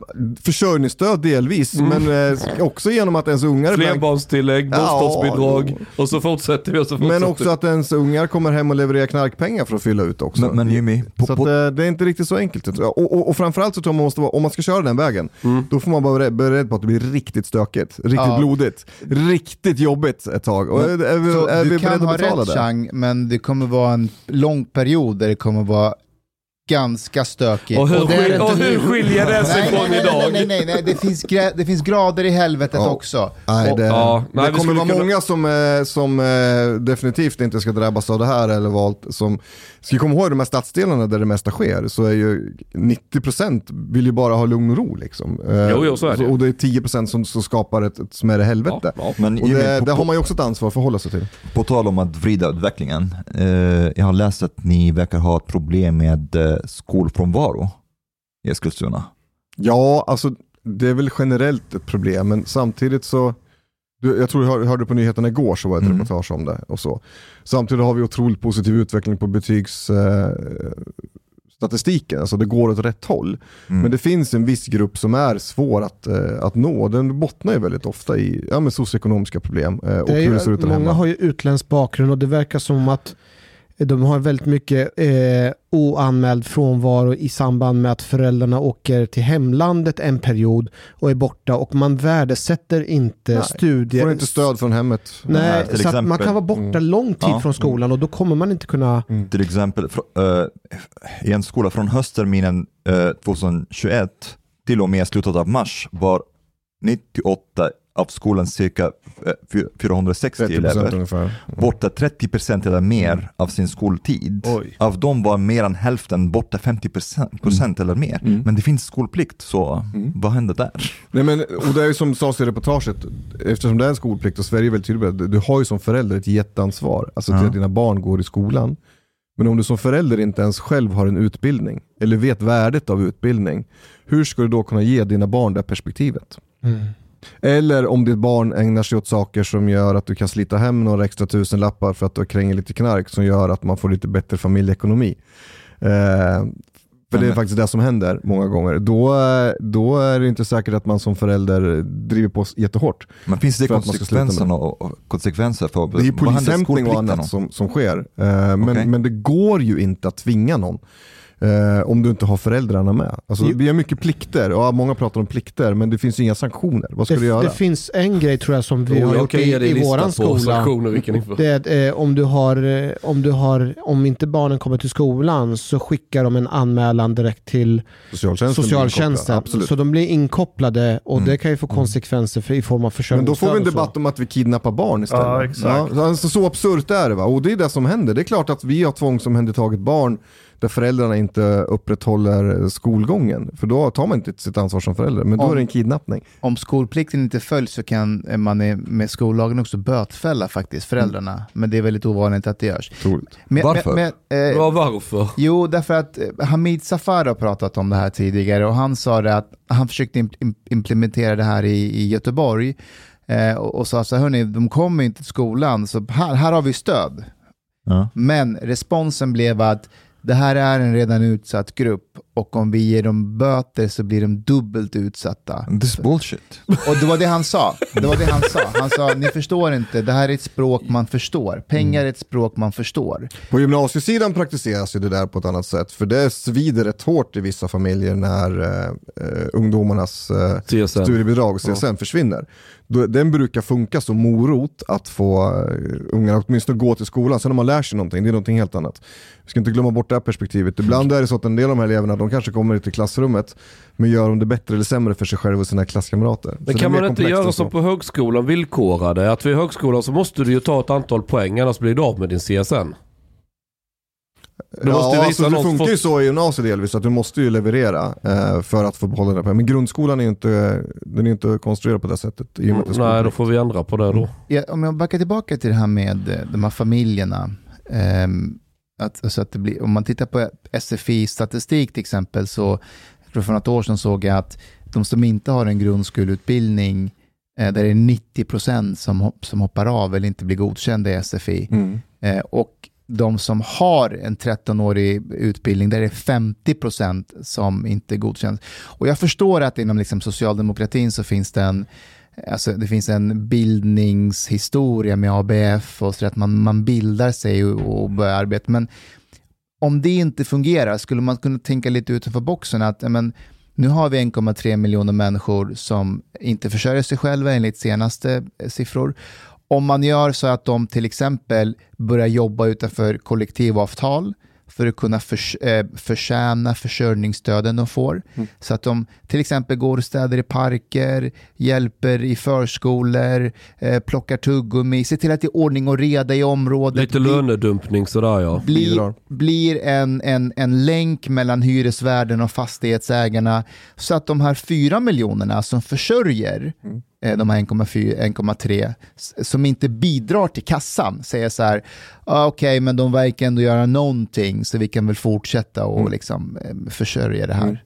försörjningsstöd delvis, Mm. men eh, också genom att ens ungar Flerbarnstillägg, Ja, bostadsbidrag och så fortsätter vi och så fortsätter Men också att ens ungar kommer hem och levererar knarkpengar för att fylla ut också. Men, men Jimmy, på, så att, eh, det är inte riktigt så enkelt. Och, och, och framförallt så tror jag man måste vara, om man ska köra den vägen, Mm. då får man vara beredd- på att det blir riktigt stökigt, riktigt Ja. blodigt, riktigt jobbigt ett tag. Och är, är, vi- Så är du vi kan beredda ha att betala rätt det? Chang, men det kommer vara en lång period där det kommer vara ganska stökig. Och hur, det skil, inte och hur skiljer det sig Nej, från nej, nej, idag? nej, nej, nej, det finns, det finns grader i helvetet Ja. också. Nej, Och- det, Ja, nej, det kommer vara kunna- många som, eh, som eh, definitivt inte ska drabbas av det här eller valt som ska komma ihåg de här stadsdelarna där det mesta sker så är ju 90% vill ju bara ha lugn och ro liksom. Eh, Jo, jo, så är det. Och det är 10% som, som skapar ett, ett smärre helvete. Ja, ja. Men Och det, på, det har man ju också ett ansvar för att hålla sig till. på tal om att vrida utvecklingen. Eh, jag har läst att ni verkar ha ett problem med eh, skolfrånvaro i Eskilstuna. Ja, alltså det är väl generellt ett problem, men samtidigt så du, jag tror jag hör- hörde på nyheterna igår så var det ett Mm. reportage om det. Och så. Samtidigt har vi otroligt positiv utveckling på betygsstatistiken, eh, statistiken. alltså det går åt rätt håll. Mm. Men det finns en viss grupp som är svår att, eh, att nå. Den bottnar ju väldigt ofta i ja, men socioekonomiska problem eh, och hur det ser ut många hemma. har ju utländsk bakgrund och det verkar som att de har väldigt mycket eh, oanmäld frånvaro i samband med att föräldrarna åker till hemlandet en period och är borta och man värdesätter inte Nej, studier. Får inte stöd från hemmet. Nej, till så att man exempel. kan vara borta Mm. lång tid Ja. från skolan och då kommer man inte kunna... Till exempel eh, i en skola från höstterminen eh, 2021 till och med slutet av mars var 98 av skolans cirka eh, fy- 460 30% elever ungefär. borta 30% eller mer av sin skoltid. Oj. Av dem var mer än hälften borta 50% procent eller mer. Mm. Men det finns skolplikt, så vad händer där? Nej, men, och det är ju som sades i reportaget, eftersom det är en skolplikt och Sverige är väldigt tydligt med du har ju som förälder ett jätteansvar, alltså till Ja. att dina barn går i skolan. Men om du som förälder inte ens själv har en utbildning, eller vet värdet av utbildning, hur ska du då kunna ge dina barn det perspektivet? Eller om ditt barn ägnar sig åt saker som gör att du kan slita hem några extra tusen lappar för att du krängt lite knark som gör att man får lite bättre familjeekonomi. Eh, för det är faktiskt det som händer många gånger. Då, då är det inte säkert att man som förälder driver på jättehårt. Men finns det konsekvenser, och, konsekvenser för Det är polishämtning och annat som, som sker. Eh, men, Okej. men det går ju inte att tvinga någon. Eh, om du inte har föräldrarna med. Alltså, vi har mycket plikter, ja, många pratar om plikter, men det finns inga sanktioner. Vad ska Det, du göra? det finns en grej tror jag som vi Jo, har gjort i, i våran skola. Det är eh, om, du har, eh, om, du har, om inte barnen kommer till skolan så skickar de en anmälan direkt till Socialtjänsten. blir socialtjänsten. Så de blir inkopplade och det kan ju få konsekvenser för, i form av Men försörjningsstöd. då får vi en debatt om att vi kidnappar barn istället. Ja, exakt. Ja, alltså, så absurt är det va? Och det är det som händer. Det är klart att vi har tvångsomhändertagit barn där föräldrarna inte upprätthåller skolgången. För då tar man inte sitt ansvar som förälder. Men då Om- är det en kidnappning. Om skolplikten inte följs så kan man med skollagen också bötfälla faktiskt föräldrarna. Men det är väldigt ovanligt att det görs. Men, Varför? Men, men, eh, Ja, varför? Jo, därför att eh, Hamid Safar har pratat om det här tidigare och han sa det att han försökte im- im- implementera det här i, i Göteborg eh, och, och sa så här, hörni, de kommer inte till skolan, så här, här har vi stöd. Ja. Men responsen blev att det här är en redan utsatt grupp och om vi ger dem böter så blir de dubbelt utsatta. This is bullshit. Och det var det han sa. Det var det han sa. Han sa, ni förstår inte, det här är ett språk man förstår. Pengar är ett språk man förstår. På gymnasiesidan praktiseras ju det där på ett annat sätt. För det svider rätt hårt i vissa familjer när eh, eh, ungdomarnas eh, CSN. studiebidrag och CSN försvinner. Då, den brukar funka som morot att få uh, ungarna åtminstone gå till skolan. Sen om man lär sig någonting, det är någonting helt annat. Vi ska inte glömma bort det här perspektivet. Ibland är det så att en del av de här eleverna, de kanske kommer till klassrummet, men gör de det bättre eller sämre för sig själva och sina klasskamrater. Så Men är kan man inte göra så. som på högskolan, villkorade? Att vid högskolan så måste du ju ta ett antal poäng, annars blir du av med din CSN. Du måste ja, visa alltså, det funkar ju så i gymnasiet delvis, att du måste ju leverera eh, för att få behålla den här Men grundskolan är ju inte, den är inte konstruerad på det sättet. I och med att det är Nej, då får vi ändra på det då. Ja, om jag backar tillbaka till det här med eh, de här familjerna. ehm, att, alltså att det blir, om man tittar på SFI-statistik till exempel, så tror för något år sedan såg jag att de som inte har en grundskoleutbildning, eh, där är 90% som, hop- som hoppar av eller inte blir godkända i SFI. Mm. Eh, och de som har en 13-årig utbildning, där är 50% som inte godkänns. Och jag förstår att inom liksom socialdemokratin så finns det en, alltså det finns en bildningshistoria med ABF och så att man, man bildar sig och, och börjar arbeta. Men om det inte fungerar, skulle man kunna tänka lite utanför boxen att men, nu har vi 1,3 miljoner människor som inte försörjer sig själva enligt senaste eh, siffror. Om man gör så att de till exempel börjar jobba utanför kollektivavtal, för att kunna förs eh, förtjäna försörjningsstöden de får. Så att de till exempel går och städar i parker, hjälper i förskolor, eh, plockar tuggummi, ser till att det är ordning och reda i området. Lite blir- lönedumpning sådär ja. blir, blir en, en, en länk mellan hyresvärden och fastighetsägarna så att de här fyra miljonerna som försörjer eh, de här 1,4 1,3 s- som inte bidrar till kassan säger så här, ah, okej men de verkar ändå göra någonting så vi kan väl fortsätta och liksom eh, försörja det här. Eh,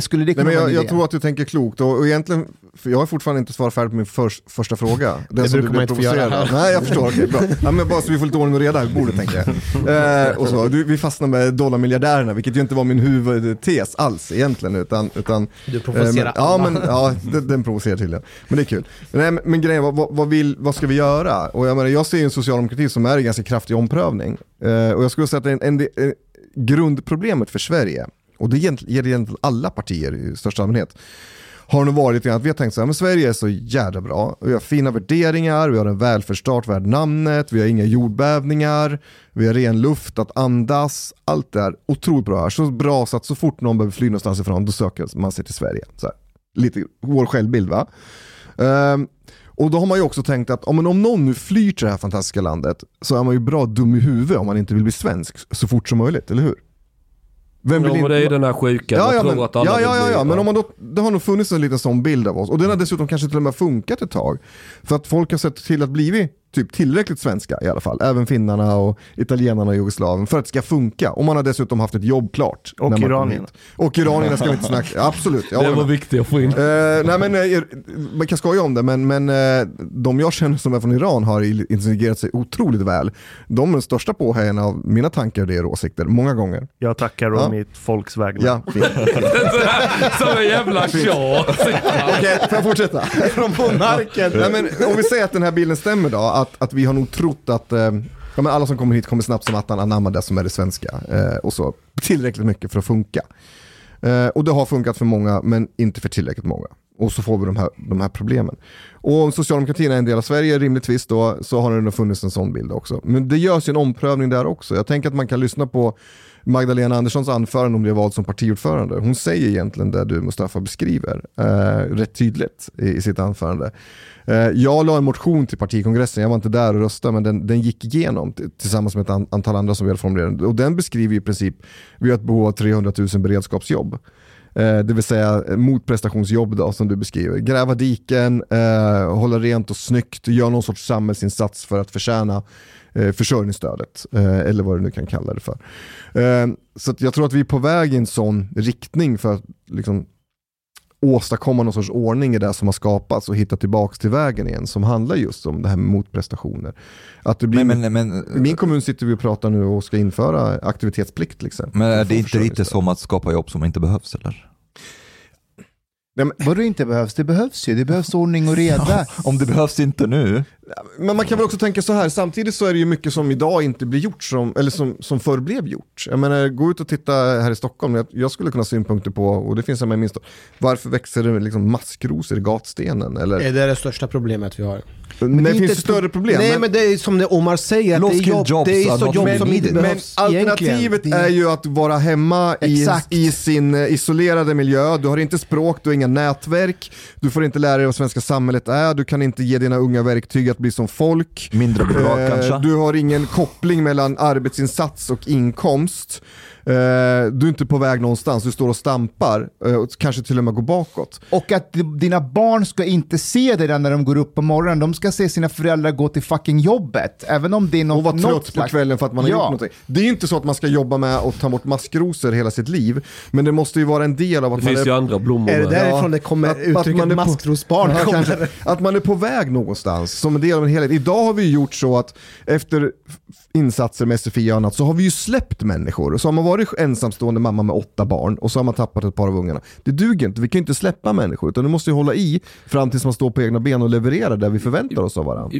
Skulle det Nej, kunna men vara jag, en jag idé? tror att du tänker klokt och, och egentligen, för jag har fortfarande inte svarat färdigt på min förs- första fråga. Den Det som brukar man inte få göra här. Nej, jag förstår. Okej, bra. Ja, men bara så vi får lite ordning och reda här på bordet tänker jag. Eh, och så. Du, vi fastnar med dollarmiljardärerna, vilket ju inte var min huvudtes alls egentligen. Utan, utan, Du provocerar eh, men, Ja, men, ja den, den provocerar tydligen. Men det är kul. Men, nej, men, men grejen, vad, vad, vad, vill, vad ska vi göra? Och jag, menar, jag ser ju en socialdemokrati som är i ganska kraftig omprövning. Eh, och jag skulle säga att en, en, en, grundproblemet för Sverige, och det gäller egentligen alla partier i största allmänhet, har nog varit att vi har tänkt så här, men Sverige är så jävla bra. Vi har fina värderingar, vi har en välfärdsstat värd namnet, vi har inga jordbävningar, vi har ren luft att andas. Allt det är otroligt bra här. Så bra så att så fort någon behöver fly någonstans ifrån, då söker man sig till Sverige. Så här. Lite vår självbild va. Um, och då har man ju också tänkt att om, om någon nu flyr till det här fantastiska landet så är man ju bra dum i huvudet om man inte vill bli svensk så fort som möjligt, eller hur? Vem Ja, men det är den här sjuka, Ja, ja, tror men, att alla ja, ja, vill ja, ja, men om man då, det har nog funnits en liten sån bild av oss. Och den har dessutom kanske till och med funkat ett tag. För att folk har sett till att bli typ tillräckligt svenska i alla fall. Även finnarna och italienarna och Jugoslavien. För att det ska funka. Och man har dessutom haft ett jobb klart. Och iranierna. Och iranierna ska vi inte snacka. Absolut. Det var viktigt att få in. Eh, nej men, eh, man kan skoja om det, men, men eh, de jag känner som är från Iran har integrerat sig otroligt väl. De är de största påhejarna av mina tankar, och åsikter, många gånger. Jag tackar å Ja. mitt folks vägnar. Ja. Som en jävla tjat. Okej, får jag fortsätta? Från monarken. Nej, men, om vi säger att den här bilden stämmer då, att, att vi har nog trott att eh, ja, men alla som kommer hit kommer snabbt som attan anamma det som är det svenska. Eh, och så tillräckligt mycket för att funka. Eh, och det har funkat för många, men inte för tillräckligt många. Och så får vi de här, de här problemen. Och om socialdemokratin är en del av Sverige, rimligtvis då, så har det nog funnits en sån bild också. Men det görs ju en omprövning där också. Jag tänker att man kan lyssna på Magdalena Anderssons anförande om det vald som partiordförande. Hon säger egentligen det du Mustafa beskriver eh, rätt tydligt i, i sitt anförande. Eh, jag la en motion till partikongressen, jag var inte där och röstade, men den, den gick igenom tillsammans med ett antal andra som vi hade formulerat. Och den beskriver i princip, vi har ett behov av 300 000 beredskapsjobb. Eh, det vill säga eh, motprestationsjobb då, som du beskriver. Gräva diken, eh, hålla rent och snyggt, göra någon sorts samhällsinsats för att förtjäna eh, försörjningsstödet. Eh, eller vad du nu kan kalla det för. Eh, så att jag tror att vi är på väg i en sån riktning för att liksom, åstadkomma någon sorts ordning i det som har skapats och hitta tillbaks till vägen igen som handlar just om det här med motprestationer. Att det blir, Men, men, men, I min kommun sitter vi och pratar nu och ska införa aktivitetsplikt exempel. men är det inte lite som att skapa jobb som inte behövs eller? Vadå inte behövs? Det behövs ju. Det behövs ordning och reda. Om det behövs inte nu. Men man kan väl också tänka så här, samtidigt så är det ju mycket som idag inte blir gjort som, eller som, som förr blev gjort. Jag menar, gå ut och titta här i Stockholm, jag, jag skulle kunna ha synpunkter på, och det finns jag med minst, varför växer det liksom maskrosor i gatstenen? Eller, Är det det största problemet vi har? nej, det det finns större problem. Nej men- men det är som det Omar säger, att det är, jobb, jobs det är så jobb som inte needed. Men behövs alternativet är ju att vara hemma i, i sin eh, isolerade miljö. Du har inte språk, du har inga nätverk, du får inte lära dig vad svenska samhället är, du kan inte ge dina unga verktyg att bli som folk. Mindre bolag Eh, kanske? Du har ingen koppling mellan arbetsinsats och inkomst. Eh, du är inte på väg någonstans, du står och stampar eh, och kanske till och med går bakåt. Och att dina barn ska inte se dig när de går upp på morgonen. De ska se sina föräldrar gå till fucking jobbet. Även om det är något, Och vara något trött på slags- kvällen för att man har Ja. gjort någonting. Det är inte så att man ska jobba med att ta bort maskrosor hela sitt liv, men det måste ju vara en del av att Det man finns är ju andra blommor Är det därifrån det kommer att- att uttrycket man är på- maskrosbarn Ja, kommer? kanske. Att man är på väg någonstans som en del av en helhet. Idag har vi gjort så att efter insatser med SFI och annat så har vi ju släppt människor. Så har man varit ensamstående mamma med åtta barn och så har man tappat ett par av ungarna. Det duger inte, vi kan ju inte släppa människor utan du måste ju hålla i fram tills man står på egna ben och levererar där vi förväntar oss av varandra.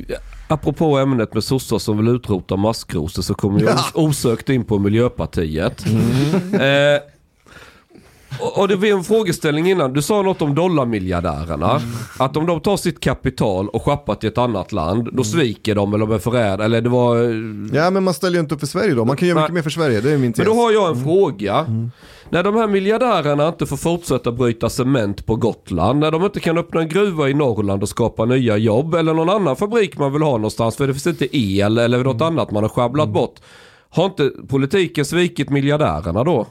Apropå ämnet med sossar som vill utrota maskrosor så kommer jag os- osökt in på Miljöpartiet. Eh, och, och det var en frågeställning innan. Du sa något om dollarmiljardärerna. Mm. Att om de tar sitt kapital och schappar till ett annat land, Mm. då sviker de eller de är förrädare. Eller det var... Ja men man ställer ju inte upp för Sverige då, man kan göra mycket mer för Sverige, det är min tes. Men då har jag en Mm. fråga. När de här miljardärerna inte får fortsätta bryta cement på Gotland, när de inte kan öppna en gruva i Norrland och skapa nya jobb eller någon annan fabrik man vill ha någonstans för det finns inte el eller något Mm. annat man har sjabblat bort. Har inte politiken svikit miljardärerna då?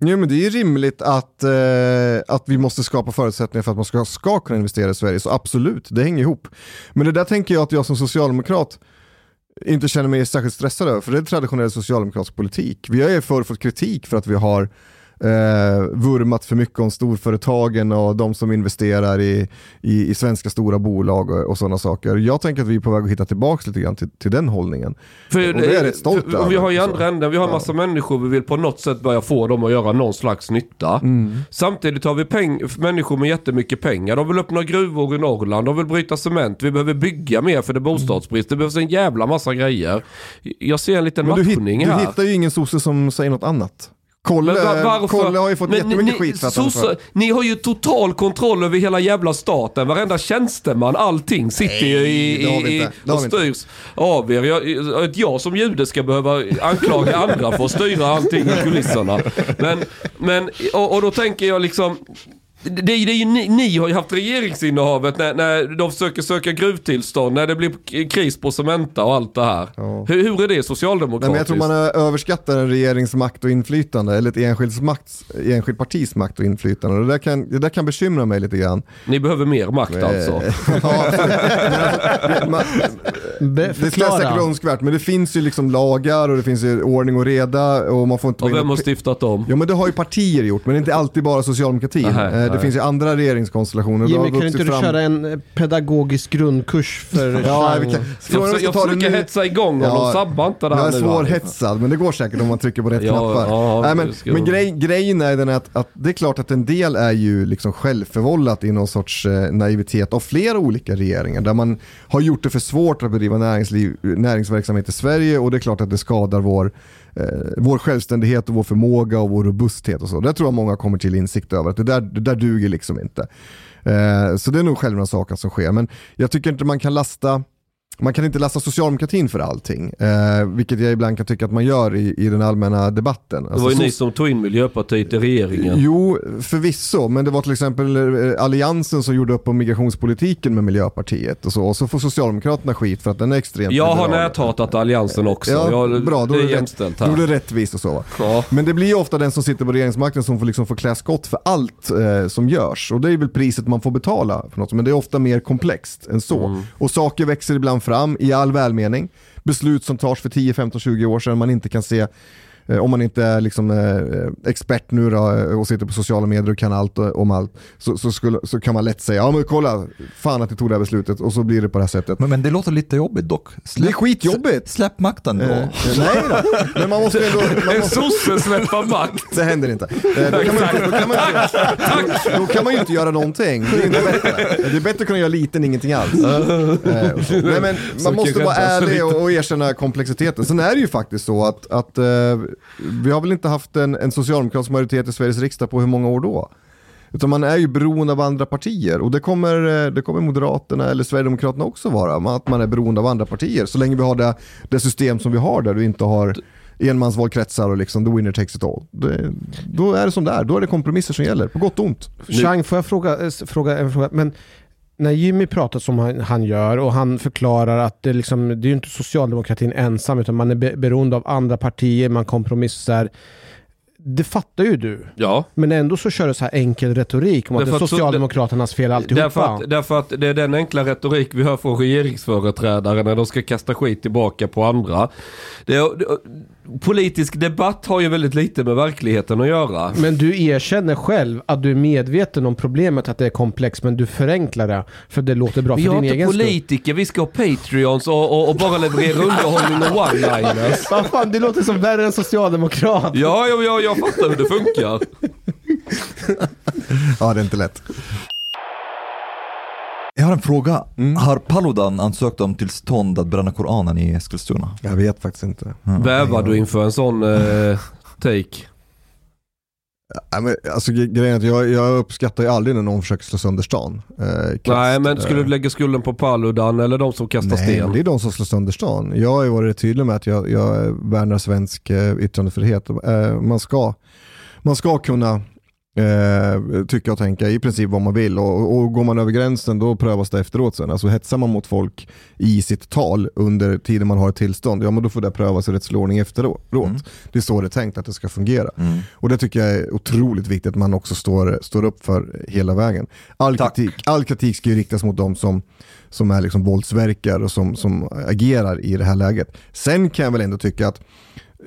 Jo men det är ju rimligt att, eh, att vi måste skapa förutsättningar för att man ska, ska kunna investera i Sverige, så absolut, det hänger ihop. Men det där tänker jag att jag som socialdemokrat inte känner mig särskilt stressad över, för det är traditionell socialdemokratisk politik. Vi har ju förr fått kritik för att vi har eh, vurmat för mycket om storföretagen och de som investerar i, i, i svenska stora bolag och, och sådana saker. Jag tänker att vi är på väg att hitta tillbaka lite grann till, till den hållningen. För, Och det är jag rätt stolt för, Vi har ju så. andra änden, vi har en massa människor vi vill på något sätt börja få dem att göra någon slags nytta. Mm. Samtidigt har vi peng människor med jättemycket pengar. De vill öppna gruvor i Norrland, de vill bryta cement, vi behöver bygga mer för det är bostadsbrist. Det behövs en jävla massa grejer. Jag ser en liten du, matchning du här. hittar ju ingen sosse som säger något annat. Kolle, Men Kolle har ju fått Men jättemycket ni, skit för att sosse, Ni har ju total kontroll över hela jävla staten. Varenda tjänsteman, allting sitter ju i, i, i och styrs av er. Jag, att jag som jude ska behöva anklaga andra för att styra allting i kulisserna. Men, men och, och då tänker jag liksom det, det är ju ni, ni har ju haft regeringsinnehavet när, när de försöker söka gruvtillstånd, när det blir kris på Cementa och allt det här. Ja. Hur, hur är det Nej, socialdemokratiskt? men jag tror man överskattar en regerings makt och inflytande, eller ett enskilt, makt, enskilt partis makt och inflytande. Det, där kan, det där kan bekymra mig lite grann. Ni behöver mer makt alltså? Eh, ja, absolut. Men alltså, det- man- förklara. säkert önskvärt, men det finns ju liksom lagar och det finns ju ordning och reda och man får inte Och vem har stiftat dem? Ja men det har ju partier gjort, men det är inte alltid bara socialdemokratin. Eh, det finns ju andra regeringskonstellationer. Jimmy, kan inte du fram- köra en eh, pedagogisk grundkurs för Ja, vi kan, Jag, försöker, jag försöker nu. hetsa igång honom, Ja, sabba inte det här Jag är svårhetsad, men det går säkert om man trycker på rätt Ja, knappar. ja, Nej, men men grej, grejen är den att, att det är klart att en del är ju liksom självförvållat i någon sorts eh, naivitet av flera olika regeringar där man har gjort det för svårt att bedriva näringsliv, näringsverksamhet i Sverige och det är klart att det skadar vår, Eh, vår självständighet och vår förmåga och vår robusthet och så. Det tror jag många kommer till insikt över att det där, det där duger liksom inte. Eh, så det är nog själva saker som sker. Men jag tycker inte man kan lasta man kan inte lasta socialdemokratin för allting, eh, vilket jag ibland kan tycka att man gör i, i den allmänna debatten. Det var ju Alltså, ni so- som tog in Miljöpartiet i regeringen. Jo, förvisso, men det var till exempel eh, Alliansen som gjorde upp om migrationspolitiken med Miljöpartiet och så, och så får Socialdemokraterna skit för att den är extremt Jag har näthatat alliansen också. Ja, jag, bra, då är det, jämställt då är det här. rättvist och så. Ja. Men det blir ju ofta den som sitter på regeringsmakten som får, liksom få klä skott för allt eh, som görs. Och det är väl priset man får betala för något. Men det är ofta mer komplext än så. Mm. Och saker växer ibland fram fram i all välmening. Beslut som tas för 10, 15, 20 år sedan man inte kan se om man inte är liksom, eh, expert nu då, eh, och sitter på sociala medier och kan allt eh, om allt så, så, skulle, så kan man lätt säga ja men kolla, fan att ni tog det här beslutet och så blir det på det här sättet. Men, men det låter lite jobbigt dock. Det är skitjobbigt. Släpp makten då. Eh, nej då, men man måste ändå... Man En måste, sosse släppa makt. det händer inte. Eh, Då kan, man, inte- då, kan man inte då kan man ju inte göra någonting. Det är inte bättre. Det är bättre att kunna göra lite än ingenting alls. Eh. Nej, men man måste vara ärlig och, och erkänna komplexiteten. Sen är det ju faktiskt så att, att eh, vi har väl inte haft en, en socialdemokratisk majoritet i Sveriges riksdag på hur många år då? Utan man är ju beroende av andra partier och det kommer, eh, det kommer Moderaterna eller Sverigedemokraterna också vara. Att man är beroende av andra partier. Så länge vi har det, det system som vi har där du inte har enmansvalkretsar och liksom the winner takes it all. Det, då är det som det är, då är det kompromisser som gäller, på gott och ont. Chang, får jag fråga, eh, fråga en fråga? Men när Jimmy pratar som han, han gör och han förklarar att det, liksom, det är inte socialdemokratin ensam utan man är be beroende av andra partier, man kompromissar. Det fattar ju du. Ja. Men ändå så kör du så här enkel retorik om att det Därför är Socialdemokraternas fel alltihopa. Därför att, därför att det är den enkla retorik vi hör från regeringsföreträdare när de ska kasta skit tillbaka på andra. Det är, det, politisk debatt har ju väldigt lite med verkligheten att göra. Men du erkänner själv att du är medveten om problemet, att det är komplext, men du förenklar det för det låter bra Vi för din inte egen skull. politiker, vi ska ha Patreons och, och, och bara leverera underhållning och one-liners. Vad fan, du låter som värre än socialdemokrat. Ja, ja, ja, jag fattar hur det funkar. Ja, det är inte lätt. Jag har en fråga. Mm. Har Paludan ansökt om tillstånd att bränna Koranen i Eskilstuna? Jag vet faktiskt inte. Bävar du inför en sån eh, take? Men, alltså, gre- grejen är att jag, jag uppskattar ju aldrig när någon försöker slå sönder stan. Eh. Nej men skulle Eh, du lägga skulden på Paludan eller de som kastar Nej, sten? det är de som slår sönder stan. Jag har ju varit tydlig med att jag, jag värnar svensk eh, yttrandefrihet. Eh, man, ska, man ska kunna eh, tycka och tänka i princip vad man vill och, och går man över gränsen då prövas det efteråt sen. Alltså hetsar man mot folk i sitt tal under tiden man har ett tillstånd, ja men då får det prövas i rättslig ordning efteråt. Det är så det är tänkt att det ska fungera. Och det tycker jag är otroligt viktigt att man också står, står upp för hela vägen. All, Tack. kritik, all kritik ska ju riktas mot de som, som är liksom våldsverkare och som, som agerar i det här läget. Sen kan jag väl ändå tycka att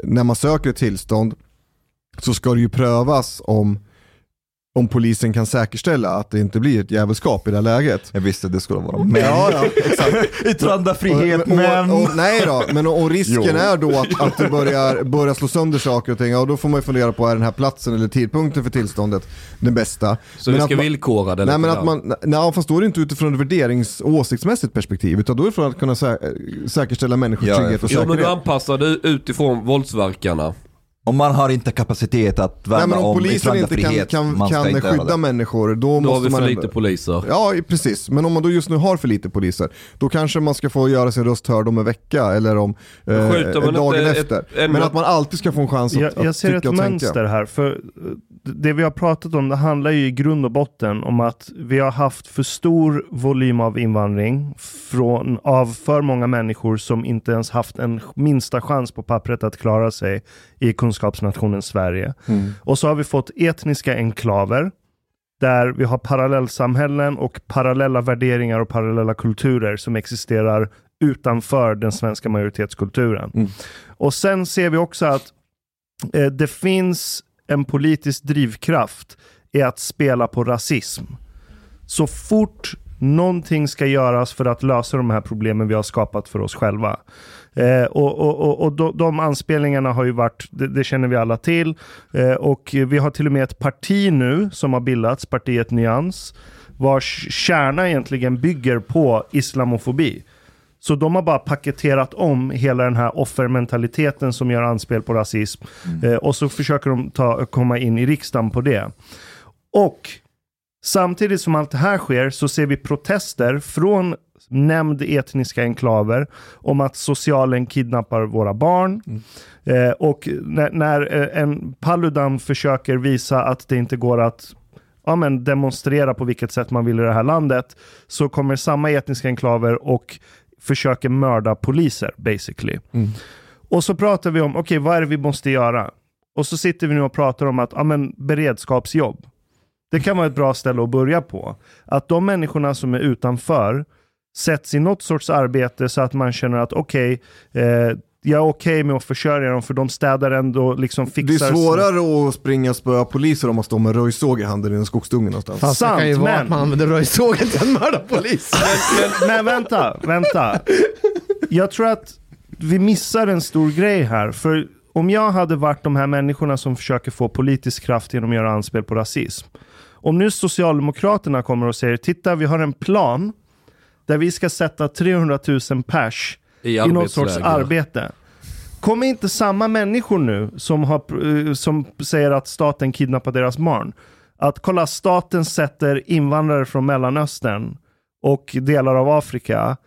när man söker ett tillstånd så ska det ju prövas om, om polisen kan säkerställa att det inte blir ett jävelskap i det här läget. Jag visste det skulle vara men. Ja, ja, exakt. Yttrandefrihet Och- och- men. och- nej då, men och, och risken Jo. är då att, att det börjar, börjar slå sönder saker och ting. Ja, då får man ju fundera på, är den här platsen eller tidpunkten för tillståndet den bästa? Så Men vi ska man- villkora det Nej men att man, nej fast då är det inte utifrån ett värderings och åsiktsmässigt perspektiv utan då är det för att kunna sä- säkerställa människors Ja, trygghet och Jo men du säkerhet. anpassar det utifrån våldsverkarna. Om man har inte kapacitet att Nej värna men om om polisen inte kan, kan, man kan inte skydda människor då, Då har måste vi man för ändå- lite poliser. Ja, precis. Men om man då just nu har för lite poliser, då kanske man ska få göra sin röst hörd om en vecka eller om eh, man dagen inte ett- efter. en- Men att man alltid ska få en chans att, Jag, jag att ser ett mönster tänka. här. För eh, det vi har pratat om, det handlar ju i grund och botten om att vi har haft för stor volym av invandring från, av för många människor som inte ens haft en minsta chans på pappret att klara sig i kunskapsnationen Sverige. Och så har vi fått etniska enklaver där vi har parallellsamhällen och parallella värderingar och parallella kulturer som existerar utanför den svenska majoritetskulturen. Och sen ser vi också att eh, det finns en politisk drivkraft i att spela på rasism. Så fort någonting ska göras för att lösa de här problemen vi har skapat för oss själva. Eh, och och, och, och de, de anspelningarna har ju varit, det, det känner vi alla till. Eh, och vi har till och med ett parti nu som har bildats, partiet Nyans, vars kärna egentligen bygger på islamofobi. Så de har bara paketerat om hela den här offermentaliteten som gör anspel på rasism. Eh, och så försöker de ta, komma in i riksdagen på det. Och samtidigt som allt det här sker så ser vi protester från nämnd etniska enklaver om att socialen kidnappar våra barn. Eh, och när, när eh, en Paludan försöker visa att det inte går att ja, men demonstrera på vilket sätt man vill i det här landet så kommer samma etniska enklaver och försöker mörda poliser basically. Och så pratar vi om, okej vad är det vi måste göra? Och så sitter vi nu och pratar om att, ja men beredskapsjobb. Det kan vara ett bra ställe att börja på. Att de människorna som är utanför sätts i något sorts arbete så att man känner att okej, eh, jag är okej med att försörja dem för de städar ändå, liksom Det är fixar... svårare att springa och spöa poliser om man står med röjsåg i handen i en skogsdunge någonstans. Fast det kan ju Sant, vara men- att man använder röjsågen till att mörda polis. Men, men vänta, vänta. Jag tror att vi missar en stor grej här. För om jag hade varit de här människorna som försöker få politisk kraft genom att göra anspel på rasism. Om nu Socialdemokraterna kommer och säger, titta vi har en plan där vi ska sätta 300 000 pers I i något sorts arbete. Kommer inte samma människor nu som, har, eh, som säger att staten kidnappar deras barn, att kolla staten sätter invandrare från Mellanöstern och delar av Afrika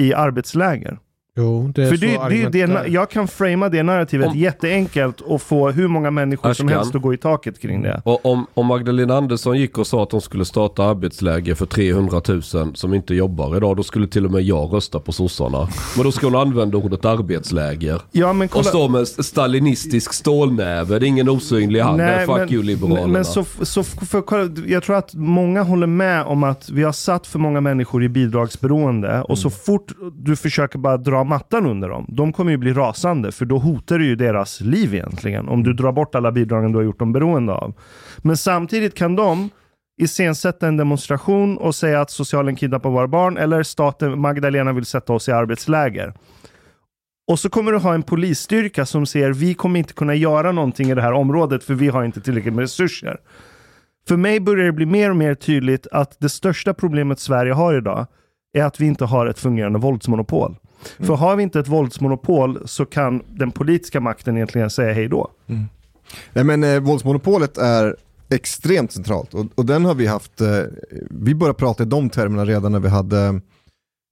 i arbetsläger. Jo, det är För så det, det, det, är. jag kan framea det narrativet Om- jätteenkelt och få hur många människor som Ashkan. helst att gå i taket kring det. Och om, om Magdalena Andersson gick och sa att de skulle starta arbetsläger för 300 000 som inte jobbar idag, då skulle till och med jag rösta på sossarna. Men då skulle hon använda ordet arbetsläger. Ja, men Och kolla. stå med stalinistisk stålnäve, det är ingen osynlig hand, det är fuck you liberalerna. men, men så, så för, kolla, jag tror att många håller med om att vi har satt för många människor i bidragsberoende och Mm. så fort du försöker bara dra mattan under dem, de kommer ju bli rasande för då hotar du ju deras liv egentligen. Om du Mm. drar bort alla bidragen du har gjort dem beroende av. Men samtidigt kan de iscensätta en demonstration och säga att socialen kidnappar våra barn eller staten Magdalena vill sätta oss i arbetsläger. Och så kommer du ha en polisstyrka som säger vi kommer inte kunna göra någonting i det här området för vi har inte tillräckligt med resurser. För mig börjar det bli mer och mer tydligt att det största problemet Sverige har idag är att vi inte har ett fungerande våldsmonopol. För har vi inte ett våldsmonopol så kan den politiska makten egentligen säga hej då. Nej men eh, våldsmonopolet är extremt centralt och, och den har vi haft, eh, vi började prata i de termerna redan när vi hade eh,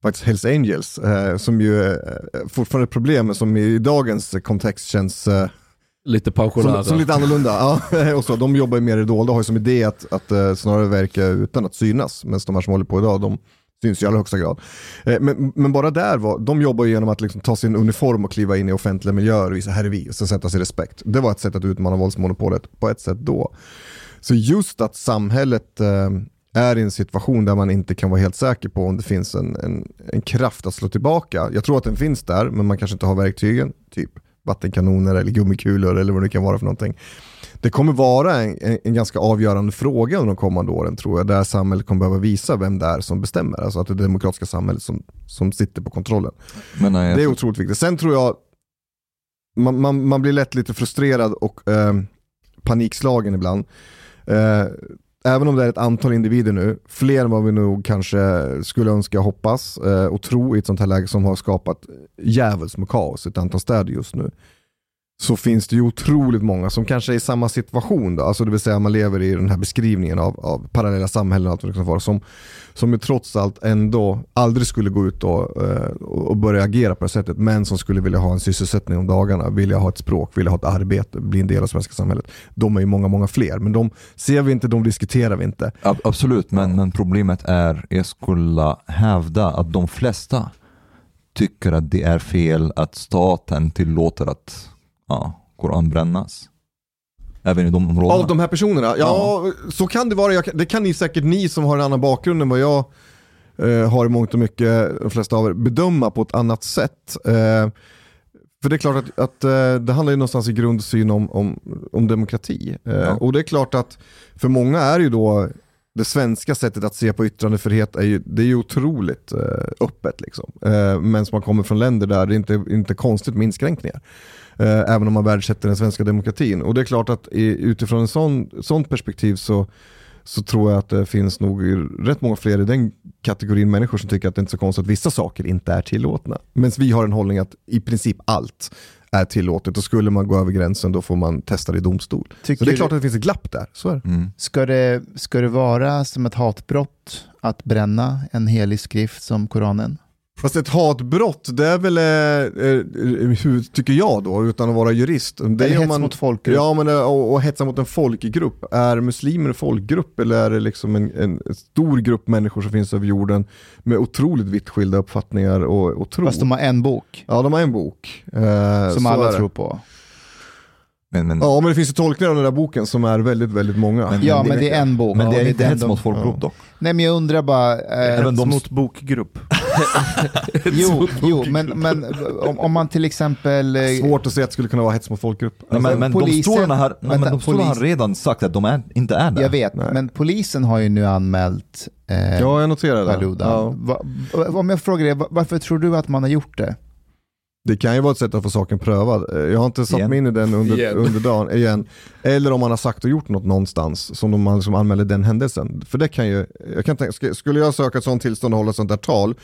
faktiskt Hells Angels, eh, som ju är eh, fortfarande ett problem men som i dagens kontext känns eh, Lite pensionärer. som, som lite annorlunda. Ja, och så, de jobbar ju mer i dolda och har ju som idé att, att eh, snarare verka utan att synas. Medan de här som håller på idag, de syns i allra högsta grad. Eh, men, men bara där, var, de jobbar ju genom att liksom ta sin uniform och kliva in i offentliga miljöer och visa här är vi, och sen sätta sig respekt. Det var ett sätt att utmana våldsmonopolet på ett sätt då. Så just att samhället eh, är i en situation där man inte kan vara helt säker på om det finns en, en, en kraft att slå tillbaka. Jag tror att den finns där, men man kanske inte har verktygen, typ vattenkanoner eller gummikulor eller vad det kan vara för någonting. Det kommer vara en, en, en ganska avgörande fråga under de kommande åren tror jag, där samhället kommer behöva visa vem det är som bestämmer. Alltså att det är det demokratiska samhället som, som sitter på kontrollen. Men nej, Det är otroligt viktigt. Sen tror jag, man, man, man blir lätt lite frustrerad och eh, panikslagen ibland. Eh, även om det är ett antal individer nu, fler än vad vi nog kanske skulle önska hoppas eh, och tro i ett sånt här läge som har skapat djävulskt med kaos i ett antal städer just nu. Så finns det ju otroligt många som kanske är i samma situation då, alltså det vill säga man lever i den här beskrivningen av, av parallella samhällen och allt vad det kan vara, som, som ju trots allt ändå aldrig skulle gå ut eh, och, och börja agera på det sättet, men som skulle vilja ha en sysselsättning om dagarna, vilja ha ett språk, vilja ha ett arbete, bli en del av svenska samhället. De är ju många, många fler, men de ser vi inte, de diskuterar vi inte. Absolut, men, men problemet är, jag skulle hävda att de flesta tycker att det är fel att staten tillåter att ja, Koran brännas. Även i de områdena. Av de här personerna? Ja, så kan det vara. Kan- det kan ni säkert, ni som har en annan bakgrund än vad jag eh, har i mångt och mycket, de flesta av er, bedöma på ett annat sätt. Eh, för det är klart att, att eh, det handlar ju någonstans i grundsyn om, om, om demokrati. Eh, Ja. Och det är klart att för många är ju då det svenska sättet att se på yttrandefrihet är ju, det är ju otroligt eh, öppet. Liksom. Men som man kommer från länder där det inte, inte konstigt med inskränkningar. Eh, även om man värdesätter den svenska demokratin. Och det är klart att i, utifrån en sån, sånt perspektiv så, så tror jag att det finns nog rätt många fler i den kategorin människor som tycker att det inte är så konstigt att vissa saker inte är tillåtna. Men vi har en hållning att i princip allt är tillåtet och skulle man gå över gränsen då får man testa det i domstol. Tycker Så det är klart att det finns ett glapp där, så är det. Mm. Ska det, ska det vara som ett hatbrott att bränna en helig skrift som Koranen? Fast ett hatbrott, det är väl, eh, eh, hur tycker jag då, utan att vara jurist. Det är om hets man, mot folkgrupp? Ja, men det- och, och hetsa mot en folkgrupp. Är muslimer en folkgrupp eller är det liksom en, en stor grupp människor som finns över jorden med otroligt vitt skilda uppfattningar och, och tro? Fast de har en bok Ja, de har en bok. Eh, som alla tror på. Men, men, Ja, men det finns ju tolkningar av den där boken som är väldigt, väldigt många. Men- Ja, det- men det är en bok. men det är inte hets mot folkgrupp dock. Nej, men jag undrar bara... Eh, Även de- Mot bokgrupp. jo, jo, men, men om, om man till exempel... eh, Svårt att säga att det skulle kunna vara hets mot folkgrupp. Nej, men, men polisen- domstolarna har, nej, vänta, men domstolarna har polis- redan sagt att de är, inte är där. Jag vet, Nej. men polisen har ju nu anmält eh, Ja, jag noterar det. Ja. Va, va, om jag frågar dig, va- varför tror du att man har gjort det? Det kan ju vara ett sätt att få saken prövad. Eh, Jag har inte satt Igen. mig in i den under, Igen. under dagen igen. Eller om man har sagt och gjort något någonstans som de man liksom anmäler den händelsen. För det kan ju, jag kan tänka, sk- skulle jag söka ett sånt tillstånd och hålla ett sånt där tal,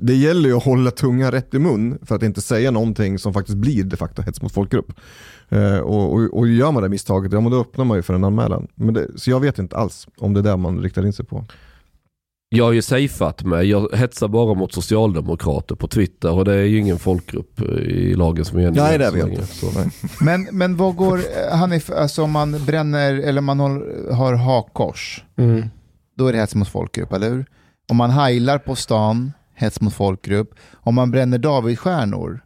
det gäller ju att hålla tungan rätt i mun för att inte säga någonting som faktiskt blir de facto hets mot folkgrupp. Eh, och, och, och gör man det misstaget, ja men då öppnar man ju för en anmälan. Men det, så jag vet inte alls om det är det man riktar in sig på. Jag har ju safeat mig. Jag hetsar bara mot socialdemokrater på Twitter och det är ju ingen folkgrupp eh, i lagens mening. Nej, det är Så vi länge, inte. så. Nej. Men, men vad går, eh, Hanif, alltså om man bränner, eller man har, har hakkors, Mm. då är det hets mot folkgrupp, eller hur? Om man heilar på stan, hets mot folkgrupp. Om man bränner Davidstjärnor,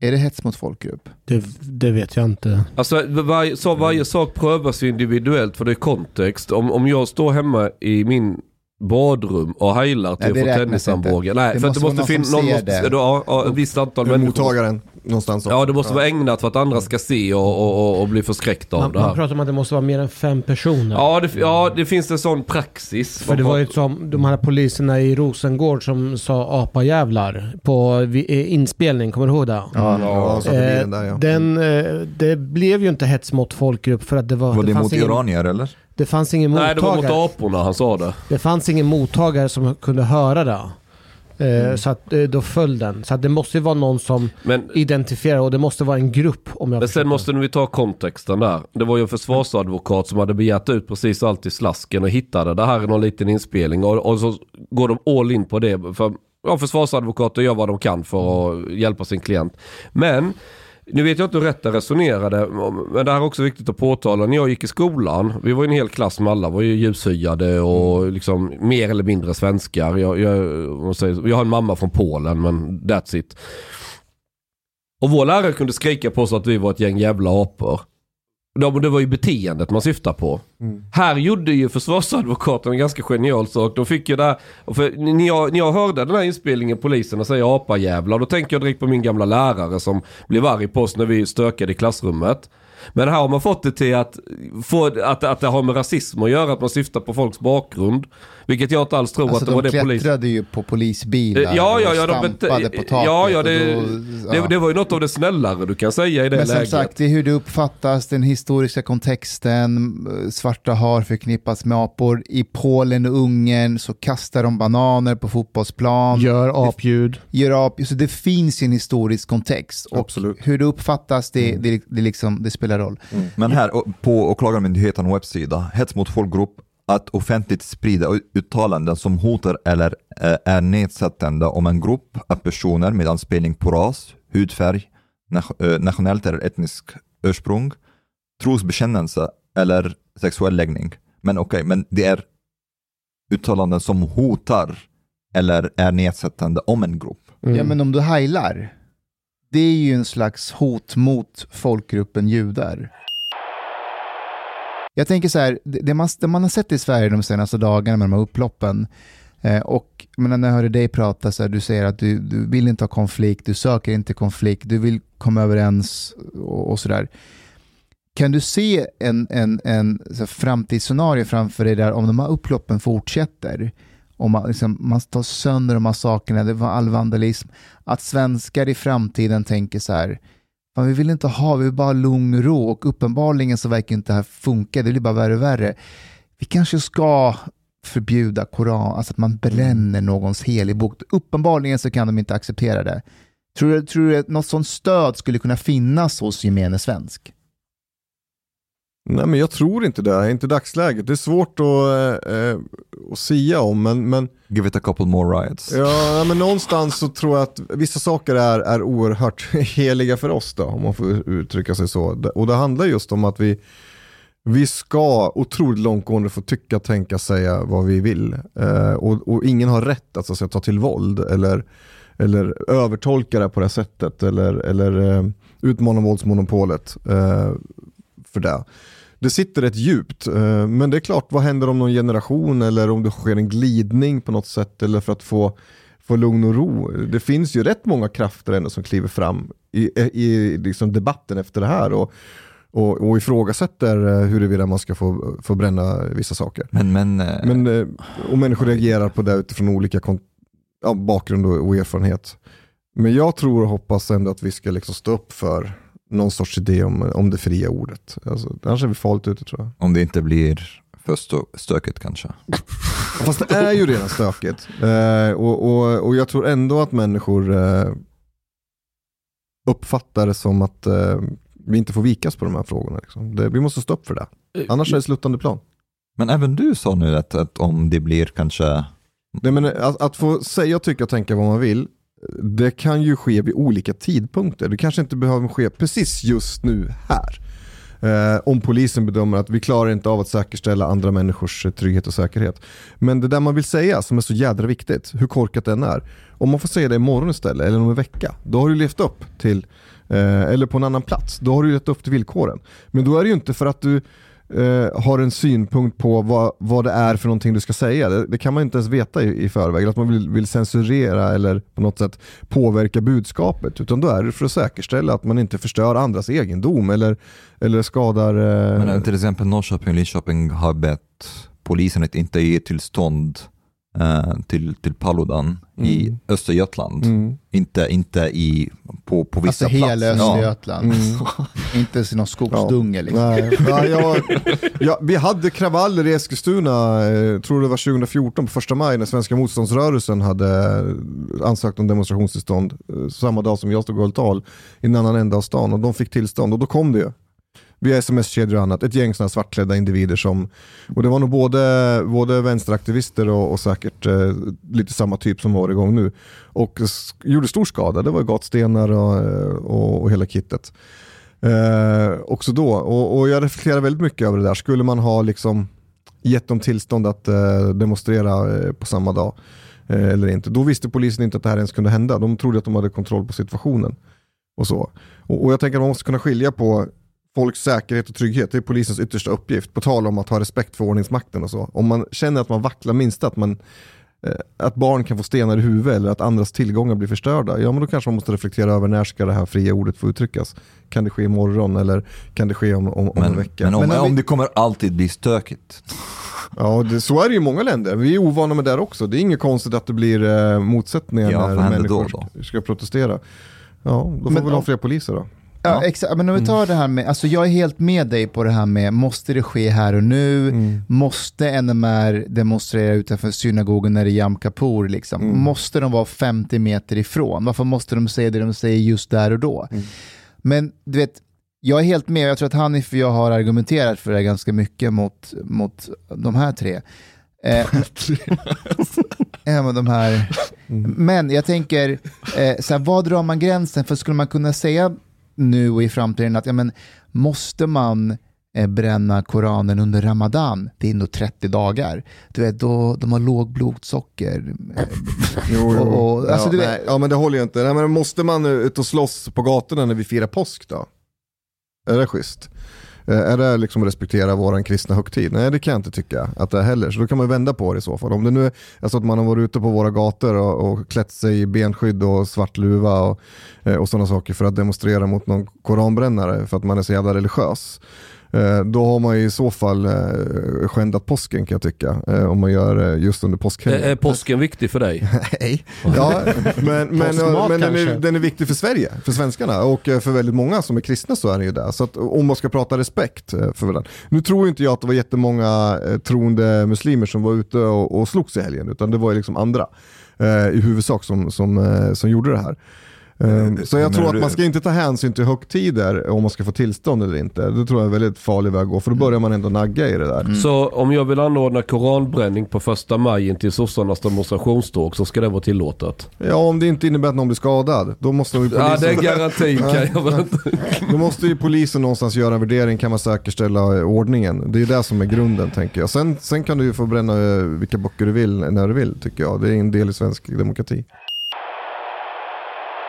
är det hets mot folkgrupp? Det, det vet jag inte. Alltså varje, så varje sak prövas individuellt för det är kontext. Om, om jag står hemma i min badrum och heilar Nej, till det att få räknas tennisarmbåge. inte. Nej, Det för att det måste måste vara någon finnas som någon ser måste, det. ja, ja, ett visst antal människor. Mottagaren någonstans också. Ja, det måste vara ägnat för att andra ska se och, och, och, och bli förskräckta av Man, det man här. pratar om att det måste vara mer än fem personer. Ja det, ja, det finns en sån praxis. För det var ju som de här poliserna i Rosengård som sa apajävlar på eh, inspelning, kommer du ihåg det? Ja, ja, så förbi den där ja. den, eh, det blev ju inte hets mot folkgrupp för att det var... Var det fanns mot iranier eller? Det fanns ingen Nej, det var mot mottagare. aporna han sa det. Det fanns ingen mottagare som kunde höra det. Eh, Så att eh, då föll den. Så att det måste ju vara någon som Men, identifierar och det måste vara en grupp om jag men sen måste vi ta kontexten där. Det var ju en försvarsadvokat som hade begärt ut precis allt i slasken och hittade det här i någon liten inspelning. Och, och så går de all in på det. För ja, försvarsadvokater gör vad de kan för att hjälpa sin klient. Men nu vet jag inte hur rätt jag resonerade, men det här är också viktigt att påtala. När jag gick i skolan, vi var en hel klass med alla, var ju ljushyade och liksom mer eller mindre svenskar. Jag, jag, jag har en mamma från Polen, men that's it. Och vår lärare kunde skrika på oss att vi var ett gäng jävla apor. De, det var ju beteendet man syftar på. Här gjorde ju försvarsadvokaten en ganska genial sak. De fick ju där, för när jag, när jag hörde den här inspelningen, poliserna säger apajävlar, då tänker jag direkt på min gamla lärare som blev arg på oss när vi stökade i klassrummet. Men här har man fått det till att, få, att, att det har med rasism att göra, att man syftar på folks bakgrund. Vilket jag inte alls tror Alltså att det var de det polisen... klättrade ju på polisbilar Eh, Ja, ja, ja, och de stampade bet- på taket. ja, ja, det, då, det, ja. det var ju något av det snällare du kan säga i det Men som läget. sagt, det är hur det uppfattas, den historiska kontexten, eh, svarta har förknippats med apor. I Polen och Ungern så kastar de bananer på fotbollsplan. Gör apljud. gör ap- så det finns ju en historisk kontext. Och Absolut. hur det uppfattas, det, det, det, liksom, det spelar roll. Men här på Åklagarmyndighetens webbsida, hets mot folkgrupp, att offentligt sprida ut- uttalanden som hotar eller eh, är nedsättande om en grupp av personer med anspelning på ras, hudfärg, eh, nationellt eller etnisk ursprung, trosbekännelse eller sexuell läggning. Men okej, men det är uttalanden som hotar eller är nedsättande om en grupp. Mm. Ja, men om du heilar, det är ju en slags hot mot folkgruppen judar. Jag tänker så här, det man, det man har sett i Sverige de senaste dagarna med de här upploppen, eh, och men när jag hörde dig prata, så här, du säger att du, du vill inte ha konflikt, du söker inte konflikt, du vill komma överens och, och sådär. Kan du se en, en, en så här, framtidsscenario framför dig där om de här upploppen fortsätter, om man, liksom, man tar sönder de här sakerna, det var all vandalism, att svenskar i framtiden tänker så här, vi vill inte ha, vi vill bara ha lugn och ro och uppenbarligen så verkar inte det här funka, det blir bara värre och värre. Vi kanske ska förbjuda Koran, alltså att man bränner någons helig bok. Uppenbarligen så kan de inte acceptera det. Tror du, tror du att något sånt stöd skulle kunna finnas hos gemene svensk? Nej men jag tror inte det, inte i dagsläget. Det är svårt att, eh, eh, att sia om men, men, Give it a couple more riots. ja, men någonstans så tror jag att vissa saker är, är oerhört heliga för oss då, om man får uttrycka sig så. Och det handlar just om att vi, vi ska otroligt långtgående få tycka, tänka, säga vad vi vill. Eh, och, och ingen har rätt att, så att säga, ta till våld eller, eller övertolka det på det sättet eller, eller eh, utmana våldsmonopolet eh, för det. Det sitter rätt djupt, eh, men det är klart, vad händer om någon generation eller om det sker en glidning på något sätt eller för att få, få lugn och ro. Det finns ju rätt många krafter ändå som kliver fram i, i liksom debatten efter det här och, och, och ifrågasätter eh, huruvida man ska få, få bränna vissa saker. Men, men, eh, Men, och människor reagerar på det utifrån olika ja, bakgrund och, och erfarenhet. Men jag tror och hoppas ändå att vi ska liksom stå upp för någon sorts idé om, om det fria ordet. Alltså, annars är vi farligt ute tror jag. om det inte blir för stö- stökigt kanske. Fast det är ju redan stökigt. Eh, och, och, och jag tror ändå att människor eh, uppfattar det som att eh, vi inte får vikas på de här frågorna. Liksom. Det, vi måste stå upp för det. Annars är det sluttande plan. Men även du sa nu att, att om det blir kanske Nej, men att, att få säga, tycka och tänka vad man vill, det kan ju ske vid olika tidpunkter. Det kanske inte behöver ske precis just nu här. Eh, om polisen bedömer att vi klarar inte av att säkerställa andra människors eh, trygghet och säkerhet. Men det där man vill säga som är så jädra viktigt, hur korkat den är. Om man får säga det imorgon istället, eller om en vecka, då har du levt upp till, eh, eller på en annan plats, då har du levt upp till villkoren. Men då är det ju inte för att du eh, har en synpunkt på vad, vad det är för någonting du ska säga. Det, det kan man inte ens veta i, i förväg. Eller Att man vill, vill censurera eller på något sätt påverka budskapet. Utan då är det för att säkerställa att man inte förstör andras egendom eller, eller skadar... Eh, Men till exempel Norrköping och Linköping har bett polisen att inte ge tillstånd till, till Paludan i Mm. Östergötland. Mm. Inte, inte i, på, på vissa Alltså hela platser. Ja. Östergötland. Mm. Inte ens i någon skogsdunge liksom. Nej, ja, jag, ja, vi hade kravaller i Eskilstuna, eh, tror det var 2014 på första maj när svenska motståndsrörelsen hade ansökt om demonstrationstillstånd eh, samma dag som jag stod och höll tal i en annan ända av stan och de fick tillstånd och då kom det ju. Via sms-kedjor och annat, ett gäng sådana svartklädda individer som, och det var nog både, både vänsteraktivister och, och säkert eh, lite samma typ som var igång nu. Och gjorde stor skada, det var gatstenar och, eh, och, och hela kittet. Eh, också då, och, och jag reflekterar väldigt mycket över det där. Skulle man ha liksom gett dem tillstånd att eh, demonstrera eh, på samma dag eh, eller inte? Då visste polisen inte att det här ens kunde hända. De trodde att de hade kontroll på situationen. Och så. Och, och jag tänker att man måste kunna skilja på folks säkerhet och trygghet. Det är polisens yttersta uppgift. På tal om att ha respekt för ordningsmakten och så. Om man känner att man vacklar minst, att man eh, att barn kan få stenar i huvudet eller att andras tillgångar blir förstörda, ja men då kanske man måste reflektera över när ska det här fria ordet få uttryckas. Kan det ske imorgon eller kan det ske om, om, om en Men, vecka? men, om, Men om vi- det kommer alltid bli stökigt. Ja, det, så är det ju i många länder. Vi är ovana med det där också. Det är inget konstigt att det blir eh, motsättningar Ja, när händer då människor då? ska protestera. Ja, då får Men vi väl ha fler poliser då. Ja, exakt. Men om vi tar det här med, alltså jag är helt med dig på det här med, måste det ske här och nu? Mm. Måste NMR demonstrera utanför synagogan när det är Yom Kippur? Liksom? Mm. Måste de vara 50 meter ifrån? Varför måste de säga det de säger just där och då? Mm. Men du vet, jag är helt med, jag tror att Hanif och jag har argumenterat för det här ganska mycket mot, mot de här tre. Eh, men de här. Men jag tänker, eh, så här, vad drar man gränsen? För skulle man kunna säga nu och i framtiden att ja, men, måste man eh, bränna Koranen under Ramadan? Det är ändå 30 dagar. Du vet, då, de har låg blodsocker. Jo, jo. Och- och- alltså, ja, nej, ja men det håller ju inte. Nej, men måste man ut och slåss på gatorna när vi firar påsk då? Är det schysst? Eh, är det liksom att respektera vår kristna högtid? Nej det kan jag inte tycka att det är heller. Så då kan man vända på det i så fall. Om det nu är så att man har varit ute på våra gator och, och klätt sig i benskydd och svart luva och, eh, och sådana saker för att demonstrera mot någon koranbrännare för att man är så jävla religiös. Eh, Då har man i så fall eh, skändat påsken kan jag tycka. eh, Om man gör det just under påskhelgen. Är, påsken viktig för dig? Nej. Ja, men, men, men den, är, den är viktig för Sverige, för svenskarna och för väldigt många som är kristna så är det ju det. Så att om man ska prata respekt för varandra. Nu tror inte jag att det var jättemånga troende muslimer som var ute och, och slogs i helgen, utan det var ju liksom andra i huvudsak som, som, som gjorde det här. Eh, Så jag tror att man ska inte ta hänsyn till högtider om man ska få tillstånd eller inte. Det tror jag är en väldigt farlig väg att gå, för då börjar man ändå nagga i det där. Så om jag vill anordna koranbränning på första maj in till sossarnas demonstrationståg så ska det vara tillåtet? Ja, om det inte innebär att någon blir skadad, då måste ju Ja det är polisen... garantin kan jag väl inte. Då måste ju polisen någonstans göra en värdering, kan man säkerställa eh, ordningen. Det är det som är grunden tänker jag. Sen, sen kan du ju få bränna eh, vilka böcker du vill när du vill tycker jag. Det är en del i svensk demokrati.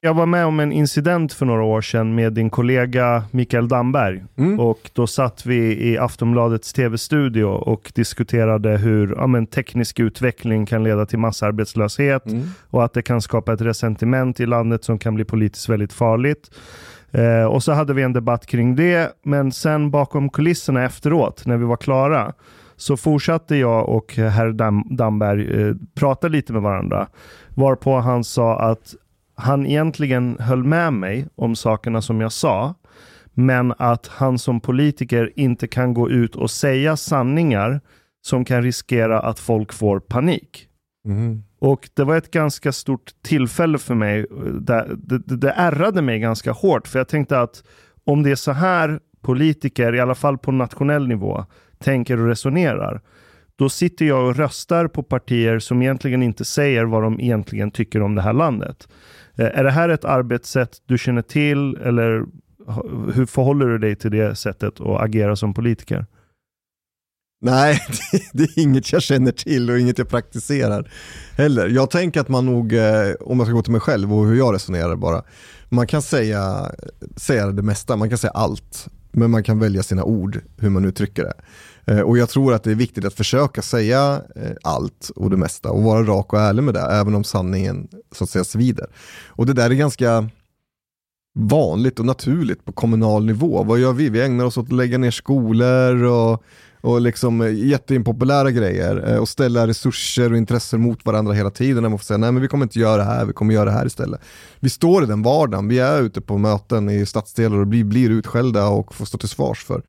Jag var med om en incident för några år sedan med din kollega Mikael Damberg. Mm. Och då satt vi i Aftonbladets tv-studio och diskuterade hur ja, men, teknisk utveckling kan leda till massarbetslöshet och att det kan skapa ett resentiment i landet som kan bli politiskt väldigt farligt. Eh, och så hade vi en debatt kring det, men sen bakom kulisserna efteråt, när vi var klara, så fortsatte jag och herr Dam- Damberg eh, prata lite med varandra. Varpå han sa att han egentligen höll med mig om sakerna som jag sa, men att han som politiker inte kan gå ut och säga sanningar som kan riskera att folk får panik. Mm. Och det var ett ganska stort tillfälle för mig. Det, det, det, det ärrade mig ganska hårt, för jag tänkte att om det är så här politiker, i alla fall på nationell nivå, tänker och resonerar, då sitter jag och röstar på partier som egentligen inte säger vad de egentligen tycker om det här landet. Eh, är det här ett arbetssätt du känner till eller hur förhåller du dig till det sättet att agera som politiker? Nej, det, det är inget jag känner till och inget jag praktiserar heller. Jag tänker att man nog, eh, om jag ska gå till mig själv och hur jag resonerar bara, man kan säga, säga det mesta, man kan säga allt, men man kan välja sina ord, hur man uttrycker det. Eh, och jag tror att det är viktigt att försöka säga eh, allt och det mesta och vara rak och ärlig med det, även om sanningen så att säga svider. Och det där är ganska vanligt och naturligt på kommunal nivå. Vad gör vi? Vi ägnar oss åt att lägga ner skolor och, och liksom eh, jätteimpopulära grejer eh, och ställa resurser och intressen mot varandra hela tiden. Där man får säga nej men vi kommer inte göra det här, vi kommer göra det här istället. Vi står i den vardagen, vi är ute på möten i stadsdelar och blir, blir utskällda och får stå till svars för.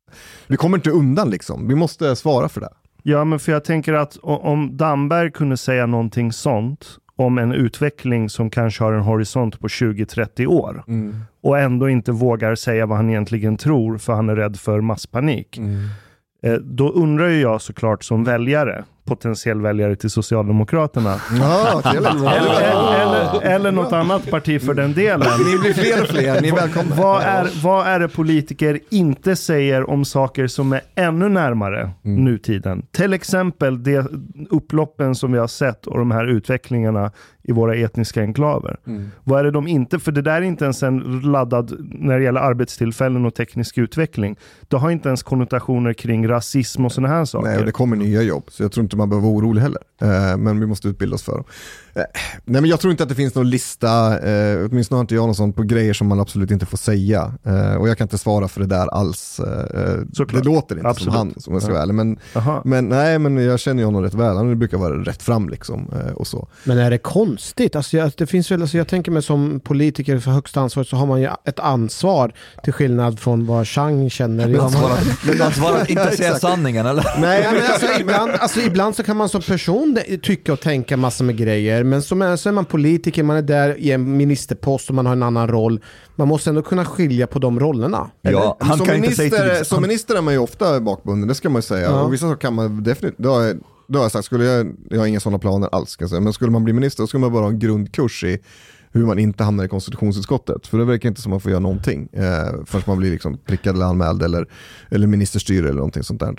Vi kommer inte undan liksom, vi måste svara för det. Ja, men för jag tänker att om Damberg kunde säga någonting sånt om en utveckling som kanske har en horisont på 20-30 år och ändå inte vågar säga vad han egentligen tror för han är rädd för masspanik. Eh, Eh, då undrar ju jag såklart som väljare, potentiell väljare till Socialdemokraterna, Ja, eller, eller, eller något annat parti för den delen. Ni blir fler och fler, ni är välkomna. Vad är, vad är det politiker inte säger om saker som är ännu närmare Mm. nutiden? Till exempel de upploppen som vi har sett och de här utvecklingarna i våra etniska enklaver. Mm. Vad är det de inte, för det där är inte ens en laddad när det gäller arbetstillfällen och teknisk utveckling. Det har inte ens konnotationer kring rasism och sådana här saker. Nej, och det kommer nya jobb, så jag tror inte man behöver vara orolig heller. Eh, men vi måste utbilda oss för dem. Eh, nej, men jag tror inte att det finns någon lista, eh, åtminstone har inte jag någon sån, på grejer som man absolut inte får säga. Och jag kan inte svara för det där alls. Såklart. det låter inte Absolut. som han, som jag ska vara ärlig. Men, Aha. men, nej, men jag känner ju honom rätt väl, han brukar vara rätt fram liksom. Och så. Men är det konstigt? Alltså jag, det finns väl, alltså jag tänker mig som politiker för högsta ansvar så har man ju ett ansvar till skillnad från vad Chang känner. Men att har- vara, men att vara inte säga sanningen eller? Nej, men alltså, ibland, alltså, ibland så kan man som person de- tycka och tänka massor med grejer, men som är, så är man politiker, man är där i en ministerpost och man har en annan roll. Man måste ändå kunna skilja på de rollerna. Ja, han som, kan inte minister, säga till som minister är man ju ofta bakbunden, det ska man ju säga. Ja. Och vissa saker kan man definitivt, då då har jag sagt, skulle jag, jag har inga sådana planer alls, ska jag säga. men skulle man bli minister då skulle man bara ha en grundkurs i hur man inte hamnar i konstitutionsutskottet. För det verkar inte som man får göra någonting eh, förrän man blir liksom prickad eller anmäld eller, eller ministerstyre eller någonting sånt där.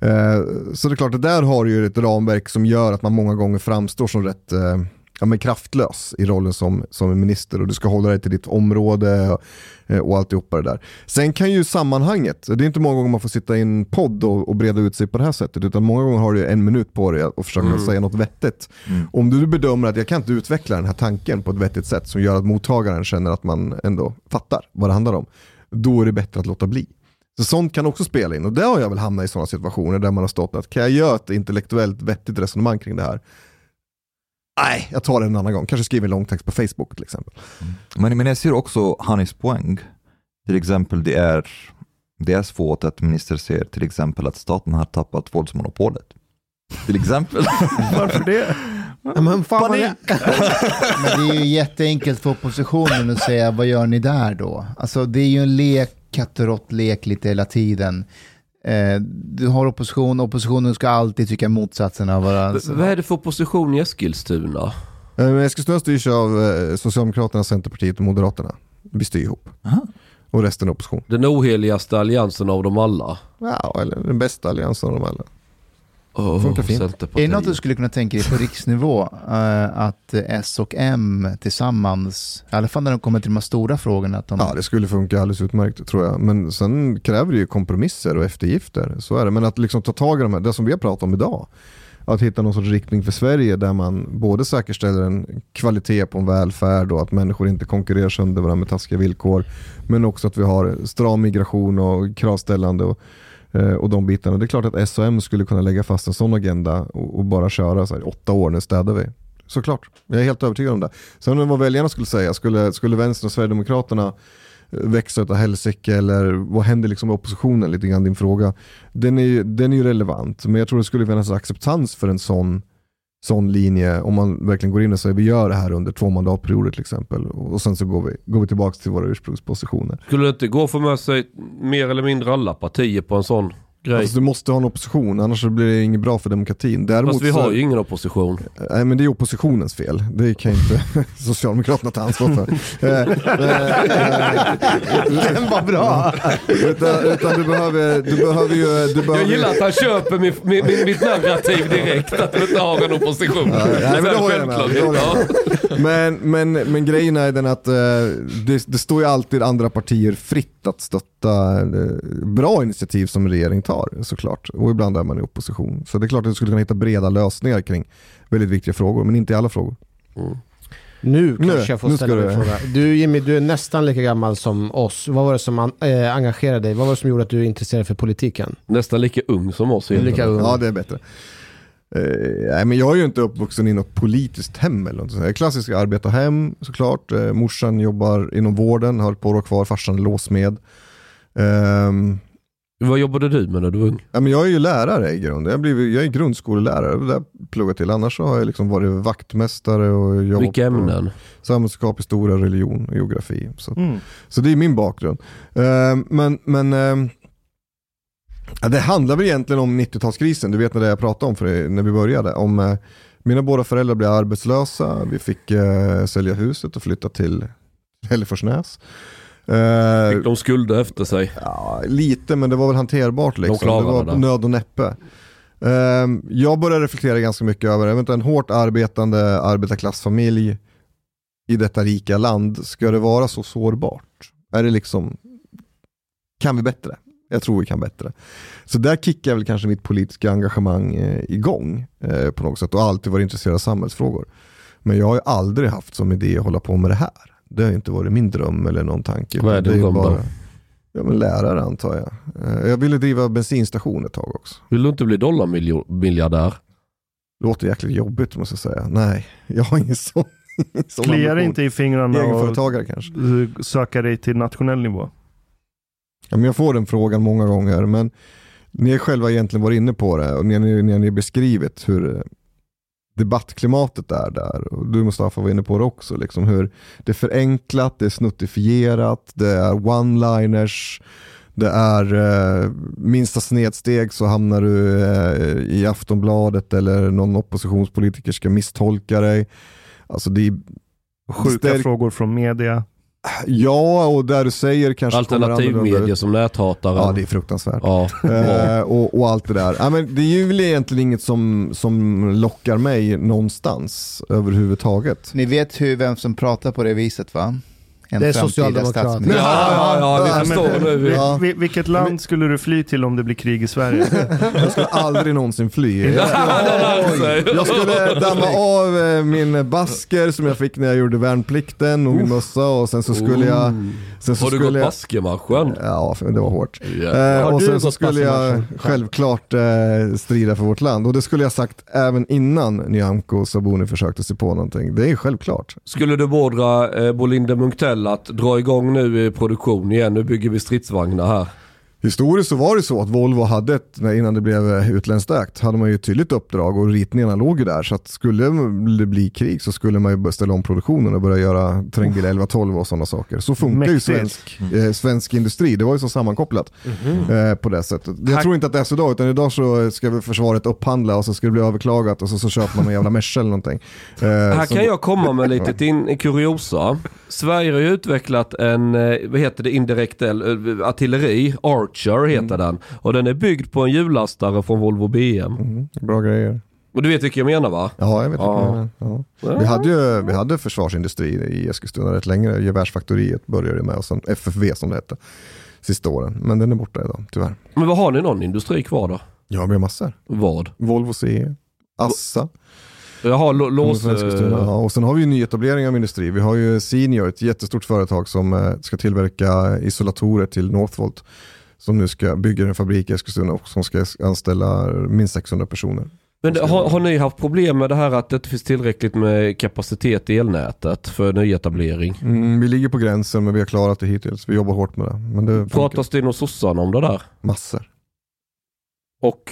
Eh, så det är klart, det där har ju ett ramverk som gör att man många gånger framstår som rätt eh, ja, men kraftlös i rollen som, som minister och du ska hålla dig till ditt område och, eh, och alltihopa det där. Sen kan ju sammanhanget, det är inte många gånger man får sitta i en podd och, och breda ut sig på det här sättet utan många gånger har du en minut på dig att försöka säga något vettigt. Om du bedömer att jag kan inte utveckla den här tanken på ett vettigt sätt som gör att mottagaren känner att man ändå fattar vad det handlar om, då är det bättre att låta bli. Så sånt kan också spela in och där har jag väl hamnat i sådana situationer där man har stått att kan jag göra ett intellektuellt vettigt resonemang kring det här? Nej, jag tar det en annan gång. Kanske skriver en långtext på Facebook till exempel. Men, men jag ser också Hannes poäng. Till exempel det är, det är svårt att minister ser till exempel att staten har tappat våldsmonopolet. Till exempel. Varför det? Men fan det, Men det är ju jätteenkelt för oppositionen att säga vad gör ni där då? Alltså det är ju en lek, katt och rått-lek lite hela tiden. Eh, du har opposition, oppositionen ska alltid tycka motsatsen av varandra. V- Vad är det för opposition i Eskilstuna? Eh, Eskilstuna styrs av eh, Socialdemokraterna, Centerpartiet och Moderaterna. Vi styr ihop. Aha. Och resten är opposition. Den oheligaste alliansen av dem alla. Ja, eller den bästa alliansen av dem alla. Oh, Funkar fint. Är det något du skulle kunna tänka dig på riksnivå? eh, att S och M tillsammans, i alla fall när de kommer till de här stora frågorna, att de... Ja, det skulle funka alldeles utmärkt tror jag. Men sen kräver det ju kompromisser och eftergifter. Så är det. Men att liksom ta tag i de här, det som vi har pratat om idag. Att hitta någon sorts riktning för Sverige där man både säkerställer en kvalitet på en välfärd och att människor inte konkurrerar sönder varandra med taskiga villkor. Men också att vi har stram migration och kravställande och, Eh, och de bitarna. Det är klart att SOM skulle kunna lägga fast en sån agenda och, och bara köra så här, åtta år, nu städar vi. Såklart, jag är helt övertygad om det. Sen vad väljarna skulle säga, skulle, skulle vänstern och Sverigedemokraterna eh, växa utav helsike eller vad händer liksom med oppositionen, lite grann din fråga. Den är, ju, den är ju relevant, men jag tror det skulle finnas acceptans för en sån, sån linje om man verkligen går in och säger vi gör det här under två mandatperioder till exempel och sen så går vi, går vi tillbaka till våra ursprungspositioner. Skulle det inte gå att få med sig mer eller mindre alla partier på en sån grej? Alltså, du måste ha en opposition, annars så blir det inget bra för demokratin. Däremot Fast vi så- har ju ingen opposition. Nej men det är oppositionens fel. Det kan ju inte Socialdemokraterna ta ansvar för. Eh, eh, Den var bra! utan, utan du behöver, du behöver ju... Du behöver Jag ju- gillar att han köper min, min, min, mitt narrativ direkt, att vi inte har en opposition. Ja, nej, men det håller jag med. Men, men, men grejen är den att eh, det, det står ju alltid andra partier fritt att stötta bra initiativ som regering tar såklart. Och ibland är man i opposition. Så det är klart att du skulle kunna hitta breda lösningar kring väldigt viktiga frågor, men inte i alla frågor. Nu Nu, kanske jag får nu ställa en du- fråga. Du Jimmy, du är nästan lika gammal som oss. Vad var det som an- äh, engagerade dig? Vad var det som gjorde att du är intresserad för politiken? Nästan lika ung som oss. Lika ung. Ja, det är bättre. Eh, nej, men jag är ju inte uppvuxen i något politiskt hem eller något sånt. Jag är klassisk arbetarhem såklart. Uh, morsan jobbar inom vården, har ett par år kvar, farsan är låsmed. Ehm, Vad jobbade du med när du var ung? ja, men jag är ju lärare i grunden. Jag, blivit, jag är grundskolelärare, det där pluggat till. Annars så har jag liksom varit vaktmästare och jobbat Vilka ämnen? samhällskunskap, historia, religion och geografi. Så, Mm. så det är min bakgrund. Ehm, men men ehm, ja, det handlar väl egentligen om 90-talskrisen, du vet när det jag pratade om för, när vi började. Om, eh, mina båda föräldrar blev arbetslösa, vi fick eh, sälja huset och flytta till Hälleforsnäs. Eh, Fick de skulder efter sig? Ja, lite, men det var väl hanterbart liksom. klarade det var det. nöd och näppe. Ehm, jag började reflektera ganska mycket över, en hårt arbetande arbetarklassfamilj i detta rika land, ska det vara så sårbart? Är det liksom, kan vi bättre? Jag tror vi kan bättre. Så där kickar väl kanske mitt politiska engagemang eh, igång eh, på något sätt och alltid varit intresserad av samhällsfrågor. Men jag har ju aldrig haft som idé att hålla på med det här. Det har inte varit min dröm eller någon tanke. Vad är Det din dröm då? Ja men lärare antar jag. Eh, Jag ville driva bensinstation ett tag också. Vill du inte bli dollarmiljardär? Låter jäkligt jobbigt måste jag säga. Nej, jag har ingen sån, sån Kliar inte i fingrarna och Egenföretagare kanske. eh, söka dig till nationell nivå? Ja, men jag får den frågan många gånger men ni har själva egentligen varit inne på det och ni, ni, ni har beskrivit hur debattklimatet är där. Och du Mustafa var inne på det också. Liksom hur det är förenklat, det är snuttifierat, det är one-liners, det är eh, minsta snedsteg så hamnar du eh, i Aftonbladet eller någon oppositionspolitiker ska misstolka dig. Alltså det är, Sjuka frågor från media. Ja, och där du säger kanske Alternativmedia ut. som näthatare. Ja, det är fruktansvärt. Ja. Eh, och, och allt det där. Ja, men det är ju väl egentligen inget som, som lockar mig någonstans överhuvudtaget. Ni vet hur, vem som pratar på det viset va? En Det är socialdemokrat. statsminister. Ja, ja, ja, vi Ja, förstår vi- Ja. vi- vilket land skulle du fly till om det blir krig i Sverige? Jag skulle aldrig någonsin fly. Jag skulle, jag skulle damma av eh, min basker som jag fick när jag gjorde värnplikten och min mössa och sen så skulle jag... Sen så Har du skulle gått jag Baskemarschen? Ja, det var hårt. Ja. Eh, och sen så skulle jag självklart eh, strida för vårt land. Och det skulle jag sagt även innan Nyamko och Sabuni försökte sig på någonting. Det är självklart. Skulle du beordra eh, Bolinde Munktell att dra igång nu i produktion igen? Nu bygger vi stridsvagnar här. Historiskt så var det så att Volvo hade ett, innan det blev eh, utländskt ägt, hade man ju ett tydligt uppdrag och ritningarna låg ju där. Så att skulle det bli krig så skulle man ju ställa om produktionen och börja göra terrängbil 1112 och sådana saker. Så funkar ju svensk, eh, svensk industri, det var ju så sammankopplat Mhm. eh, på det sättet. Jag Tack. tror inte att det är så idag, utan idag så ska vi försvaret upphandla och så ska det bli överklagat och så, så köper man en jävla Merca eller någonting. Eh, Här som- kan jag komma med lite till kuriosa. Sverige har ju utvecklat en, eh, vad heter det, indirekt eh, Archer heter den. Och den är byggd på en hjullastare från Volvo BM. Mm, bra grejer. Och du vet vilka jag menar va? Ja, jag vet Ja. inte. Ja. Vi hade ju vi hade försvarsindustri i Eskilstuna rätt länge. Gevärsfaktoriet började det med och sen FFV som det hette sista åren. Men den är borta idag, tyvärr. Men vad har ni någon industri kvar då? Ja, vi har massor. Vad? Volvo CE, Assa. Jaha, lå- lås... eh, Ja, och sen har vi ju nyetablering av industri. Vi har ju Senior, ett jättestort företag som eh, ska tillverka isolatorer till Northvolt. Som nu ska bygga en fabrik i Eskilstuna och som ska anställa minst 600 personer. Men det- har, har ni haft problem med det här att det inte finns tillräckligt med kapacitet i elnätet för nyetablering? Mm, vi ligger på gränsen men vi har klarat det hittills. Vi jobbar hårt med det. Men det funkar. Pratas det inom sossarna om det där? massor. Och?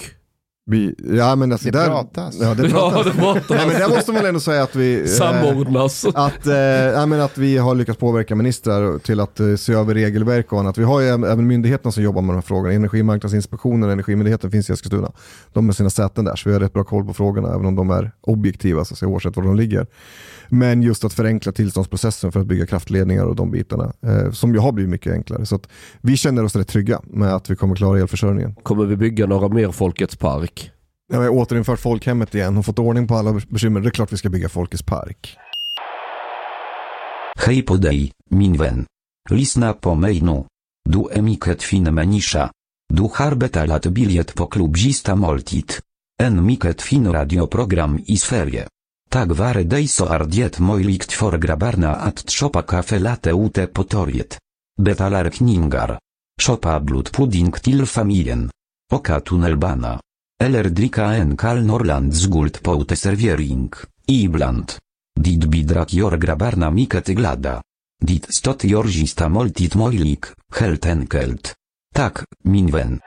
Vi, ja men alltså Det där, pratas. Ja, det Ja, pratas. det pratas. Nej, men där måste man ändå säga att vi, eh, Samordnas. att, eh, ja, men att vi har lyckats påverka ministrar till att eh, se över regelverk och annat. Vi har ju även- även myndigheterna som jobbar med de här frågorna. Energimarknadsinspektionen och Energimyndigheten finns i Eskilstuna. De har sina säten där så vi har rätt bra koll på frågorna även om de är objektiva så att säga, oavsett var de ligger. Men just att förenkla tillståndsprocessen för att bygga kraftledningar och de bitarna eh, som ju har blivit mycket enklare. Så att vi känner oss rätt trygga med att vi kommer klara elförsörjningen. Kommer vi bygga några mer Folkets park? Ja, vi har återinfört folkhemmet igen och fått ordning på alla bekymmer. Det är klart vi ska bygga Folkets park. Hej på dig, min vän. Lisna po mejnu. Du emiket fin menisza. Du harbeta lat biliet po klubzista moltit. En miket fin radioprogram i sferie. Tak vare deiso ardiet moilikt for grabarna at chopa kafe late ute potoriet. Betalar kningar. Chopa blut pudding til familien. Oka tunnelbana. Eller drika en kal norland zgult poute serviering, ibland. Dit bidrak jor grabarna miket glada. Dit stot jorzista moltit moilik, helt enkelt. Tak, minwen.